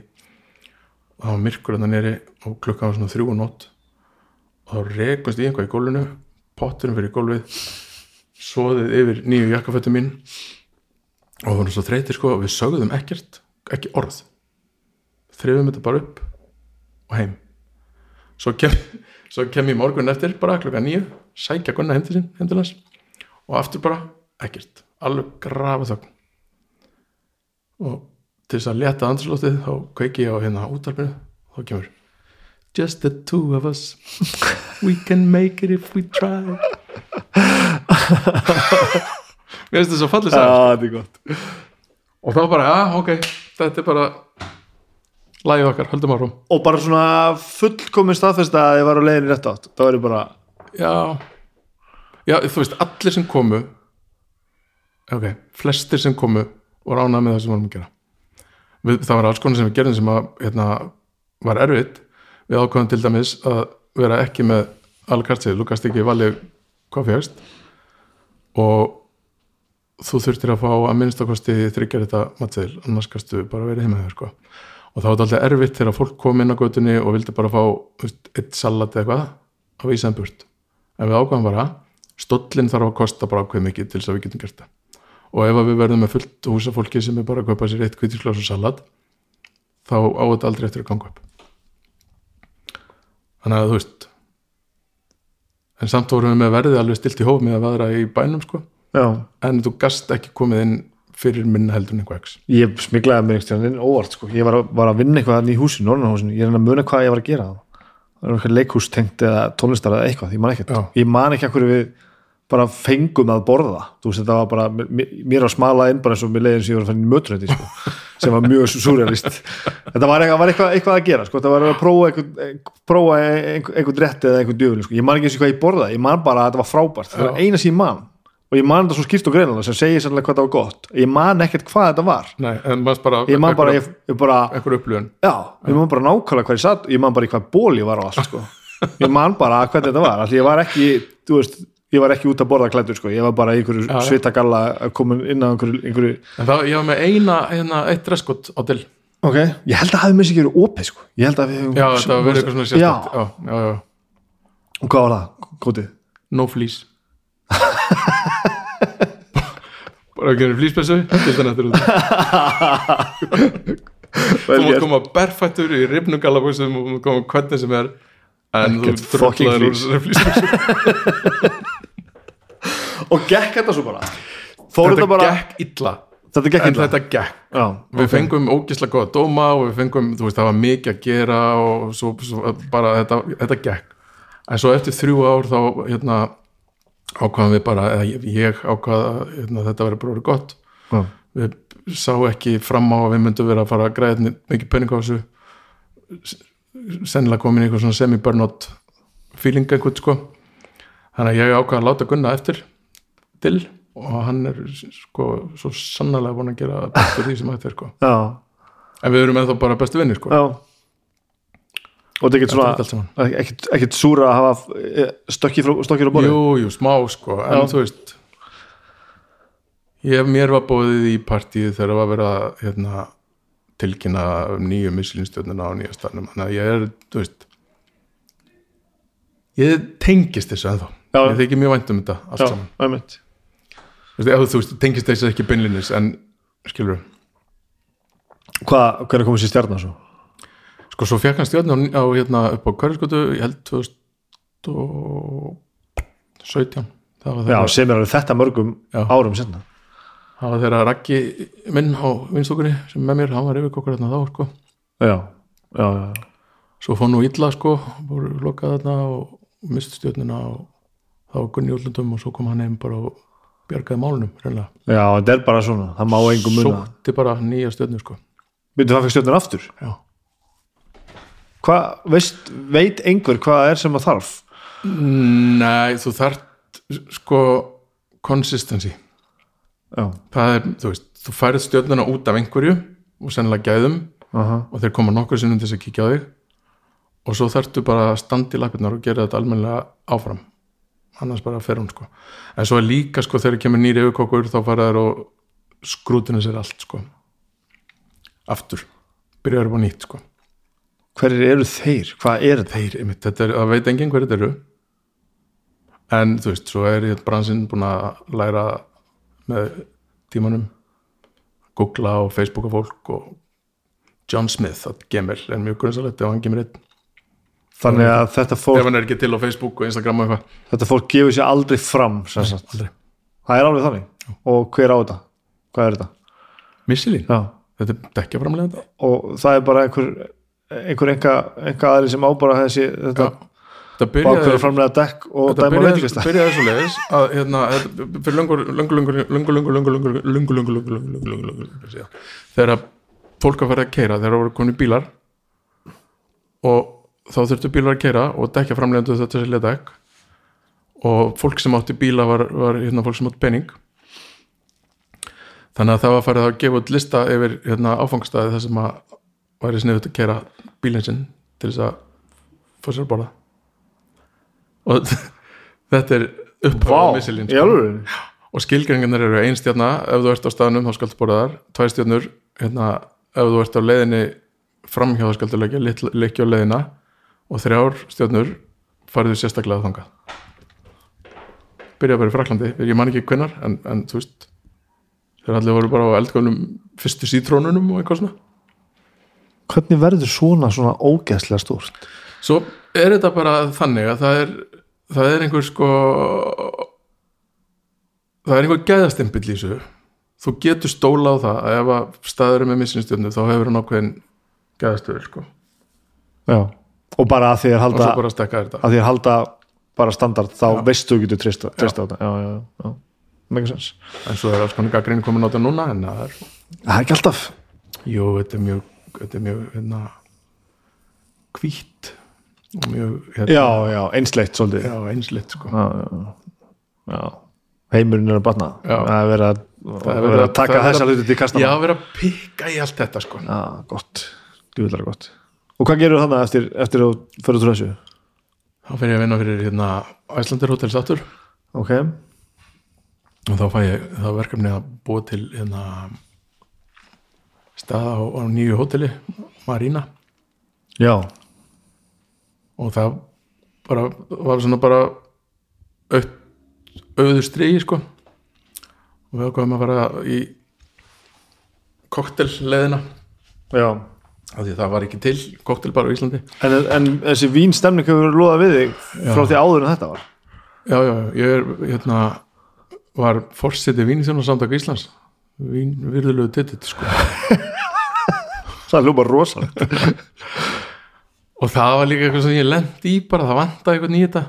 Og það var myrkur þetta nýri og klukkan var svona þrjú og nótt. Og þá rekumst í eitthvað í gólfinu potturinn fyrir gólfið svoðið yfir nýju jakkafötum mín. Og það voru svo þreytir sko og við sögðum ekkert, ekki orð. Þrifum þetta bara upp og heim. Svo kem, svo kem ég morgun eftir bara klukka nýju, sækja Gunna heim til sín heim til hans. Og aftur bara ekkert, alveg grafa þögn. Og til þess að leta andrslóttið þá kveiki ég á hérna útarpinu þá kemur Just the two of us. We can make it if we try. Mér finnst þetta svo fallið Já, sagði þetta er gott. Og þá bara, já, ok, þetta er bara lagið okkar, höldum áfram. Og bara svona fullkomin staðfest að ég var á leiðin rétt átt Það ég bara já, já, þú veist, allir sem komu ok, flestir sem komu og ránað með það sem við vorum að gera. Við, það var alls konar sem við gerðum sem að hérna, var erfitt við ákvæðum til dæmis að vera ekki með alkartið, þú gast ekki valið hvað fjöxt og þú þurftir að fá að minnstakosti þryggja þetta matseðil, annars gastu bara verið heima þér sko. og það var alltaf erfitt þegar fólk kom inn á götunni og vildi bara fá veist, eitt salat eða eitthvað á vísaðan burt. En við ákvæðum bara stóllin þarf að kosta bara hvað mikið til þess að við getum gert það. Og ef að við verðum með fullt húsa fólki sem er bara að kaupa sér eitt kvítisklás og salat þá á þetta aldrei eftir að ganga upp þannig að þú veist en samt vorum við með verðið alveg stilt í hóf með að vaðra í bænum sko. Já, en þú gast ekki komið inn fyrir minna heldur en x. Ég smiklaði mér einhvern veginn óvart sko. ég var að, var að vinna eitthvað hann í húsinu, Norrnahúsinu ég er að muna hvað ég var að gera það var eitthvað leikhústengt eða tónlistar eða eitthvað ég man ekkert, Já. ég man ekki að hverju við bara fengum að borða. Þú veist þetta var bara, mér, að smala inn bara eins og mér leiðin sem ég var að fann í mötunandi sko, sem var mjög surrealist þetta var eitthvað, var eitthvað, eitthvað að gera sko. þetta var að prófa einhvern, prófa einhvern, rétt eða einhvern djöful sko. ég man ekki eins og hvað ég borðaði, ég man bara að þetta var frábært. Það var eina sem ég man. Og ég man þetta svo skýrt og greinlega sem segir sannlega hvað það var gott. Ég man ekkert hvað þetta var. Nei, en maður bara ég man bara, ég, ég bara já, ég man bara nákvæmlega hvað ég satt ég man bara í hvað ból ég var á allt sko. ég man bara hvernig þetta var Allir, ég var ekki, þú veist ég var ekki út að borða klættur sko, ég var bara í einhverju já. svitagalla að koma inn á einhverju, einhverju það, ég var með eina, eina eitt dreskot á til ok, ég held að hafi mér sér ekki verið opið sko. ég held að við Já, þetta var verið eitthvað svona sérstætt já, já, já, já. og hvað var það, gótið No fleece Bara að gera til þannig eftir út Þú gert. koma berfættur í rifnum galabúsum og mátt koma hvernig sem er en þú drullaður úr flís. Og gekk þetta svo bara fór þetta, Þetta bara gekk illa þetta gekk en illa þetta gekk já, Við ok. fengum ógislega góða dóma og við fengum, þú veist, það var mikið að gera og svo, svo bara þetta, þetta gekk. En svo eftir þrjú ár þá, hérna, ákvaðum við bara, eða ég- ákvaða, hérna, þetta verið bara gott. Já. Við sá ekki fram á að við myndum vera að fara að græða mikið. S- Sennilega komin í eitthvað svona semi-burnout feeling eitthvað, sko. Þannig að ég ákvaða að láta Gunna eftir til og hann er sko svo sannlega búin að gera betur því sem þetta er sko. Já, en við erum ennþá bara bestu vinnir sko. Já. Og þetta er ekkert er svona saman. ekkert, ekkert súra að hafa eh, stökkir á borðið? Jú, jú, smá sko. En Já. þú veist ég, mér var bóðið í partíð þegar það var verið að hérna, tilkynna um nýju mislinstjörnuna á nýja stannum þannig að ég er, þú veist ég tengist þessu ennþá. Ég þykir mjög vænt um þetta allt já, saman þú veist, tengist þessu ekki beinlinis en skilur hvað, hvernig komið sér stjarnar svo? Sko svo fekk hann stjórn á, hérna upp á hverjaskotu ég held 2017 það var já, sem er alveg þetta mörgum Já. árum senna það var þeirra Raggi minn á vinstokunni sem með mér, hann var yfir kokkur hérna þá sko. Já, já, já, svo fór nú illa sko, voru lokað þarna og mist stjórnina og þá var Gunni útlundum og svo kom hann heim bara og bjargaði málunum reynlega, já, þetta er bara svona það má engum muna. Sótti bara nýja stjórnir sko. Byrju, það fekk stjórnar aftur? Já, hvað, veist, veit einhver hvað er sem að þarf? Nei, þú þart sko consistency. Já, það er, þú veist, þú færið stjórnuna út af einhverju og sennilega gæðum aha, og þeir koma nokkur sinnum til þess að kíkja á þig og svo þarftu bara að standa í lappirnar og gera þetta almennilega áfram annars bara fer hún sko. En svo er líka sko þegar kemur nýri yfirkokkur þá fara þær og skrútinu sér allt sko. Aftur, byrjar upp á nýtt sko. Hverjir eru þeir, hvað er þeir, einmitt, þetta er, það veit enginn þetta eru. En þú veist, svo er ég bransinn búin að læra með tímanum. Googla og facebooka fólk og John Smith að Gmail er mjög grunnsalegt ef hann gemur einn þannig að þetta fólk ef hann er ekki til á Facebook og Instagram og eitthvað þetta fólk gefur sér aldrei fram aldrei. það er alveg þannig og hver á þetta, hvað er þetta? Missilín, þetta er dekja framlega og það er bara einhver einhver enga, enga aðri sem ábara þessi þetta Já. Bákverður framlega dekk og dæma veitlista Þetta byrjaði svo leiðis að hérna fyrir langur, langur, langur, langur, langur langur, langur, langur, langur, langur, langur þegar fólk að fara að keira þegar það voru komin í bílar og þá þurftu bílar að keira og dekja framlegandu þetta selja dekk og fólk sem átti bíla var, var hérna, fólk sem átti pening. Þannig að það var farið að gefa út lista yfir hérna, áfangstæði þar sem að væri sniðut að keira bílinn sinn til þess að fá sér að borða. Og þetta er upp Vá, á missilin í alveg og skilgrengarnir eru ein stjarna. Ef þú ert á staðnum þá skaltu borða þar. Tvær stjarnur, hérna, ef þú ert á leiðinni framhjá þá skaltu leggja lit- leggja á leiðina og þrjár stjarnur farið sérstaklega þangað. Byrja bara í Fraklandi ég man ekki hvenær, en, en þú veist þeir allir voru bara á eldgöfnum fyrstu sítrónunum og eitthvað svona. Hvernig verður svona svona ógeðslega stórt? Svo er þetta bara þannig að það er, það er einhver sko það er einhver gæðastimpill í þessu. Þú getur stóla á það að ef að staður er með missinstjörnu þá hefur hann ákveðin gæðastöður sko. Já. Og bara að því að halda að því að halda bara standard þá Já. veistu þú getur treysta, treysta á þetta. Mega sens. en svo er alls konar gaggrinni komin á þetta núna en það er, það er ekki alltaf. Jú, þetta er mjög þetta er mjög, hérna hvítt og mjög, hérna, já, já, einsleitt svolítið. Já einslitt sko. Já, já, já. heimurinn er að batna. Það er verið að, verið verið að taka þessa verið hluti til kastana. Já, vera að pikka í allt þetta sko. Já, gott, djúvillega gott Og hvað gerur þannig eftir, eftir að fyrir þessu? Þá fer ég að vinna fyrir hérna Æslandir Hotel Sattur Ok, og þá fæ ég þá verkefni að búa til hérna staða á, á nýju hóteli Marina. Já, og það bara var svona bara auð, auður stríði sko. Og við ákvæðum að fara í koktelleðina já af því það var ekki til koktelbar á Íslandi. En, en þessi vínstemning hefur verið loðað við þig frá því áður en þetta var? Já, já, ég er hérna var forseti vínisjónu samtaka Íslands. Vín, virðulegu titill sko. Það er lúpa rosalegt. Og það var líka eitthvað sem ég lendi í bara það vantaði eitthvað nýta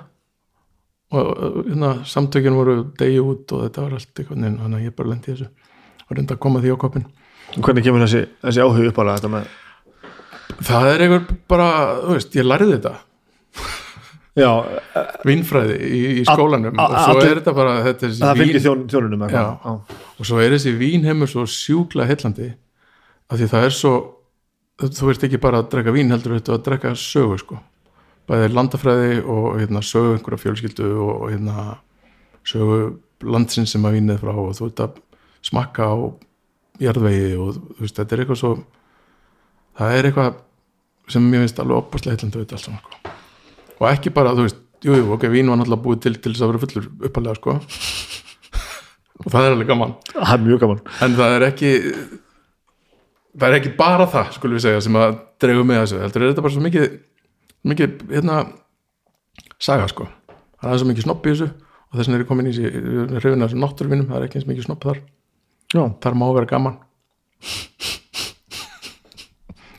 og hérna, samtökin voru degi út og þetta var allt eitthvað neina, þannig að ég bara lendi í þessu. Og reynda að koma því á koppin Hvernig kemur þessi, þessi áhug upp alveg þetta með það er eitthvað bara, þú veist, ég lærði þetta. Já, vinnfræði í, í skólanum. a- og svo er þetta bara þetta er það fylgir vín, þjón, þjónunum Já. og svo er þessi vínheimur svo sjúkla heillandi af því það er svo þú veist ekki bara að drekka vín heldur þetta að drekka sögu sko. Bæði landafræði og hérna, sögu einhverja fjölskyldu og, hérna, sögu landsins sem að vínið frá og þú veist að smakka á jarðvegi og þú veist þetta er eitthvað svo það er eitthvað sem mér finnst alveg opaslega heillandi við þetta allt saman sko. og ekki bara þú veist jú, jú, ok, vín var náttúrulega búið til til þess að vera fullur uppalega sko. Og það er alveg gaman. Það er mjög gaman. En það er ekki það er ekki bara það skulum við segja sem að dreifu með þessu heldur er þetta bara svo mikið mikið hérna saga sko. Það er svo mikið snopp í þessu og þess vegna er ég komin í þessi hrifin af þessum náttúruvinum það er ekki eins mikið snopp þar. Já, þar má vera gaman.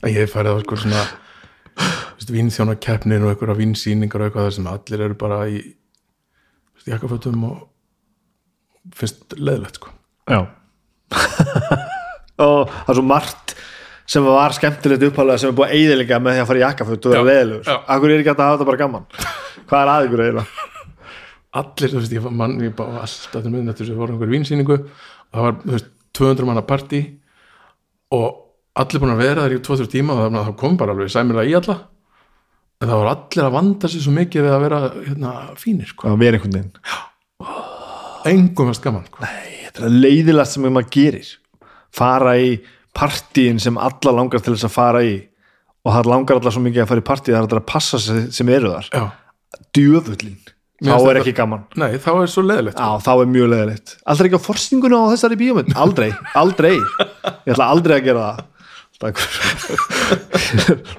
En ég færið á sko svona vínþjónakeppnin og einhverja vínsýningar og eitthvað þar sem allir eru bara í jakkafötum og finnst leðilegt sko. Já. Og það er svo margt sem var skemmtilegt uppalega sem er búið að eyðilega með því að fara í jakkaföt og vera Já, leðilegur. Akkur er ekki að hafa þetta bara gaman? Hvað er að ykkur eiginlega? allir, þú veist, ég var mann ég bara alltaf til miðnættur sem voru einhver vínsýningu. Og það var, þú veist, 200 manna partí og allir búin að vera þar í 2-3 tíma og það, það kom bara alveg sæmilega í alla það voru allir að vanda sig svo mikið við að vera hérna, fínir, sko, Hvað er einhvern veginn? engum fast gaman sko. Þetta er leiðilegt sem maður gerir fara í partíin sem alla langar til þess að fara í og það langar alla svo mikið að fara í partíi það er að passa sig sem eru þar. Já, djöfullin, þá er ekki gaman. Nei, þá er svo leðilegt Já, þá er mjög leiðilegt. Aldrei ekki á forsninguna á þessari bíómynd? Aldrei, aldrei. Ég ætla aldrei að gera það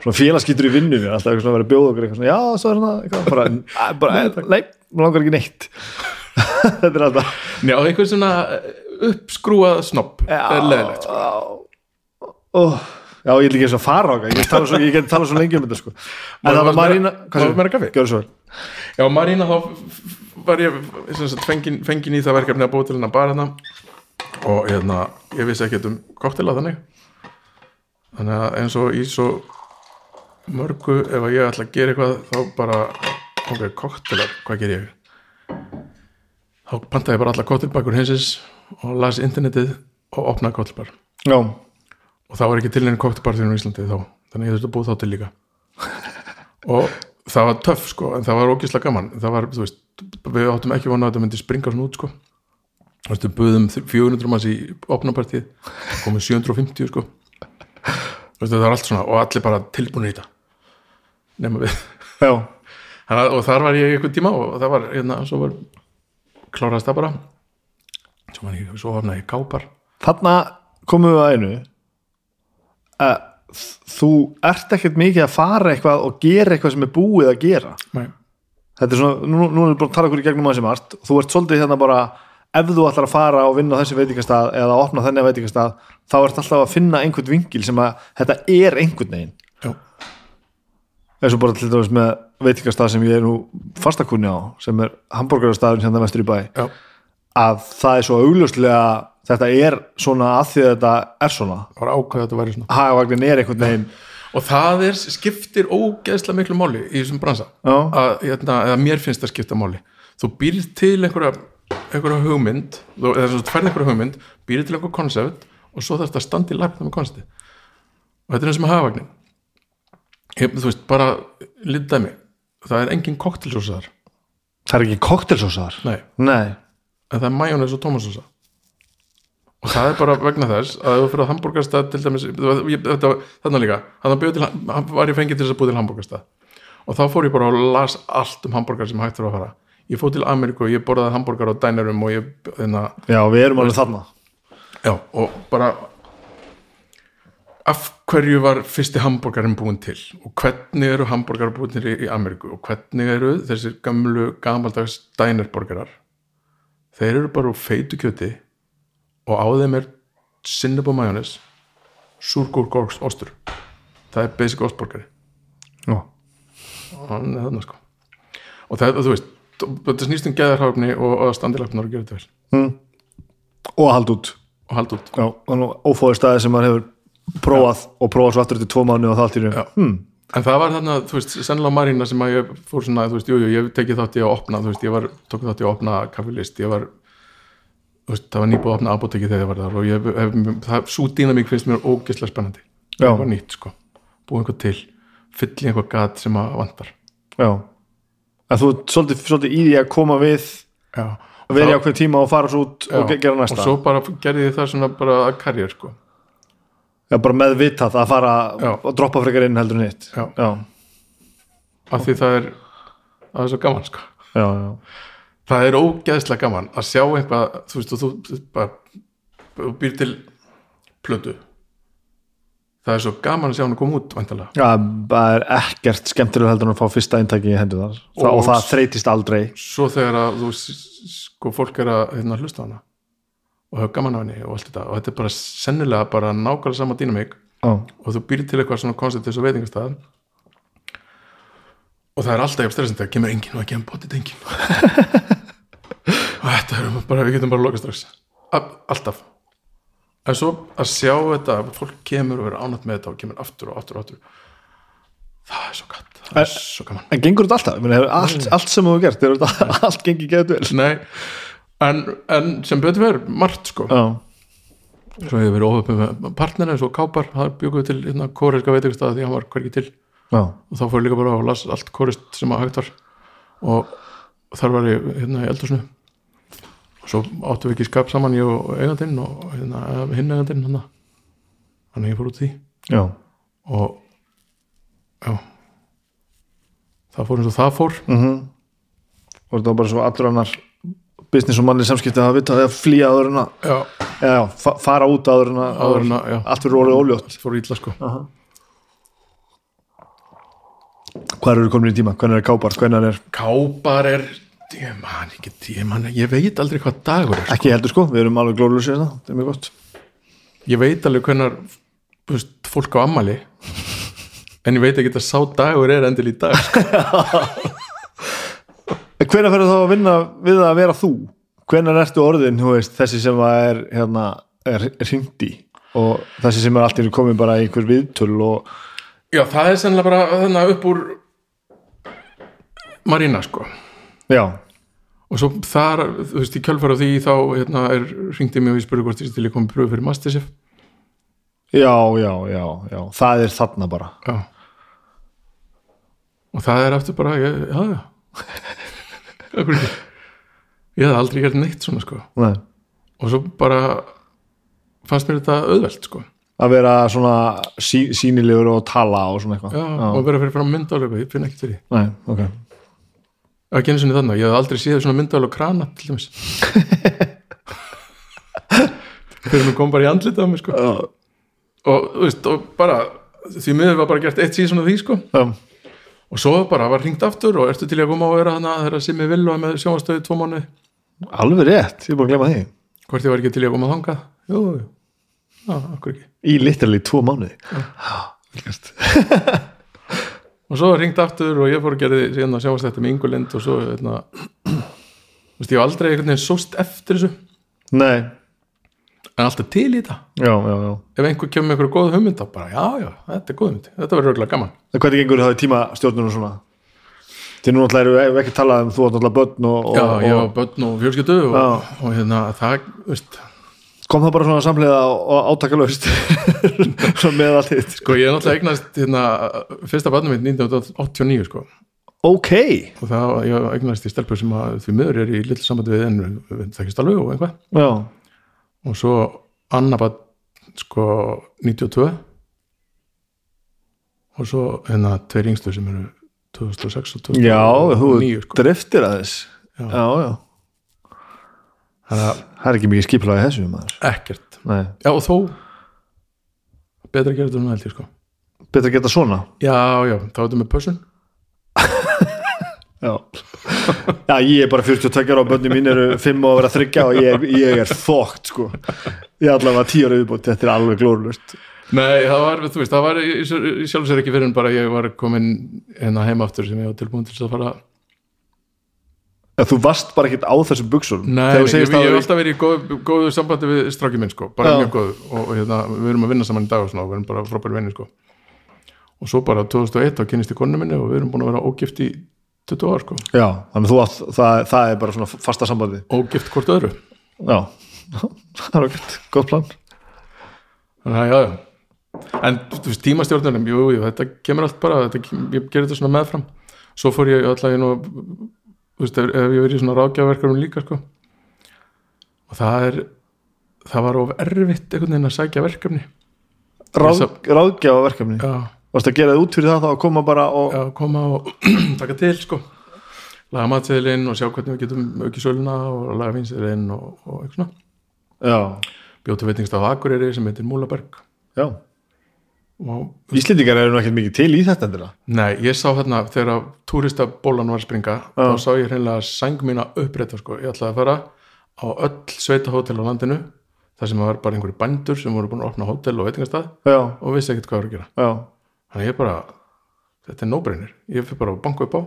Svona félagskýtur í vinnu Alltaf eitthvað svona að vera að bjóða okkur eitthvað svona Já, svo er svona eitthvað. Bara, bara, Nei, mér langar ekki neitt. Þetta er alltaf já, einhver svona uppskrúað snopp er leðilegt sko. ó, Já, ég ætla ekki eins að fara okkar Ég get svo, ég get tala svo lengi um þetta sko. En það var Marína Já, Marína þá var ég sagt, fengin, fengin í það verkefni að búa til hennar bara hérna. Og hérna, ég vissi ekki um koktela þannig þannig að eins og í svo mörgu ef að ég ætla að gera eitthvað þá bara, ok, koktelar hvað ger ég? Þá pantaði ég bara alla koktelbakur hinsins og las internetið og opnaði koktelbar og það var ekki til neina koktelbar þjóðum í Íslandi þá þannig að ég þurfti að búa þá til líka. Og það var töff sko en það var ógislega gaman. Það var, veist, við áttum ekki vona að þetta myndi springa svona út sko. Við buðum 400 manns í opnapartíð komið 750 sko veist, það var allt svona og allir bara tilbúinir í þetta. Nema við. Að- og þar var ég einhvern tíma og það var, hérna, svo var kláraðist það bara. Svo var ég, svo hafnaði ég kápar. Þarna komum við að einu. Að þú ert ekkert mikið að fara eitthvað og gera eitthvað sem er búið að gera. Nei. þetta er svona, nú, nú erum við bara að tala okkur í gegnum að sem art þú ert svolítið hérna bara ef þú ætlar að fara og vinna á þessi veitingastað eða opna þenni veitingastað þá ert alltaf að finna einhvern vingil sem að þetta er einhvern veginn. Já. eins og bara til dæmis með veitingastað sem ég er nú fastakunni á sem er hambúrgarastafinn hérna vestur í bæ Já. að það er svo augljóslega þetta er svona að því að þetta er svona. Það var ákveð að þetta væri svona. Hagavagnin er einhvern veginn. Og það er, skiptir ógeðslega miklu máli í þessum bransa. Já. að, hérna, eða mér finnst það skipta máli. Þú býrð til einhverja einhverja hugmynd þú- eða svo færði einhverja hugmynd býrið til einhver koncept og svo þarf þetta að standa í lagna með koncepti og þetta er eins og með hafagnin ég, þú veist, bara lítið dæmi. Það er engin koktelsósar það er ekki koktelsósar nei, nei, en það er majónes og tómasósa og það er bara vegna þess að þú fyrir að hambúrgarstað til dæmis líka, þannig til hann var ég fengið til þess að búið til hambúrgarstað og þá fór ég bara og las allt um hambúrgar sem hægt þurfa að fara. Ég fór til Ameríku og ég borðaði hambúrgar á dænerum og ég, þeirna, já, við erum alveg þarna já, og bara af hverju var fyrsti hambúrgarinn búin til? Og hvernig eru hambúrgar búin til í, Ameríku? Og hvernig eru þessir gamlu gamaldags dænerborgarar þeir eru bara úr feitu kjöti og á þeim er sinneb og majónis súrgúrk ostur. Það er basic ostborgari og hann er þarna sko. Og það, þú veist, þetta snýst um geðarháfni og, og standilagnar og gera þetta vel. Mm. og að halda út og halda út. Já, og ófóði staði sem maður hefur prófað og prófað svo aftur til tvo mánu og það allt í Já. raun. En það var þarna, þú veist, sennilega Marína sem að ég fór svona, þú veist, jú, jú, ég tekið þátt í að opna, þú veist, ég var, tók þátt í að opna kaffilist, ég var þú veist, það var nýbúið að opna apotekið þegar ég var þar og ég hef, það, svo dýnamík finnst mér ógeðslega spennandi, Já. það var nýtt, sko. Búið einhver til, fyll í einhver gat sem að vantar. Já. Að þú svolítið, svolítið í því að koma við Já, að vera í ákveðin tíma og fara svo út og ge- gera næsta og svo bara gerði ég það svona bara að karriér, sko já, bara með vitað að fara Já. og droppa frekar inn heldur en hitt Já. já, af því það er, það er svo gaman, sko já, já. það er ógeðslega gaman að sjá eitthvað þú veist, og þú, þú bara þú býr til plötu það er svo gaman að sjá hann koma út vantalega, Já, það er ekkert skemmtilega heldur en að fá fyrsta eintæki í hendur þar. Og, Og- það þreytist aldrei. Svo þegar að þú sko fólk er að hérna, hlusta á hana og hafa gaman á henni og allt þetta og þetta er bara sennilega bara nákvæmlega sama dýnamík já, og þú býr til eitthvað svona koncept þessu veitingastað og það er alltaf jafn stressandi að kemur enginn og það kemur bótið enginn og þetta er bara, við getum bara lokað strax. A- alltaf en svo að sjá þetta að fólk kemur og verður ánætt með þetta og kemur aftur og aftur og aftur. Það er svo gatt það er En- svo gaman. en gengur þetta alltaf? Ég meina, hefur allt, allt sem þú hefur gert, þetta allt gengið geðið vel? Nei, en, en sem betur verður margt sko. Já, svo hefur verið óhöfum með partneri eins og Kápar, það bjökuð til hérna, kóreska veitingastað því hann var hvergi til. Já, og þá fór líka bara og las allt kórist sem að hægt var. Og þar var ég hérna í eldhúsinu. og svo áttum við ekki skap saman ég og eigandinn og hérna, hinn eigandinn hann þannig að ég fór út því. Já, og já. Það fór eins og það fór. Mhm. Og þetta var bara svo allur annar business og manni samskipti að hafa vitað að flýja áður en að fara út áður en að allt fyrir orðið óljótt. Allt fór ítla sko. Hvað eru komin í tíma, hvernig er kápar, hvernig er Kápar er ég man ekki, ég, man, ég veit aldrei hvað dagur er sko. ekki heldur sko, við erum alveg glóðlösið það, það er mjög gott. Ég veit alveg hvernar þú veist, fólk á ammali en ég veit ekki að sá dagur er endil í dag sko. Hvenær ferðu þá að vinna við að vera þú? Hvenær ertu orðin, þú veist, þessi sem er, hérna, er, hringt í? Og þessi sem er einu komin bara í einhver viðtöl og já, það er sennilega bara þarna upp úr Marína sko já, og svo þar, þú veist, í kjölfara því þá hérna, er, ringdi mig og ég spurði hvort ég til ég komið pröfu fyrir Masterchef. Já, já, já, já. Það er þarna bara. Já. Og það er eftir bara, já, já. Ég hef aldrei gert neitt svona sko. Nei. og svo bara fannst mér þetta auðvelt sko. Að vera svona sí, sínilegur og tala og svona eitthvað. Já, og vera fyrir fram myndalega, ég finn ekki til því. Nei, ok ekki einu sinni þannig, ég hef aldrei séð svona myndalega og krana til dæmis. Fyrir hún kom bara í andlitað á mig sko. Já, og þú veist, og bara því miður var bara gert eitt síðan af því sko. Já, og svo bara var hringt aftur og ertu til að koma og vera þannig að þeirra sem ég vil og er með sjónastöðu tvo mánuði? Alveg rétt, ég er búin að glemma því. Hvort ég var ekki til að koma þangað? Jú, jú, já, akkur ekki? Í literally tvo mánuði. Já, vel gert. og svo var hringt aftur og ég fór að gera síðan að sjáast þetta með Ingolind og svo hérna, þú veist, ég hef aldrei einhvern veginn sóst eftir þessu. Nei, en alltaf til í þetta. Já, já, já. Ef einhver kemur með einhverju góð hugmynd þá bara, já, já, þetta er góð hugmynd. Þetta verður örgulega gaman. En hvernig gengur það í tímastjórnunum svona? Þið nú náttúrulega eru ekki talað um þú átt náttúrulega börn og, og, já, og var börn og fjölskyldu og, Já. og hérna það, veist kom það bara svona samlega og átakalaust svona með allt þitt sko. Ég er náttúrulega eignast hérna, fyrsta barnum mitt 1989 sko. Ok, og það, ég eignast í stelpur sem að því miður er í lill sambandi við en við þekkist alveg og einhvað já, og svo Anna bara sko 92 og svo hérna tveir yngstu sem eru 2006 og 2009 já þú sko. driftir aðeins. Já. já, já, að það er ekki mikið skiplaði þessu maður. Ekkert. Nei. já og þó betra að gera þetta núna held ég sko. Betur að geta svona? Já já, þá er þetta með pössun. Já. já, ég er bara 42 ára og börnum mín eru 5 og að vera þryggja og ég, ég er þókt sko. Ég er allavega 10 ára viðbútt, þetta er alveg glórlust nei, það var, þú veist, það var í, í sjálf sér ekki fyrir en bara ég var komin hérna heim aftur sem ég var tilbúin til þess að fara þú varst bara ekkert á þessum buksum Nei, ég, ég að hef alltaf verið í góðu, góðu sambandi við stráki minn sko, bara mjög góðu og, og hérna, við erum að vinna saman í dag og svona við erum bara frábæri vinni sko. Og svo bara 2001 þá kynist ég konu minni og við erum búin að vera ógift í 20 ár sko, já, þannig að það, það er bara svona fasta sambandi. Ógift hvort öðru. Já, það er okkur gott plan. Þannig að já, já. En tímastjórnunum, jú, jú, þetta kemur allt bara, þetta, ég gerir þetta svona meðfram. Svo fór ég alltaf inn og þú veist, ef, ef ég verið í svona ráðgjafarverkarum líka sko. Og það er það var of erfitt einhvern veginn að sækja verkefni. Ráð, Ég sá- ráðgjafa verkefni já, varst að gera það út fyrir það þá að koma bara og já, koma og taka til sko. Laga matseðilinn og sjá hvernig við getum aukið söluna og laga vinseðilinn og, og eitthvað svona. Já, bjóti veitingstaf Akureyri sem heitir Múlaberg. Já. Íslendingar eru ekkert mikið til í þetta endilega. Nei, ég sá hérna þegar túristabólan var að springa Já. þá sá ég hreinlega sæng mína upprétta sko, ég ætlaði að fara á öll sveita hótel á landinu þar sem var bara einhverju bændur sem voru búin að opna hótel og veitingastað já, og vissi ekkert hvað var að gera. Já, þannig að ég bara, þetta er no-brainer. Ég fyrir bara að banka upp á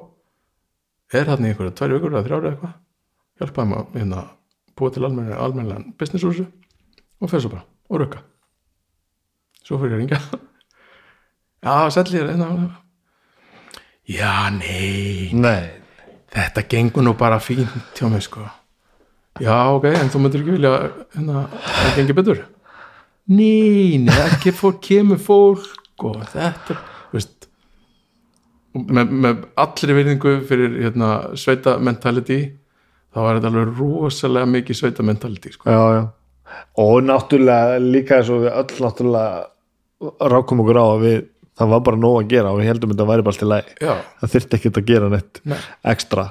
er þarna í einhverja tvær vikur eða þrjára eitthvað hjálpaði maður hérna búa til almennilega business og fer svo bara og rukka. Svo fyrir ég að ringja já, selli ég hérna. Já, nei. Nei. Þetta gengur nú bara fínt hjá mig sko. Já, ok, en þú myndir ekki vilja hérna, það gengur betur? Nei, nei, ekki fólk kemur fólk og þetta veist með, með allri virðingu fyrir hérna, sveita mentality þá var þetta alveg rosalega mikið sveita mentality sko. já, já. og náttúrulega líka eins og við öll náttúrulega rákum okkur á að við það var bara nóg að gera og við heldum þetta væri bara allt í lagi. Já, það þyrfti ekkert að gera neitt Nei. ekstra.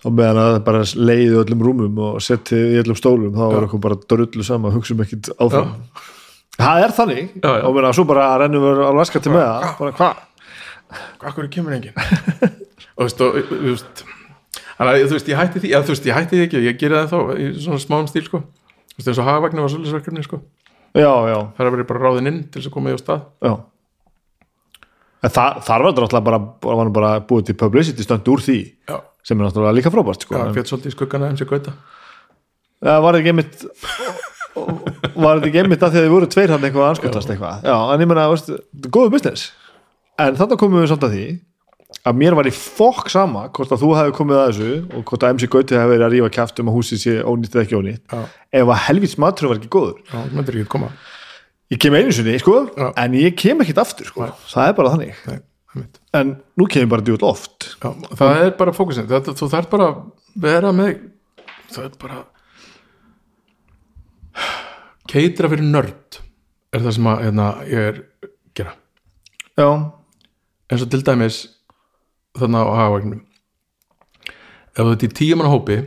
Og meðan að það bara leiði öllum rúmum og setti í öllum stólum þá var okkur bara drullu sama, hugsaum ekkert áfram. Það er þannig. Já, já. og meðan svo bara rennum við á vaskati með það. Bara hvað, hvað hverju kemur enginn? Og þú veist, og, þú veist þannig að þú veist, ég hætti því eða, þú veist, ég hætti því ekki, ég gera það þá í svona smáum stíl sko, þú veist, eins og hagvagnu var svolítið sko, já, já, það er að vera bara ráðin inn til þess að koma í á stað. Já en það, þar var þetta náttúrulega bara, nú bara búið til publicity stönd úr því já, sem er náttúrulega líka frábært sko. já fjall svolítið í skuggana MC Gauta. Það var ekki einmitt var þetta ekki einmitt að því að þið voru tveir hann eitthvað að anskotast eitthvað? Já, en ég meina, veist, góðu business. En þannig komum við samt að því að mér var í fokk sama hvort að þú hefði komið að þessu og hvort að MC Gauti hefði verið að rífa kæft um að húsið sé ónýtt eða ekki ónýtt ef að helvits matur var ekki góður. Já, það myndir ekki koma ég kem einu sinni, sko, Já. en ég kem ekkit aftur sko. það er bara þannig. Nei, einmitt. en nú kem ég bara djúið oft já, það er bara fókusin það, þú þarf bara að vera með það er bara keitra fyrir nörd er það sem að hérna, ég er gera. Já, eins og til dæmis þarna á hagvagnum ef þú ert í tíu manna hópi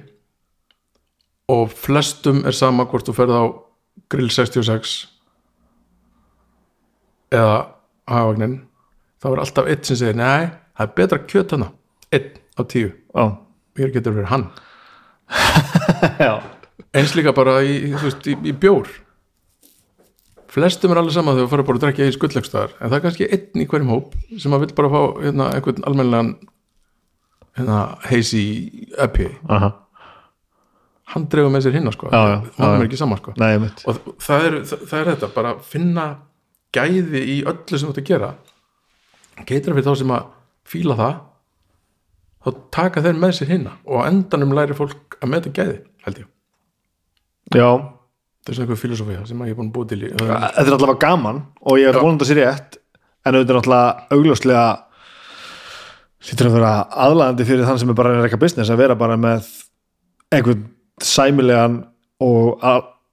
og flestum er sama hvort þú ferð á grill 66 eða hagvagnin þá er alltaf einn sem segir nei, það er betra kjöt hana einn á tíu, já, mér getur verið hann? Eins líka bara í, veist, í, í bjór. Flestum er alveg sama þegar þú fara bara að drekja í skuldlegstar en það er kannski einn í hverjum hóp sem að vil bara fá hérna, einhvern almennilegan hérna, heisi epi, Aha. hann dregur með sér hinna sko, hann já, er ekki sama sko. Nei, og það er, það, það er þetta, bara finna gæði í öllu sem þú ert að gera geitra fyrir þá sem að fíla það þá taka þeir með sér hinna og endanum læri fólk að meta gæði held ég, já, það er svona einhver filosófía sem ég er búin að búið til í þetta er allavega gaman og ég er vonandi að sér rétt en auðvitað er náttúrulega augljóslega hlýtur að vera aðlaðandi fyrir þann sem er bara að reyka business að vera bara með einhvern sæmilegan og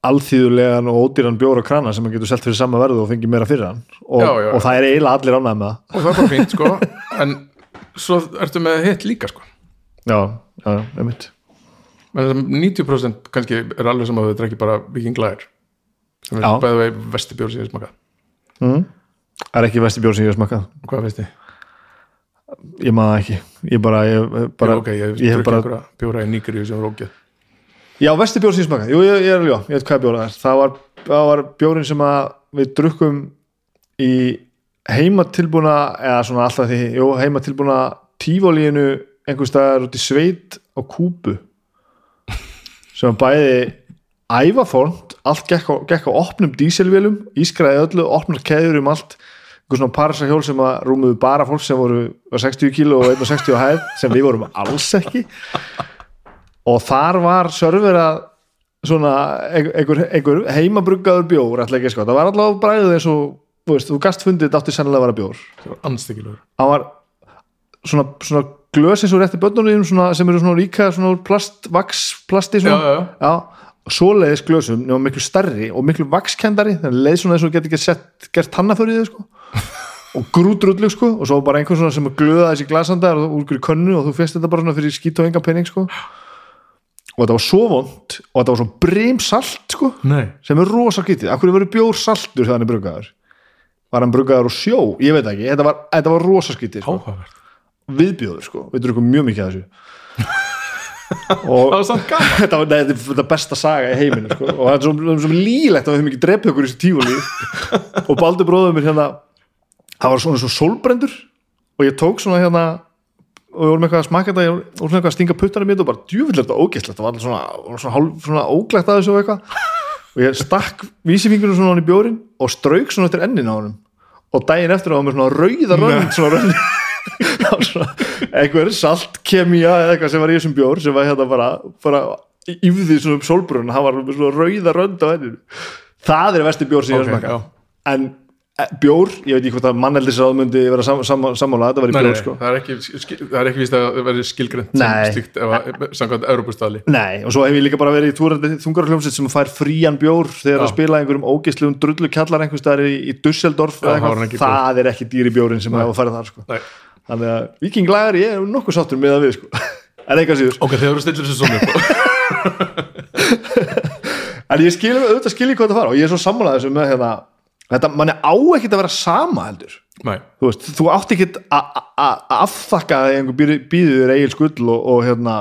alþýðulegan og ódýran bjóra krana sem hann getur selt fyrir sama verðu og fengið meira fyrir hann. Og, Já, já, já. og það er eiginlega allir ánægð með það. Og það er bara fínt sko. En svo ertu með hitt líka sko. Já, já, einmitt. Menn það 90% kannski er alveg sem að þau drekki bara Viking Lager sem er Já. bæði vegi vesti bjór sem ég smakað mm. það er ekki vesti bjór sem ég hef smakkað? Hvað veist þið? ég maður það ekki. Ég bara, ég, bara, Já, ok, ég, ég hef ég bara bjóra í Nígeríu sem er ógeð Já, vesti bjór sem ég smakað, jú, ég, ég er ljó, ég veit hvað bjór það er. Það var, það var bjórin sem við drukkum í heimatilbúna eða svona alltaf því, jú, heimatilbúna tífólíinu einhvers staðar út í sveit á kúpu sem bæði ævaformt, allt gekk á, gekk á opnum díselvélum, ískraði öllu opnar keður um allt. Einhver svona parsahjól sem að rúmuðu bara fólk sem voru var 60 kíló og 160 á hæð sem við vorum alls ekki. og þar var serverað svona einhver, einhver, heimabruggaður bjór ætla ekki að sko, það var allavega bræðið eins og þú veist, þú gast fundið þetta átti sennilega að vera bjór. Það var anstekkilegur hann var svona, svona glös eins og rétti bönnunum svona, sem eru svona ríka svona plast, vaks, plasti já, svona, já, já. já, svoleiðis glösum nema miklu stærri og miklu vakskendari þannig leið svona eins og geti ekki sett gert hannaförið sko. Og grútrullu sko og svo bara einhver svona sem glöða þessi glasandar og úr hverju könnu og þú fyrst þetta bara svona fyrir skít og enga penning sko og þetta var svo vond og þetta var svo brimsalt sko nei, sem er rosa skítið, af hverju verður bjór saltur þegar hann er bruggaður? Var hann bruggaður á sjó, ég veit ekki, þetta var, þetta var rosa skítið sko. viðbjóður sko, við drukum mjög mikið af þessu. Það og þetta var nei, þetta besta saga í heiminu sko. og það er svo, svo lílegt að við höfum ekki drepið okkur í þessu tífúli og Baldur bróður mér hérna það var svona svo sólbrendur. Og ég tók svona hérna og við vorum eitthvað að smaka þetta ég voru svona eitthvað að stinga puttanum mitt og bara djúvillega þetta ógeðslegt það var allir svona, svona, hálf, svona óglætt að þessu og eitthvað. Og ég stakk vísifingunum svona hann í bjórin og strauk svona eftir ennin á honum. Og daginn eftir á hann með svona rauða rönd svona rönd svona einhver salt kemía eða eitthvað sem var í þessum bjór sem var hérna bara, bara yfði svona um sólbrunn hann var með svona rauða rönd á enninu. Það er vesti bjór sem ég Ok, er smaka en bjór, ég veit ekki hvort að manneldisráð myndi vera sam, sam, sammála, þetta var í bjór sko. það er ekki, það er ekki víst að það verði skilgrend sem að samkvæmt Europastali Nei, og svo hef ég líka bara verið í túrandi þungarhljómsveit sem fær frían bjór þegar að spila einhverjum ógeðslegum drullu kjallar einhvers staðar í, í Dusseldorf Já, það það er ekki dýri bjórin sem hefur farið þar sko. Þannig að vikinglagar ég er nokkuð sáttur með að við sko. en eitthvað síður. Ok, þegar þú stillir þessu svona en ég skil, auðvitað skil ég hvað það fara og ég er svo sammálaðið þessu með hérna, þetta, manni á ekkert að vera sama heldur. Þú veist, þú átt ekki að afþakka að einhver býður eigin skull og, og hérna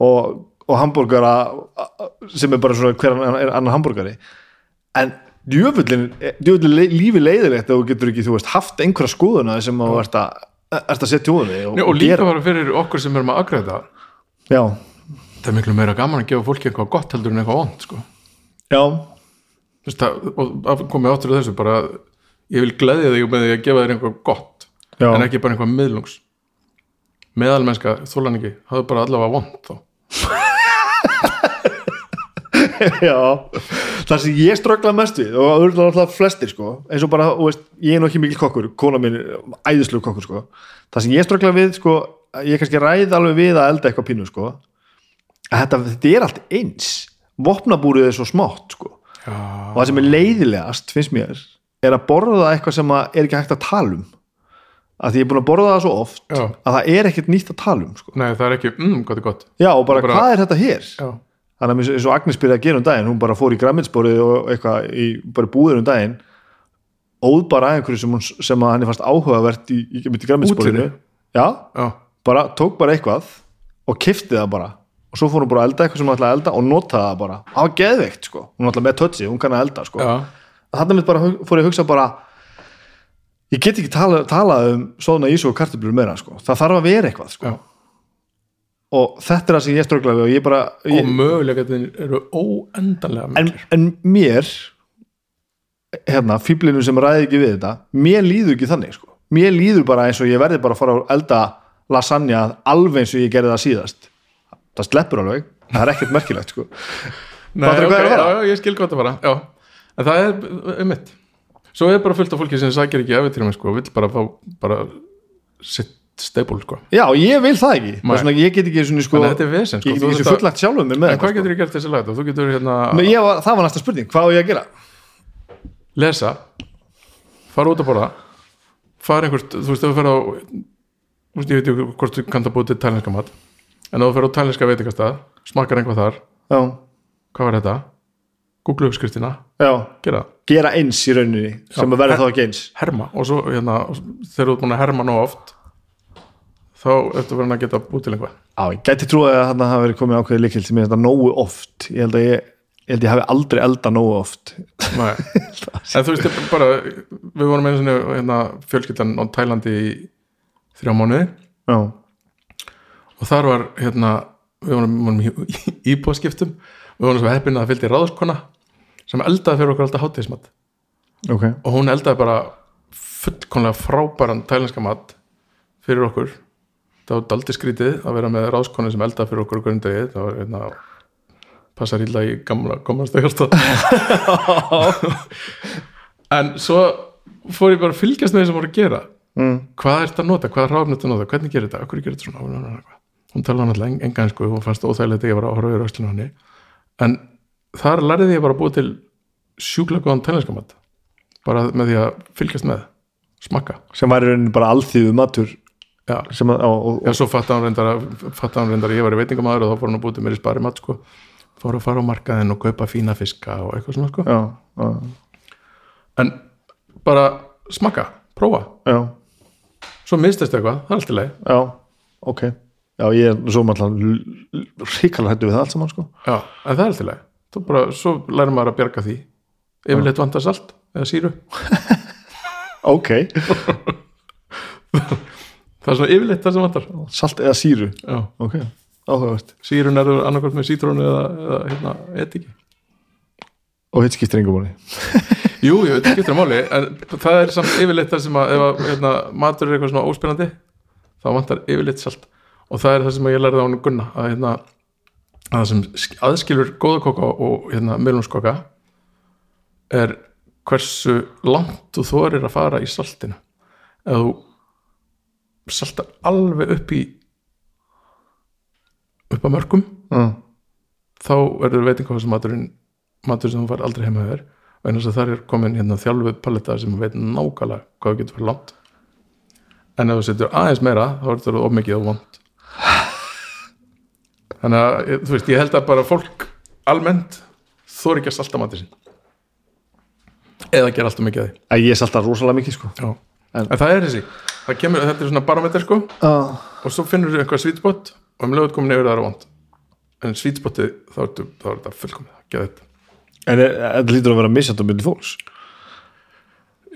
og, og hambúrgara sem er bara svona hver annar hambúrgari. En djöfullin, djöfullin lífi leiðilegt að þú getur ekki, þú veist, haft einhverja skoðuna sem þú ert að, að setja úr og, Nei, og líka bara fyrir okkur sem erum að agræða já, það er miklu meira gaman að gefa fólki eitthvað gott heldur en eitthvað vond sko. já, Þú veist, það, og komið áttur þessu bara, ég vil gleðja þig með því að gefa þér eitthvað gott Já. en ekki bara eitthvað miðlungs. Meðalmennska, þólan ekki er bara allavega vond þá. Já. Það sem ég ströggla mest við og auðvitað alltaf flestir sko eins og bara, þú veist, ég er nú ekki mikil kokkur kona mín, er æðislu kokkur sko. Það sem ég ströggla við sko ég kannski ræð alveg við að elda eitthvað pínu sko að þetta, þetta er allt eins. Vopnabúrið er svo smátt sko já, og það sem er leiðilegast, finnst mér er að borða eitthvað sem er ekki hægt að tala um. Að því ég er búin að borða það svo oft Já. að það er ekkert nýtt að tala um sko. nei það er ekki, mm, gott er gott. Já og bara, Bara- hvað er þetta hér? Já, þannig að eins og Agnes byrjaði að gera um daginn hún bara fór í græmitsborið og eitthvað í bara búður um daginn óð bara að einhverju sem, hún, sem að hann er fast áhugavert í, í, í já, já, bara tók bara eitthvað og kifti það bara og svo fór hún bara að elda eitthvað sem hún ætlaði að elda og notaði það bara, það var geðveikt sko hún ætlaði með tötsi, hún kann að elda sko já, þannig bara hug- fór ég að hugsa bara ég get ekki tala, talað um svona ísó og kartöflur meira sko. það þarf að vera eitthvað sko. já. og þetta er það sem ég ströggla við og ég bara ég, og möguleikatin eru óendanlega en, en mér hérna, fíblinu sem ræði ekki við þetta mér líður ekki þannig sko. mér líður bara eins og ég verði bara að fara að elda lasagna alveg eins og ég gerði það síðast það sleppur alveg, það er ekkert merkilegt sko. Nei, Fattarðu hvað ok, er að fara? já, já, ég skil hvað það fara já. en það er um mitt svo er bara fullt af fólki sem sækir ekki eftir sko, vill bara fá bara sitt steipul sko. já, ég vil það ekki það svona, ég get ekki svona, sko, að þetta er vesen, sko. ég get ekki þarft svo að- fullagt sjálfum mér með en hvað þetta, getur ég gert þessi lagt þú getur hérna sko. Men ég var, það var næsta spurning, hvað á ég að gera lesa fara út að borða fara einhvert, þú veist, ef þú fer á þú veist, ég veit ekki hvort þú kannt að búið til tælenska mat en þú fer á tælenska veitingastað smakar einhvað þar, já, hvað var þetta? Googla uppskriftina, já, gera. Það gera eins í rauninni sem Já. að verða þá ekki eins. Herma. Og svo hérna, þegar þú ert búin að herma nóg oft þá ertu verið að geta búið til einhvað Já, ég gæti trúið að þarna hafi verið komin ákveðið líkil sem ég þetta nógu oft. Ég held að ég, ég held að ég hafi aldrei elda nógu oft. Nei. en þú veist bara við vorum einu sinni hérna, fjölskyldan á Tælandi í þrjá mánuði. Já, og þar var hérna við vorum, vorum í íbúaskiptum við vorum svo heppin að það fylgdi ráðskona sem eldaði fyrir okkur alltaf hátíðismat ok. Og hún eldaði bara fullkonlega frábæran tælenska mat fyrir okkur. Það var daldi skrítið að vera með ráðskona sem eldaði fyrir okkur grundegi það var hérna passar illa í gamla komast hjarta en svo fór ég bara að fylgjast með því sem voru að gera. Mm. hvað er þetta að nota, hvað er ráfnett að nota? Hvernig gerir þetta, hvernig gerir þetta svona hún talaði náttúrulega engan sko og fannst óþægilegt að ég var að horfa yfir öslinu hann en þar lærði ég bara að búa til sjúklega góðan tælenskamat bara með því að fylgjast með smakka, sem var í rauninni bara alþýðu matur já, að, og, og, já svo fatta hann reyndar að fatta hann reyndar að ég var í veitingamæður og þá fór hann að búa til mér í spari mat sko. Fór að fara á markaðinn og kaupa fína fiska og eitthvað svona sko. Já, já, en bara smakka, prófa. Já, svo mistist eitthvað, það er allt í leið já, ok já, ég er svo maður ríkala hættu við það allt saman sko. Já, en það er alltaf leið Þú bara, svo lærir maður að bjarga því. Yfirleitt vantar salt eða síru. Ok, Það er svona yfirleitt það sem vantar. Salt eða síru? Já, ok, áhugavert. Sírun er annarkvæmt með sítrónu eða, eða hérna, etiki og hitt skiptir engum máli. Jú, ég veit ekki eftir að máli en það er samt yfirleitt það sem að ef að, hérna, matur er eitthvað svona óspennandi þá vantar yfirleitt salt og það er það sem ég lærði á hann Gunna að, hérna, að það sem sk- aðskilur góða koka og hérna, melunskoka er hversu langt þú þorir að fara í saltinu. Ef þú saltar alveg upp í upp að mörgum já, þá verður veitingahús maturinn matur sem þú fær aldrei heima þér. Og eins og þar er komin hérna þjálfuð paletta sem veit nákvæmlega hvað þú getur fyrir langt. En ef þú setur aðeins meira þá er þetta of mikið og vond þannig að ég- þú veist, ég held að bara fólk almennt þóri ekki að salta matið sinn. Eða gera alltaf mikið af því. Að ég salta rosalega mikið sko. En- en það er þessi. Það kemur, þetta er svona barometer sko. Já, og svo finnur þú eitthvað svítspott og um lögut komin yfir það er vond en svítspotið þá er þetta- fullkomið. Að geða þetta. En þetta lítur að vera misjant á milli fólks?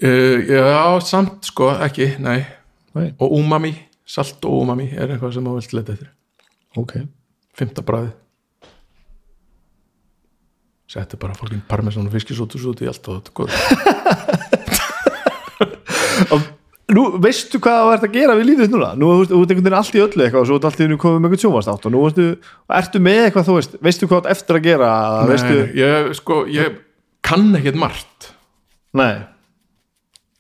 Uh, já, samt sko, ekki, nei. Nei. og umami, salt og umami er eitthvað sem þú vilt leta eftir. Ok, fymta bræði settu bara fólkin parmesan og fiskisótus út í allt og þetta er góð nú veistu hvað það ert að gera við lífið núna? Nú þú þú ert einhvern veginn allt í öllu eitthvað og svo ert allt í hennu komið með einhvern sjónvast og nú ertu, ertu með eitthvað þú veist veistu hvað ert eftir að gera veistu, Nei, ég, sko, ég kann ekkert margt. Nei,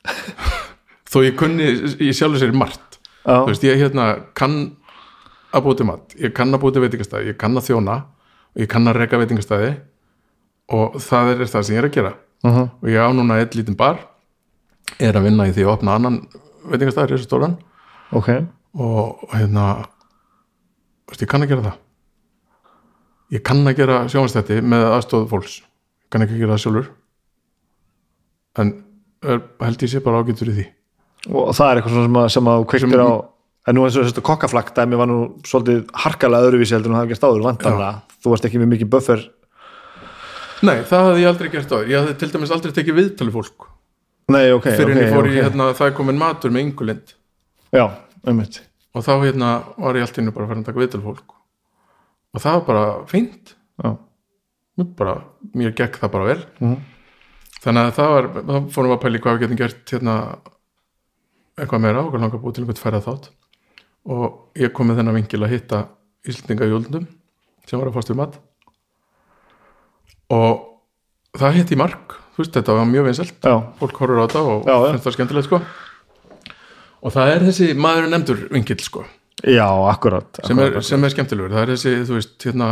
þó ég kunni, ég sjálfur sér margt. Já, þú veist, ég hérna kann að búið til mat, ég kann að búið til veitingastæði ég kann að þjóna og ég kann að reka veitingastæði og það er það sem ég er að gera. Uh og ég á núna eitt lítinn bar er að vinna í því að opna annan veitingastæður í þessu stóran ok. Og hérna ég kann að gera það. Ég kann að gera sjónvastætti með aðstóð fólks. Ég kann ekki að gera það sjálfur. En er, held ég sé bara ágætur í því. Og það er eitthvað sem að, sem að kveiktir á en nú eins og þetta kokkaflakk dæmi var nú svolítið harkalega öðruvísi heldur en það hefði gert áður vantanlega, þú varst ekki með mikið buffer. Nei, það hafði ég aldrei gert á ég hafði til dæmis aldrei tekið viðtali fólk. Nei, ok, fyrir ok, en ég fór ok. í hérna, það er komin matur með yngulind já, einmitt. Og þá hérna var ég allt innu bara að fara að taka viðtali fólk. Og það var bara fínt. Já, mér, bara, mér gekk það bara vel. Mhm. þannig að það var þá fórum við að pæli hvað við getum gert hérna eitthvað meira og langar að búið til einhvern færða þátt og ég kom með þennan vingil að hitta Íslandinga í Jólundum sem var að fást við mat. Og það hitti í mark þú veist þetta var mjög vinsælt. Já, fólk horfur á þetta og Já, finnst það skemmtilegt sko. Og það er þessi maður nefndur vingil sko. Já, akkurat, sem er, akkurat. sem er skemmtilegur. Það er þessi, þú veist, hérna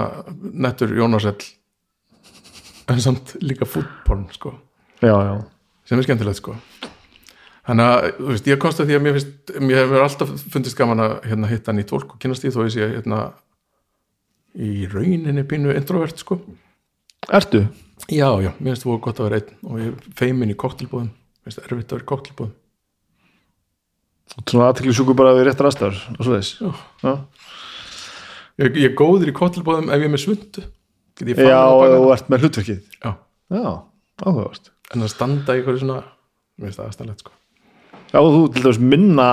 nettur Jónasell en samt líka fútporn sko. Já, já, sem er skemmtilegt sko þannig að, þú veist, ég komst að því að mér finnst mér hefur alltaf fundist gaman að hérna, hitta nýtt fólk og kynast því þó ég sé hérna í rauninni pínu introvert sko. Ertu? já, já, mér finnst það voru gott að vera einn og ég er feimin í koktelbúðum mér finnst það erfitt að vera í koktelbúðum svona aðtekli sjúku bara við réttar aðstæður og svo þess Já. já, ég, ég góður í koktelbúðum ef ég er með svundu já og ert með hlutverkið. Já, já, áhugavert. En að standa í eitthvað svona mér finnst það aðstæðlegt sko já, og þú til dæmis minna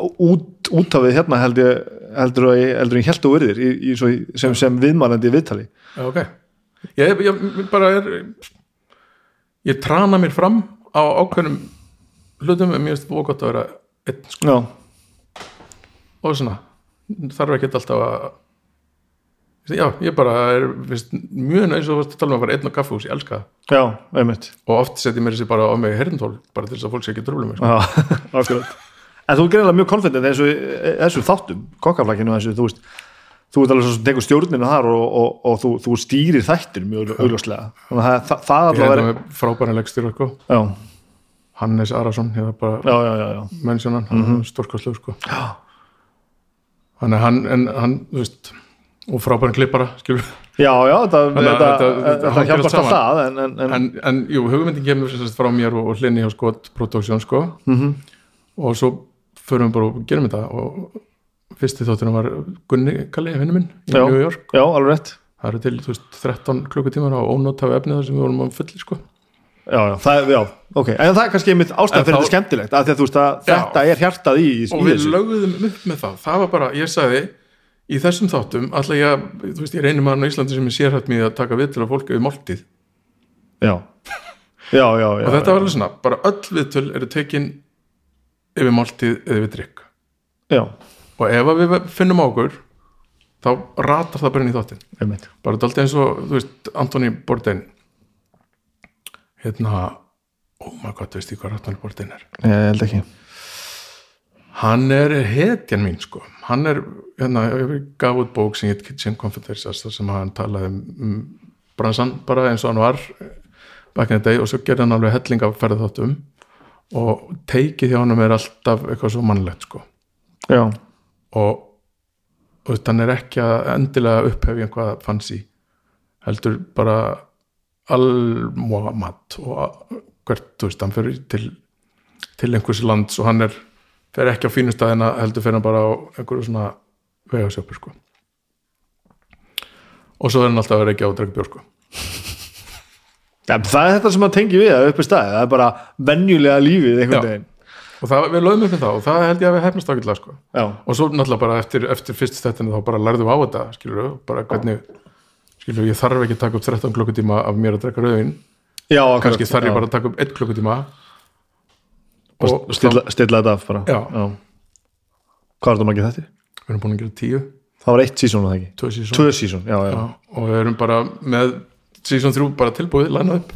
út, út af við hérna held ég heldur að ég, heldur en ég held þú verðir í, í, í- sem, sem viðmælandi viðtali Já, ok. Ég, ég, bara er ég trana mér fram á ákveðnum hlutum en mér finnst það gott að vera einn sko. já, og svona, þarf ekki alltaf að já, ég bara er finnst, mjög næs og að tala um að fara einn á kaffehús, ég elska það já, einmitt og oft setjum mér þessi bara á mig herntól bara til þess að fólk sé ekki mér sko. Já, akkurat En þú er greinlega mjög konfident í þessu þáttum, kokkaflækinu þessu, þú veist þú ert alveg svo sem tekur stjórnina þar og, og, og þú, þú stýrir þættir mjög augljóslega þannig að það, það ég allavega er er með frábæra leggstjóra sko. já, Hannes Arason, ég var bara mennsjónan, mm -hmm. stórkostlegur sko. hann er hann, en hann, þú veist og frábæran klippara, skilur já, já þetta, Þannig að þetta, þetta- þetta þetta, hangir allt hjálpast alltaf en, en, en, en, en jú, hugmyndin kemur frá mér og, og hlinni hjá Skot Production sko. Mhm. og svo förum við bara og gerum þetta. Og fyrsti þáttunum var Gunni Kalli, vinnu minn í Já. New York. Já, alveg rétt. Það eru til, þú veist, 13 klukkutímar á ónótafi efni þar sem við vorum á fulli sko. Já, já, það, já, ok, en það er kannski einmitt ástæð En fyrir þetta skemmtilegt að að þetta er hjartað í, í, og við lögðum upp með það. Það var bara, ég sagði í þessum þáttum, alltaf ég, þú veist, ég reynir maður á Íslandi sem er sérhætt mig að taka við til að fólk yfir máltíð. Já, já, já, já og þetta var alveg svona, bara öll viðtöl eru tekin yfir máltíð eða við drikk já, og ef við finnum á okkur þá ratar það bara inn í þáttin einmitt. Bara dálítið eins og, þú veist, Antoni Bourdain. Hérna oh my god, veist ég hvað Antoni Bourdain er? Ég held ekki hann er hetjan mín sko. Hann er, hérna, ég gaf út bók sem heit Kitchen Confidences þar sem hann talaði um, um bransan bara eins og hann var back in the day og svo gerði hann alveg helling af ferð þáttum og teikið hjá hann er alltaf eitthvað svo mannlegt sko. Já, og veist, hann er ekki að endilega upphefja einhvað fancy heldur bara almohamat og hvert, þú veist, hann fyrir til til einhvers lands og hann er fer ekki á fínu staðina heldur fyrir hann bara á einhverju svona vegasjöpur sko. Og svo er hann alltaf að vera ekki á bjór sko. Ja, það er þetta sem að tengi við að uppi staði það er bara venjulega lífið einhvern veginn. Og það, við lögum upp með það og það held ég að við hefnast ákveðlega sko. Já, og svo náttúrulega bara eftir, eftir fyrst stættinu þá bara lærðum við á þetta skilur við, bara hvernig skilur við, ég þarf ekki að taka upp 13 klukkutíma af mér að drekka rauðin, já kannski þarf ég bara að taka upp 1 klukkutíma og stilla, stilla þetta af bara. Já. hvað er það margir þetta? við erum búin að gera 10, það var eitt sísón að það ekki? 2 sísón tvö sísón, já, já, Já, og við erum bara með sísón 3 bara tilbúið, lænað upp.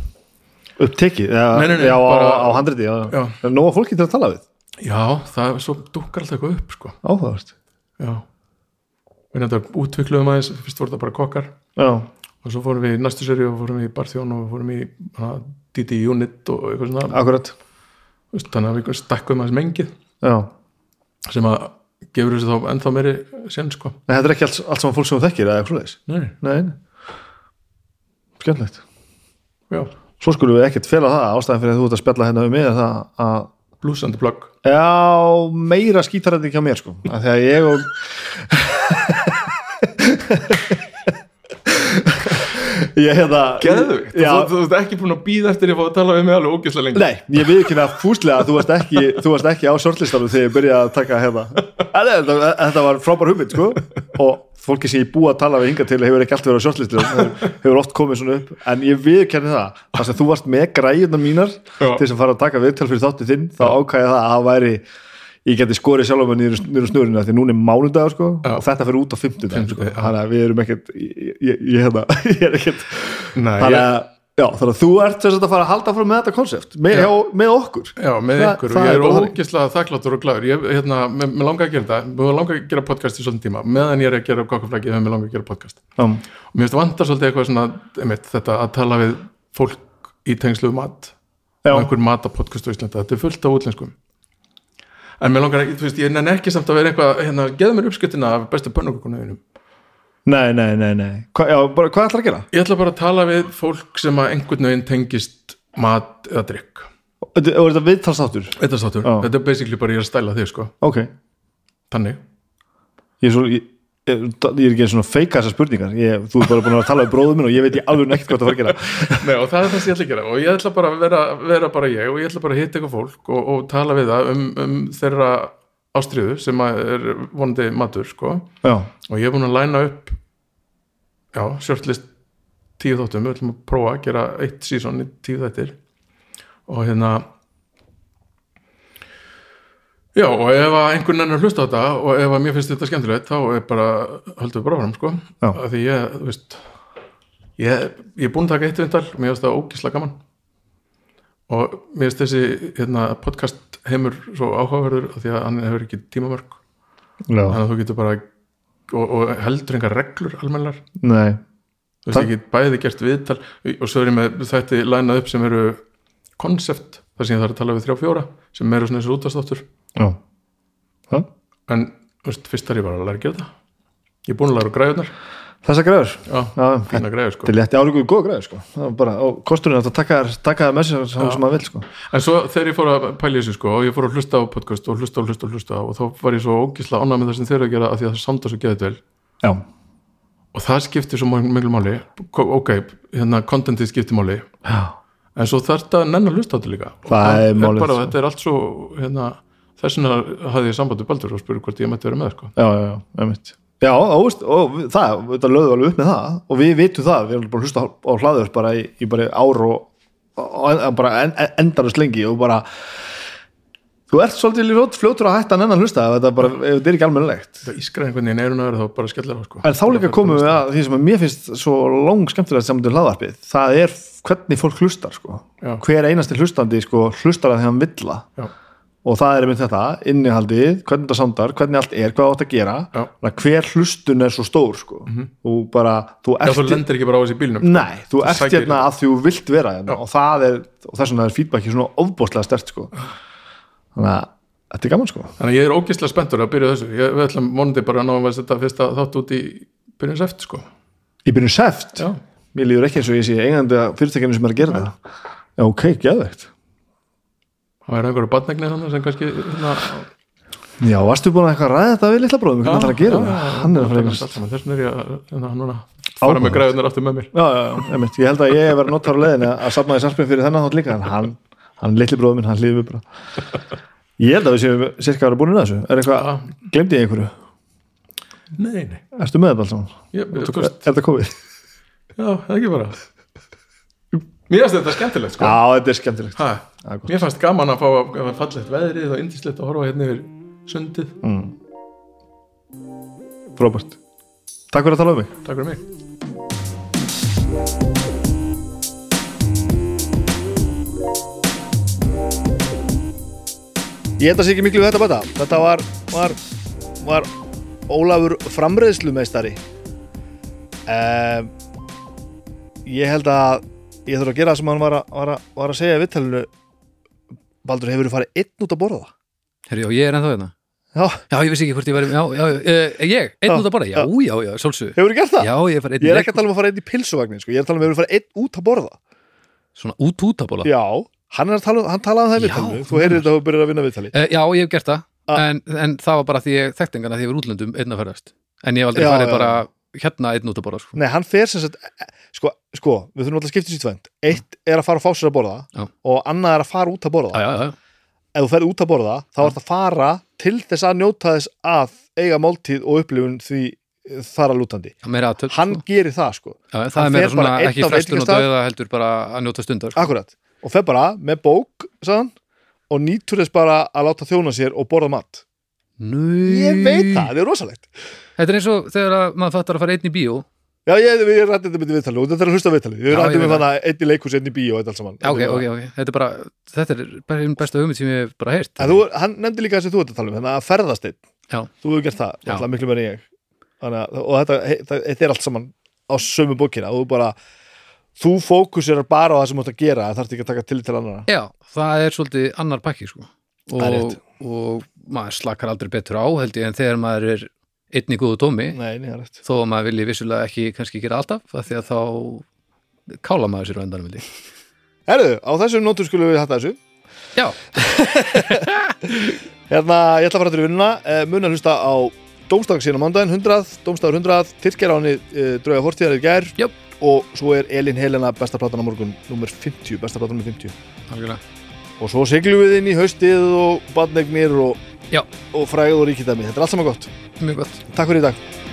Upptekið já, Nei, nei, nei, já, bara- á, á handriti já, já. Já. er nóga fólki til að tala við? Já, það er svo dúkkar alltaf eitthvað upp sko. áhugavert. Já. Við náttúrulega útvikluðum aðeins, fyrst voru það bara kokkar. Já, og svo fórum við í næstu seri og fórum við í Barþjón og fórum í hana, DD Unit og eitthvað svona. Akkurat þannig að við stakkum aðeins mengið já, sem að gefur þessu þá ennþá meiri sen sko. En þetta er ekki allt, allt saman fólk sem þú þekkir eða eitthvað svoleiðis? Nei, nei, nei. skemmtilegt. Já, svo skulum við ekkert fela það ástæðan fyrir að þú ert að spjalla hérna um mig er það að blues and the plug Já, meira skítarætning hjá mér sko. Að Þegar ég og Ég hérna þú, þú ert ekki búin að býða eftir ég fá að tala við mig alveg ógislega lengi. Nei, ég við ekki að fúslega að þú varst ekki, þú varst ekki á shortlistanum þegar ég byrjaði að taka hérna. En þetta, þetta var frábær hugmynd sko. Og fólki sem ég búið að tala við hinga til hefur ekki alltaf verið á shortlistunum hefur, hefur oft komið svona upp. En ég viðkenni það, þar sem þú varst með græjuna mínar Já. til að fara að taka viðtal fyrir þáttu þinn þá ákvæði það að það væri ég geti skorið sjálf með á snurinu því núna er mánudagur sko og þetta fyrir út á fimmtudag sko. Fimmtudag, já. þannig að við erum ekkert ég, ég, ég, hérna, ég er ekkert þannig að, já, þannig að þú ert sagt að fara að halda frá með þetta konsept með, með okkur. Já, með Það- ykkur. Og ég er ógislega þakkláttur og glæður ég, hérna, langar að gera þetta. Mér langar að gera podcast í svolítið tíma meðan ég er að gera kokkaflæki þegar mér langar að gera podcast. Já, og mér finnst vantar svolítið eitthvað svona einmitt, þetta að tala við fólk í tengslu mat. Já, og einhver matapodcast á Íslanda, þetta er fullt af útlenskum en mér langar ekki, þú veist, ég nenni ekki samt að vera eitthvað, hérna, geða mér uppskutina af bestu pönnukukunuðinum nei, nei, nei, nei. Hva, já, bara, hvað ætlar að gera? ég ætla bara að tala við fólk sem að einhvern veginn tengist mat eða drikk og er þetta viðtalsáttur? þetta, sáttur, Já. þetta er basically bara ég er að stæla þig sko, ok, þannig ég er svo ég, ég, ég er ekki svona feika þessar spurningar. Ég, þú er bara búin að tala við bróðum minn og ég veit ég alveg ekkert hvað það var að gera. Nei, og það er það sem ég ætla að gera. Og ég ætla bara að vera, vera bara ég og ég ætla bara að hitta eitthvað fólk og, og tala við það um, um þeirra ástriðu sem er vonandi matur sko. já, og ég er búin að læna upp já, shortlist tíu þáttum, við ætlum að prófa að gera eitt sísón í tíu þættir. Og hérna já, og ef einhvern enn er hlusta á þetta og ef að mér finnst þetta skemmtilegt þá er bara, höldum við bara fram sko, af því ég, þú veist ég, ég er búin að taka eitt vindal mér finnst það ógislega gaman. Og mér finnst þessi hérna, podcast heimur svo áhugaverður af því að hann hefur ekki tímamörk. Já, þannig að þú getur bara og, og heldur engar reglur almennar nei. Þú veist ekki bæði gert viðtal og svo er ég með þetta lænað upp sem eru konsept, þar sem ég þarf að tala við þrjá fjóra sem eru svona og útastáttur en veist, fyrst þarf ég bara að læra að gera það. Ég er búin að læra græðunar þessar græður já, fína græður sko. Þetta er létti álíkuð góð græður sko. Það var bara, og kosturinn að taka þær- taka það með sér sem, sem maður vil sko. En svo þegar ég fór að pæla í þessu sko og ég fór að hlusta á podcast og hlusta og hlusta og hlusta og þá var ég svo ógislega ánæg með það sem þeir eru að gera af því að það samda svo geðið vel. Já, og það skiptir svo miklu máli. Ko- ok, hérna contentið skiptir máli. Já, en svo þarf þetta að nenn að hlusta á þetta líka Það er málið, bara, sko. þetta er allt svo hérna, þess vegna hafði ég samband við Baldur og spurði hvort ég mætti vera með sko. já, já, já, já, og, og það, þetta lögðu alveg upp með það og við vitum það, við erum bara hlusta á hlaður bara í, í bara ár og, og bara en, en, endarust lengi og bara þú ert svolítið ljótt fljótur að hætta en enn að hlusta þetta, bara, ef þetta er ekki almennilegt það ískra einhvern veginn eirun að vera þá bara skellir sko. En þá líka komum við að því sem að mér finnst svo lang skemmtilegt saman til hlaðarpið það er hvernig fólk hlustar sko. Já. hver einasti hlustandi sko, hlustar að því hann villa Já. og það er mynd þetta, innihaldið hvernig það samdar, hvernig allt er, hvað átt að gera Já. Að hver hlustun er svo stór sko. og bara, þú Já, ert þú lendir ekki bara á þessi bílnum Nei, þú ert hérna að þú vilt vera hérna, og það er, og þess vegna er feedbacki svona ofbóðslega stert sko. Þannig að þetta er gaman sko. Þannig að ég er ógislega spenntur að byrja þessu. Ég, við ætlum vonandi bara að ná að þetta fyrsta þátt út í byrjun seft sko. Ég byrjum seft, Já. mér líður ekki eins og ég sé eigandi að fyrirtækinu sem er að gera það. Já, ok, geðvegt það er einhverju badnegnir hann sem kannski hérna, Já, varstu búin að eitthvað að ræða þetta við litla bróðum, hvernig það er að gera? Hann er að fara að eignast. þess vegna er ég hann, litli bróðum minn, hann hlýði við bara. Ég held að við séum cirka að vera búin að þessu. Er eitthvað, Já. glemdi ég einhverju? nei, nei, Erstu með þetta alls Er þetta komið? já, ekki bara mér finnst þetta skemmtilegt sko. Já, þetta er skemmtilegt. ha, er mér fannst gaman að fá að að fallegt veðrið og indislegt að horfa hérna yfir sundið Mm. Frábært. Takk fyrir að tala um mig. takk fyrir mig Ég held að sé ekki miklu við þetta bata. Þetta var, var, var Ólafur framreiðslumeistari. Um, ég held að ég þurfa að gera það sem hann var að, var að, var að segja í vittalinu Baldur, hefur þú farið einn út að borða það? Herri, já, ég er ennþá hérna Já, Já, ég vissi ekki hvort ég væri Já, já, uh, ég, einn Já, út að bara Já, já. já, svolsug hefur þú gert það? Já, ég fari einn Ég er ekki að tala um að fara einn í pilsuvagnin, sko. ég er að tala um að hefur farið einn út að borða. Svona út út að bóla Já, hann, er að tala, hann talaði um það í Já, vittalinu, þú heyrir þetta og byrjar að vinna vittali. Uh, já, ég hef gert það Ah. en, en það var bara því ég þekkt engan að því ég var útlöndum einn að ferðast En ég hef aldrei Já, farið já. bara hérna einn út að borða sko. Nei, hann fer sem sagt, sko, sko við þurfum alltaf að skipta sér tvend. Eitt er að fara að fá sér að borða Já. og annað er að fara út að borða. Já, já, já, ef þú ferð út að borða þá ert að fara til þess að njóta þess að eiga máltíð og upplifun því eh, þar að lútandi hann gerir það sko, Það er meira svona ekki frestun og döða heldur bara að njóta stundar sko. akkurat og fer bara með bók sagðan, og nýtur þess bara að láta þjóna sér og borða mat. Nú, ég veit það, það er rosalegt. Þetta er eins og þegar að maður fattar að fara einn í bíó. Já, ég, við rættum þetta með viðtali og þetta er að hlusta viðtali við rættum ég við þannig að einn í leikus, einn í bíó og þetta allt saman. Já, ok, ok, ok, þetta er bara þetta er bara einn besta hugmynd sem ég hef bara heyrt. En þú, hann nefndi líka þessi þú ert að tala um, þannig að ferðast einn. Já. þú hefur gert það, alltaf miklu meira en ég. Þannig að, og þetta, he- það- þetta er allt saman á sömu bókina, þú bara þú fókusirar bara á það sem þú ert að gera það þarf ekki að taka til til annara Já, það er svolítið annar pakki sko. Og, og maður slakar aldrei betur á held ég en þegar maður er einn í góðu tómi þó að maður vilji vissulega ekki kannski gera alltaf af því að þá kála maður sér á endanum vilji. Herðu, á þessum nótum skulum við hætta þessu. Já, Hérna, ég ætla að fara til vinnuna. Uh, mun að hlusta á Dómstak síðan á mándaginn 100, Dómstagur 100, Tyrkjaráni uh, drauga fortíðar í gær. Jöp. og svo er Elin Helena besta platan á morgun nummer 50, besta platan nummer 50 algjörlega. Og svo siglum við inn í haustið og badnegnir og, og fræð og ríkidæmi. Þetta er allt saman gott, Mjög gott. Takk fyrir í dag